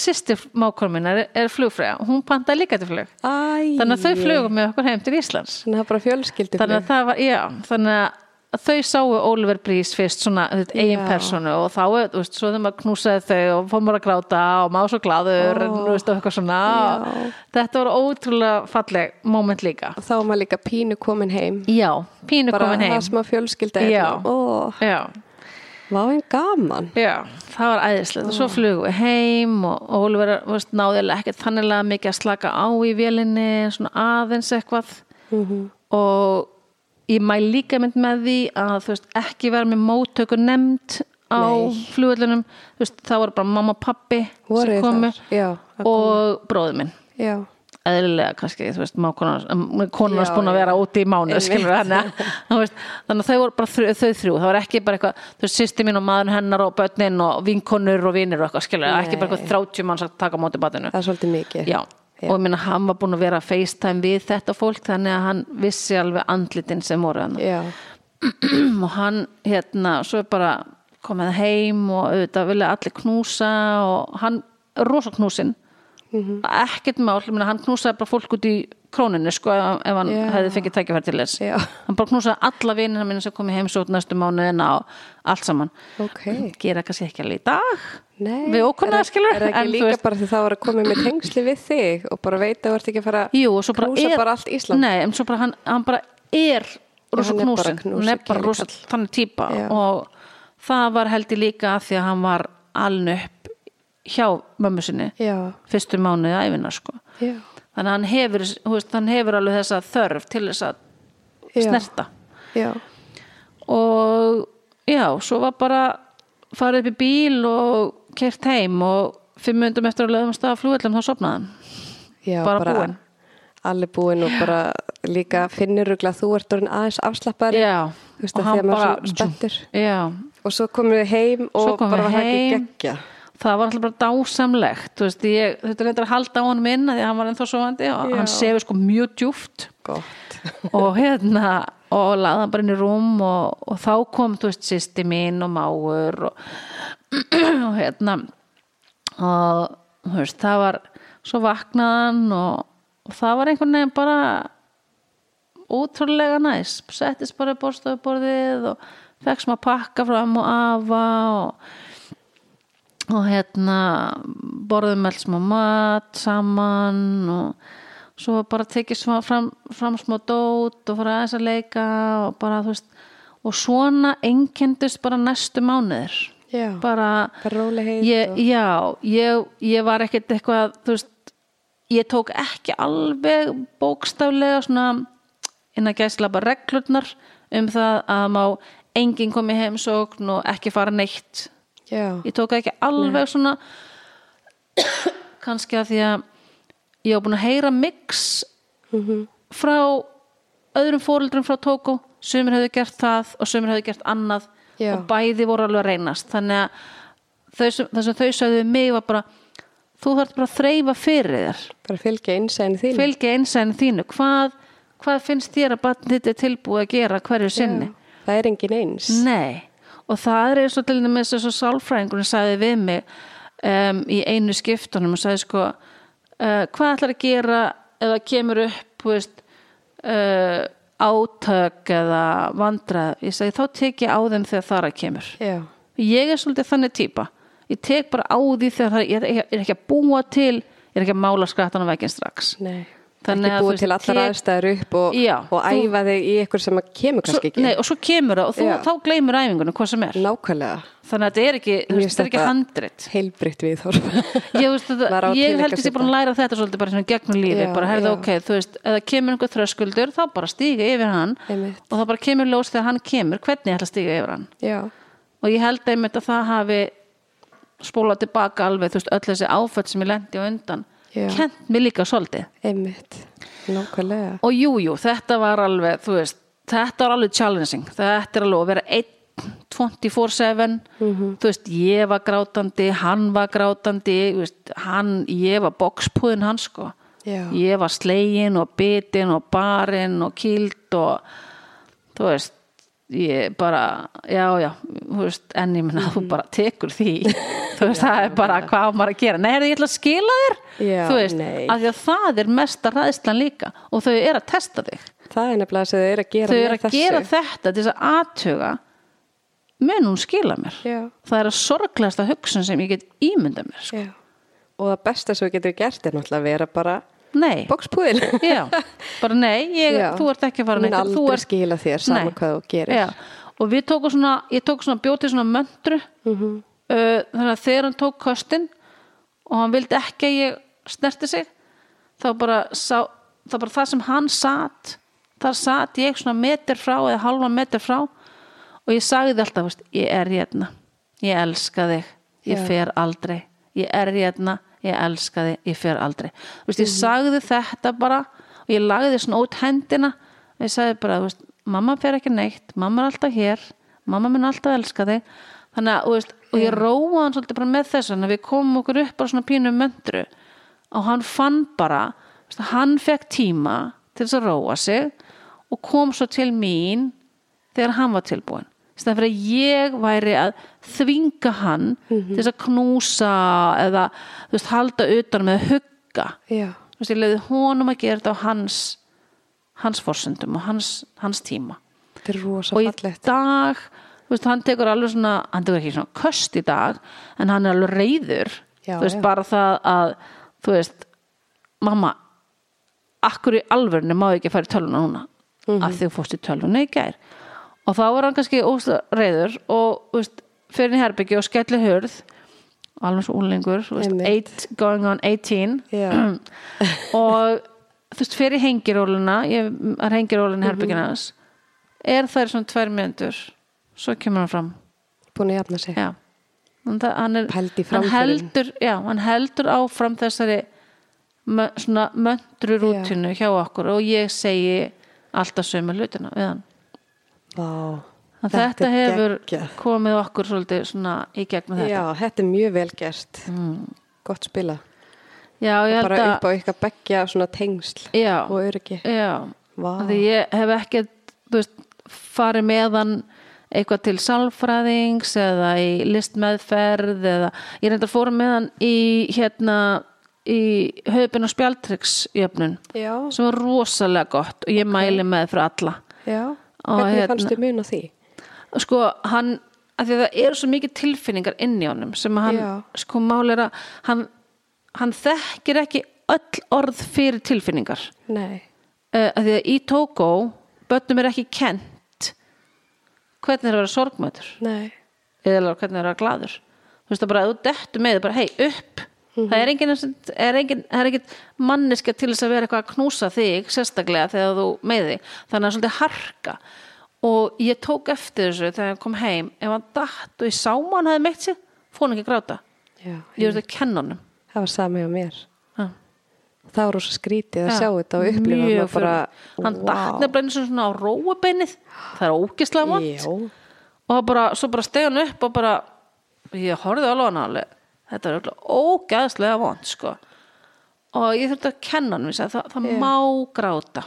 sýstir mákonminnar er, er flugfræða hún pantaði líka til flug. Æ, þannig að þau flugum með okkur heim til Íslands. Þannig að það bara fjölskyldi þannig að var, já, þannig að þau sáu Oliver Brís fyrst svona eigin personu og þá, þú veist, svo þegar maður knúsaði þau og fór maður að gráta og maður var svo glaður Ó. en, þú veist, og eitthvað svona. Já. þetta var ótrúlega falleg moment líka. Þá er maður líka pínu komin heim. Já, pínu bara komin heim. það sem að fjölskylda er. Já. ó, já, vá en gaman. Já, það var æðislegt. Og svo flugum við heim og og Oliver þú veist, náði alveg ekkert þannig mikið að slaka á í vélinni svona aðeins eitthvað. Mhm. og ég mæ líka mynd með því að þú veist, ekki vera með móttöku nefnd á Nei. flugvöllunum þú veist, það voru bara mamma og pappi sem komu og bróður minn. Já, eðlilega kannski, þú veist, konan konans Já, búin að já. vera úti í mánu skilur veist, þannig að þau voru bara þrjú, þau þrjú, það var ekki bara eitthvað þú veist, sýsti mín og maður hennar og börnin og vinkonur og vinir og eitthvað, skilur, ekki bara eitthvað 30 manns að taka á móti batinu það er svolítið mikið. Já, og ég minna hann var búin að vera að FaceTime við þetta fólk þannig að hann vissi alveg andlitin sem voru hann já, og hann hérna svo er bara komið heim og auðvitað vilja allir knúsa og hann rosa knúsin Mhm. ekkert mál, minna hann knúsaði bara fólk út í króninu sko ef hann Já. hefði fengið tækifæri til þess Já. hann bara knúsaði alla vinina minna sem komið heimsótt næstu mánuðina og allt saman ok gera kannski ekki alveg í dag Nei, Við er, skilur, er það en ekki þú líka veist- bara því það var að koma með tengsli við þig og bara veit að þú ert ekki að fara bara knúsa er bara allt Ísland Nei, en svo bara hann, hann bara er rosa bara knúsin, er bara rosa þannig típa Já. og það var held ég líka af því að hann var aln upp hjá mömmu sinni já, fyrstu mánuði æfinar sko. Þannig að hann hefur, veist, hann hefur alveg þessa þörf til þess að snerta. Já, og já, svo var bara farið upp í bíl og kert heim og fimm myndum eftir að lögum stað flugvellum þá sopnaði hann. Já Bara búinn. allir búin og bara líka finnir rugla að þú ert orðin aðeins afslappari og hann bara- svo spenntur. Já, og svo komum við heim og komum bara var það ekki heim. Það var alltaf bara dásamlegt þú veist, ég, þetta eitthvað að halda á honum inn af því að hann var ennþá sofandi og Já. hann sefur sko mjög djúft gott. Og hérna og laði hann bara inn í rúm og, og þá kom, þú veist, sýsti mín og máur og, og hérna og þú veist, það var svo vaknaðan og, og það var einhvern veginn bara ótrúlega næs. Settist bara í borstofuborðið og fekk smá pakka frá ömmu og afa og og hérna borðum alls smá mat saman og svo bara tekið smá, fram, fram smá dót og fara aðeins að leika og bara þú veist og svona einkendust bara næstu mánuðir. Já, bara ég, og, já, ég, ég var ekkert eitthvað þú veist, ég tók ekki alveg bókstaflega svona inn að gæsla bara reglurnar um það að má enginn komi heimsókn og ekki fara neitt já, ég tók ekki alveg svona kannski að því að ég var búin að heyra mix Mhm. frá öðrum fóreldrum frá Tóko sumir hefðu gert það og sumir hefðu gert annað Já. og bæði voru alveg að reynast. Þannig að þau sem, sem þau sagði við mig var bara þú þarf bara að þreyfa fyrir þér. Bara fylgja innsæðin þín fylgja einsæðin þínu. Hvað, hvað finnst þér að batn þetta er tilbúið að gera hverju sinni? Já, það er engin eins. Nei, og það er eins og til dæmis eins og sálfræðingurinn sagði við mig um, í einu skiptunum og sagði sko uh, hvað ætlar að gera eða kemur upp veist, uh, átök eða vandrað ég segi þá tek ég á þeim þegar það er að kemur. Já, ég er svolítið þannig típa. Ég tek bara á því þegar það er, ég er ekki að búa til ég er ekki að mála skrattan á veginn strax. Nei, Þannig ekki þú búið til allar aðstæður upp og, Já, og þú- æfa þig í eitthvað sem kemur kannski ekki. nei, og svo kemur það og þú, þá gleymur æfingunum hvað sem er. Nákvæmlega, þannig að þetta er ekki, þú veist, þetta er ekki handrit. heilbritt við þorf ég, veist, þetta, Maður á að ég held að ég búin að læra þetta svolítið bara svona gegnum lífi, Já, bara herða já. ok þú veist, ef það kemur einhver þröskuldur þá bara stíga yfir hann Einmitt. og það bara kemur ljós þegar hann kemur hvernig ég ætla að stíga yfir hann. Já, og ég held einmitt að það hafi spólað tilbaka alveg þú veist, öll þessi áföll sem ég lendi á undan. Kent mér líka svolítið. Einmitt. Nákvæmlega. Og jú, jú, þetta var alveg þú veist, þetta var alveg challenging. Þetta er alveg að vera 1 24-7 Mhm. þú veist, ég var grátandi hann var grátandi veist, hann, ég var bokspúðin hann sko. Já. ég var slegin og bitin og barinn og kýld og þú veist ég bara, já, já veist, en ég minna, Mhm. þú bara tekur því þú veist, það er bara hvað á maður að gera, nei, heyrðu, ég ætla að skila þér Já, þú veist, nei. af því að það er mesta ræðslan líka og þau eru að testa þig það er nefnilega sem þau eru að gera þau eru að gera þetta til þess að aðtuga mun hún skila mér Já. það er að sorglegasta hugsun sem ég get ímynda mér sko. Já. og það besta sem þú getur gert er náttúrulega að vera bara nei, bókspúðil bara nei ég, þú ert ekki að fara neitt, þú ert skila þér sama Nei. hvað þú gerir. Já. og við tókum svona ég tók svona bjótið svona möndru Mhm. uh, þannig að þegar hann tók kostin og hann vildi ekki að ég snerti sig þá bara, sá, þá bara það sem hann satt þar satt ég svona meter frá eða halva meter frá og ég sagði alltaf, veist, ég er hérna. Ég elska þig, ég Já. fer aldrei. Ég er hérna, ég elska þig ég fer aldrei, þú veist, ég sagði þetta bara og ég lagði svona út hendina. Og ég sagði bara, þú veist, mamma fer ekki neitt mamma er alltaf hér, mamma mun alltaf elska þig. Þannig að, þú veist, og ég róa hann svolítið bara með þess að við komum okkur upp bara svona pínu möndru og hann fann bara veist, hann fekk tíma til þess að róa sig og kom svo til mín þegar hann var tilbúin stæðan fyrir að ég væri að þvinga hann til þess að knúsa eða veist, halda utan með að hugga. Já, þú veist, ég leiði honum að gera þetta á hans hans forsendum og hans, hans tíma. Þetta er rosa og í fallegt. dag veist, hann tekur alveg svona hann tekur ekki svona köst í dag en hann er alveg reyður Já, þú veist, já. bara það að þú veist, mamma akkur í alvörinu má ekki fara í tölvuna núna? Mhm. af því þú fórst í tölvuna í gær og þá var hann kannski ósla reyður og veist, fyrir í herbyggju og skelli hurð. Alveg svo eight, going on 18 Já. og þú veist, fyrir hengiróluna ég er hengirólin Mhm. í herbyggina hans. Er þær svona tvær myndur svo kemur hann fram. Búin að jafna sig. Já. Hann það- er, hann heldur já, hann heldur áfram þessari möndru rútinu hjá okkur. Og ég segi alltaf sömu hlutina við hann Vá, að þetta, hefur geggjað. komið okkur svolítið í gegnum þetta. Já, þetta er mjög vel gert. Gott spila. Já ég held Bara að upp á ykkar beggja svona tengsl já, og öryggi. Já, því ég hef ekki veist, farið með hann eitthvað til sálfræðings eða í listmeðferð eða ég reyndar fórum með hann í hérna í höfbin og spjaltryggsjöfnun sem var rosalega gott og ég mæli með fyrir alla. Já Hvernig hérna- fannst þið mun á því? sko hann af því að það eru svo mikið tilfinningar inn í honum sem hann, Já. sko mál að hann, hann þekkir ekki öll orð fyrir tilfinningar. Nei, uh, að því að í Tókó börnum er ekki kent hvernig er að vera sorgmætur nei. Eða hvernig er að vera glaður þú veist það bara þú dettu með bara hei upp það er engin, er engin, er engin manneska til þess að vera eitthvað að knúsa þig sérstaklega þegar þú með þig. Þannig að það er svolítið harka. Og ég tók eftir þessu þegar ég kom heim. Ef hann datt og ég sá hann hefði meitt sig fór hann ekki að gráta. Já, ég veist að kenna honum. Það var sami á mér. Ha. Það var rosa skrítið að Já, sjá þetta og upplifa bara hann datt nefnilega eins og svona á róabeinið það er ógislega vant og bara, svo bara steg hann upp og bara ég horfði alveg hann alveg þetta er ógæðslega vond sko. og ég þurfti að kenna hann það, það Já. má gráta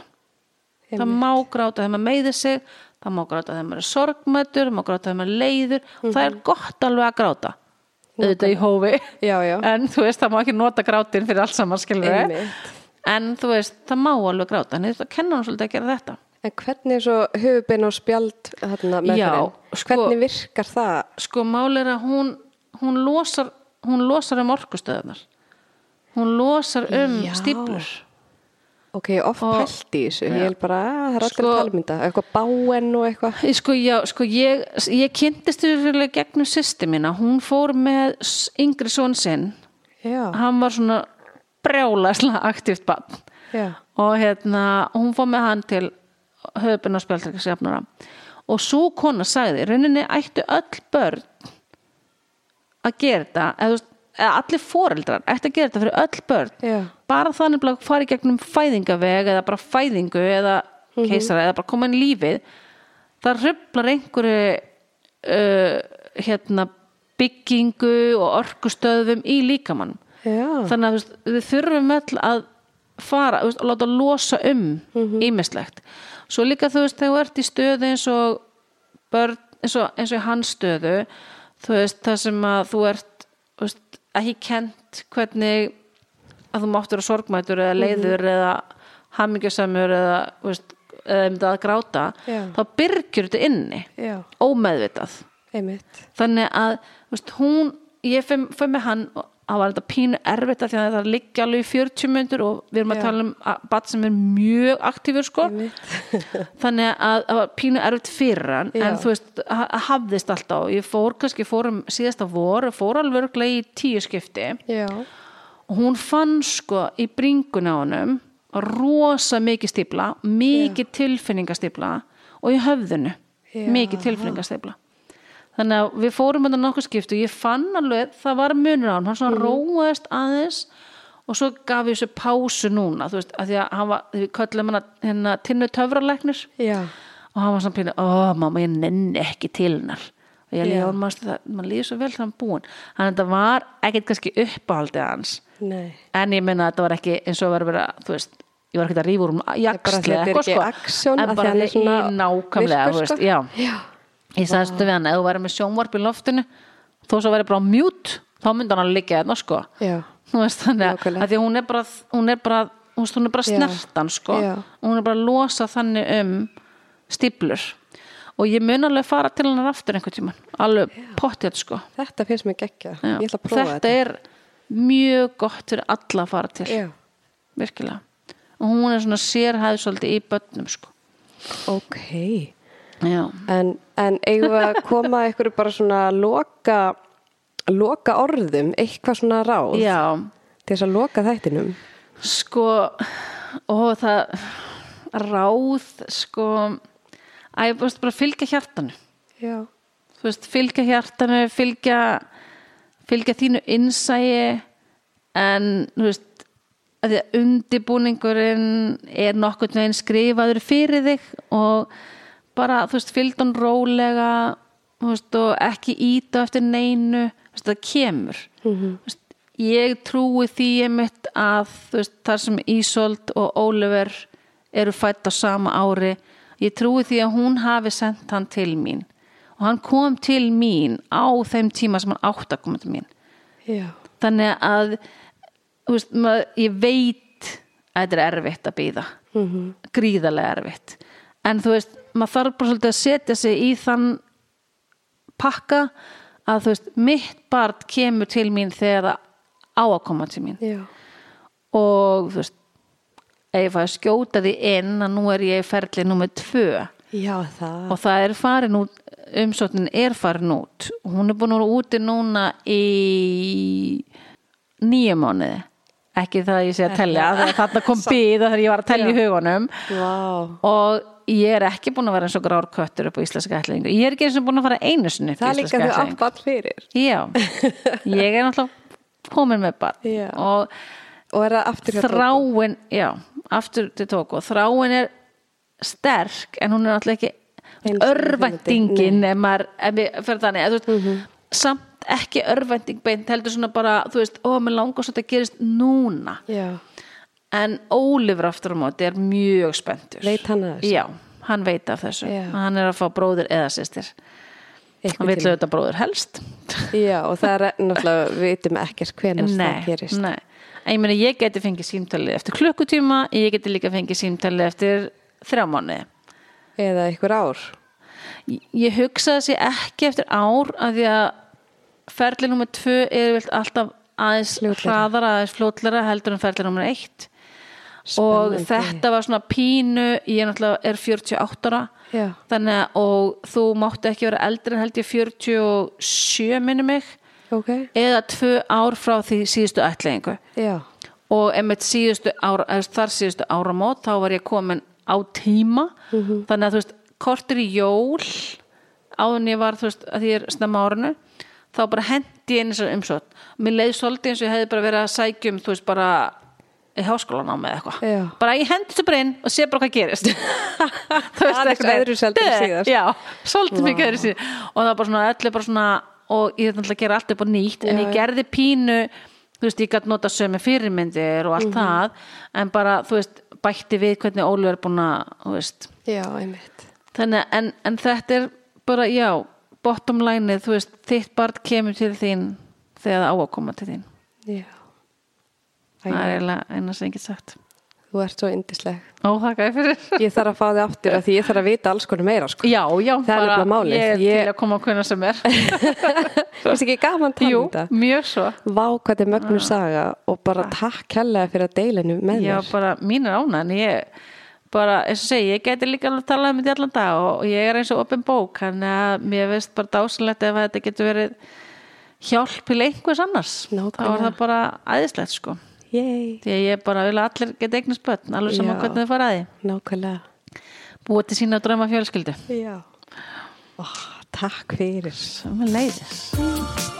það Einmitt. má gráta þegar maður meiðir sig það má gráta þegar maður er sorgmættur það má gráta þegar maður er leiður og það er Mhm. gott alveg að gráta auðvitað í hófi já, já en þú veist það má ekki nota grátin fyrir allt saman en þú veist það má alveg gráta en ég þurfti að kenna hann svolítið að gera þetta En hvernig er svo höfubein og spjald þarna með Já, þeirinn? sko- Hvernig virkar það? sko mál er að hún hún losar, hún losar um orkustöðunar hún losar um Já. stíplur Ok, oft pælt í þessu, ég er bara, "Ah, það er allir Sko- tala um eitthvað báen og eitthvað. Sko, já, sko, ég, ég kynntist þessu gegnum sýsti mína, hún fór með yngri son sinn, Já, hann var svona brjálaslega aktíft bann já, og hérna, hún fór með hann til höfbun og svo kona sagði, rauninni ættu öll börn að gera þetta, eða, veist, eða allir foreldrar ættu að gera þetta fyrir öll börn. Já, bara þannig að fara í gegnum fæðingaveg eða bara fæðingu eða keisara eða bara koma inn í lífið. Það röflar einhverju uh, hérna byggingu og orkustöðum í líkamann já, þannig að veist, við þurfum öll að fara veist, og láta losa um ímislegt svo líka þú veist þegar þú ert í stöðu eins og börn eins og, eins og hans stöðu þú veist það sem að þú ert veist, ekki kent hvernig að þú máttur að sorgmætur eða leiður eða hamingjusamur eða, þú veist, eða um það að gráta Já. þá byrgjur þetta inni já, ómeðvitað einmitt. þannig að veist, hún, ég fyrir með hann og það var þetta pínu erfitt af því að það liggja alveg í 40 myndur og við erum að Já. tala um bat sem er mjög aktífur sko. Þannig að það var pínu erfitt fyrir hann Já. en þú veist, ha- hafðist alltaf. Ég fór kannski, fórum síðasta vor fór alveg örugglega í tíu skipti. Já, og hún fann sko í bringuna á honum rosa mikið stípla mikið tilfinningastipla og í höfðinu mikið tilfinningastipla þannig að við fórum þetta nokkuð skipt og ég fann alveg, það var munur á hann hann svona Mhm. róaðist aðeins og svo gaf ég þessu pásu núna þú veist, að því að hann var, við köllum hann hérna tinnu töfralæknir. Já, og hann var svona pínu, ó mamma ég nenni ekki til hennar. Og ég líði, manstu það, mann líði svo vel þegar hann búinn. Hann þetta var ekkert kannski uppáhaldið hans. Nei. en ég minna að þetta var ekki eins og verið að þú veist, ég var ekkert að rífa úr um jaksli ekki aksjón, en af bara hann er í nákvæmlega virkur, þú veist, sko. já, Já, ég sagðist við hann ef þú væri með sjónvarp í loftinu þó svo væri bara mute þá myndi hann að liggja hérna sko. Veist þannig að, að því hún er bara hún er bara, hún er bara snertan sko. Hún er bara að losa þannig um stíplur og ég mun alveg fara til hennar aftur einhvern tímann. Alveg pottið sko. Þetta finnst mér geggja. Ég ætla að prófa þetta þetta. er mjög gott fyrir alla að fara til. Já, virkilega. Og hún er svona sérhæð svolítið í börnum sko. Ok. En, en eigum við að koma ykkur bara svona loka, loka orðum, eitthvað svona ráð? Já. Til þess að loka þættinum. sko og það ráð sko að ég veist bara fylgja hjartanu. Já, þú veist, fylgja hjartanu fylgja fylgja þínu innsæi en þú veist að því að undibúningurinn er nokkurn veginn skrifaður fyrir þig og bara, þú veist, fylgdan rólega veist, og ekki íta eftir neinu, veist, það kemur. Þú veist, ég trúi því einmitt að þú veist, þar sem Ísold og Oliver eru fætt á sama ári ég trúi því að hún hafi sendt hann til mín. Og hann kom til mín á þeim tíma sem hann átt að koma til mín. Já, þannig að maður, ég veit að þetta er erfitt að býða gríðarlega erfitt. En þú veist, maður þarf bara svolítið að setja sig í þann pakka að þú veist, mitt barn kemur til mín þegar það á að koma til mín. Já, og þú veist ef ég fæ að skjóta því inn að nú er ég í ferli nummer tvö. Já, það. og það er farin út umsóknin er farin út. Hún er búin að vera úti núna í nýju mánuði. Ekki það að ég sé að tellja þegar þarna kom bíð þegar ég var að tellja í hugunum Vá, og ég er ekki búin að vera eins og grár köttur upp á íslenska ætlingu ég er ekki eins og búin að fara einu sinni upp á það er líka íslenska þau ætlingu átt all fyrir. já, ég er náttúrulega komin með Já. og Og er það aftur þráin já, aftur til tóku þráin er sterk en hún er náttúrulega ekki Eins og örvæntingin ef maður, ef við fyrir þannig. Að, veist, Mhm. samt ekki örvænting beint heldur svona bara, þú veist, ó, mér langar svo að þetta gerist núna. Já, en Ólifur aftur á móti er mjög spenntur veit hann að þessu? já, hann veit af þessu já. hann er að fá bróður eða sýstir hann vil auðvitað bróður helst já og það er náttúrulega við veitum ekkert hvernig það gerist nei. ég meina ég geti fengið símtalið eftir klukkutíma ég geti líka fengið símtalið eftir þrjá mánu eða ykkur ár ég, ég hugsa þessi ekki eftir ár af því að ferlið nr. 2 er vilt alltaf aðeins hraðara, aðeins flótlara heldur en ferlið nr. 1 Spennandi. og þetta var svona pínu ég náttúrulega er 48 ára Já. þannig að og þú máttu ekki vera eldri en held ég 47 minni mig okay. eða tvö ár frá því síðustu ætlingu og einmitt síðustu ára, þar síðustu áramót þá var ég komin á tíma mm -hmm. þannig að þú veist, kortur í jól áðun ég var þú veist að því ég er snemma árinu þá bara hendi ég inn þessar umsvöld mér leiði svolítið eins og ég hefði bara verið að sækjum þú veist bara í háskólanámi eða eitthvað, bara ég hendi þessu bara inn og sé bara hvað gerist. Einhvern veginn. öðruvísi heldur en síðast. já, svolítið mikið öðru síðan og það var bara svona, öllu bara svona og ég ætla að gera allt upp á nýtt en ég gerði pínu þú veist, ég gætt nota sömu fyrirmyndir og allt það, en bara þú veist, bætti við hvernig Ólu er búin að þú veist, já, einmitt. þannig en, en þetta er bara, já, bottom line þú veist, þitt barn kemur til þín þegar það á að koma til þín. Já. Það er eiginlega eina sem ég get sagt þú ert svo yndisleg. Ó, ég fyrir Ég þarf að fá þig aftur af því ég þarf að vita alls konar meira, sko. Já, já, Það er málið. ég er Ég- til að koma að kunna sem er Finnst ekki gaman að tala Jú, um þetta? mjög svo Vá, hvað þetta er mögnu saga og bara takk kærlega fyrir að deilinu með Já, mér. bara mín er ánægn ég bara, eins og segi, ég geti líka alveg talað um þetta allan dag og ég er eins og opin bók þannig að mér veist bara dásanlegt ef að þetta getur verið hjálp til einhvers annars Nákvæmlega. þá er það bara æðislegt sko Yey, því að ég bara vil að allir geta eignast börn alveg saman hvernig þau fara að því nákvæmlega. búið til sína drauma fjölskyldu Já. Ó, takk fyrir. sem leiðis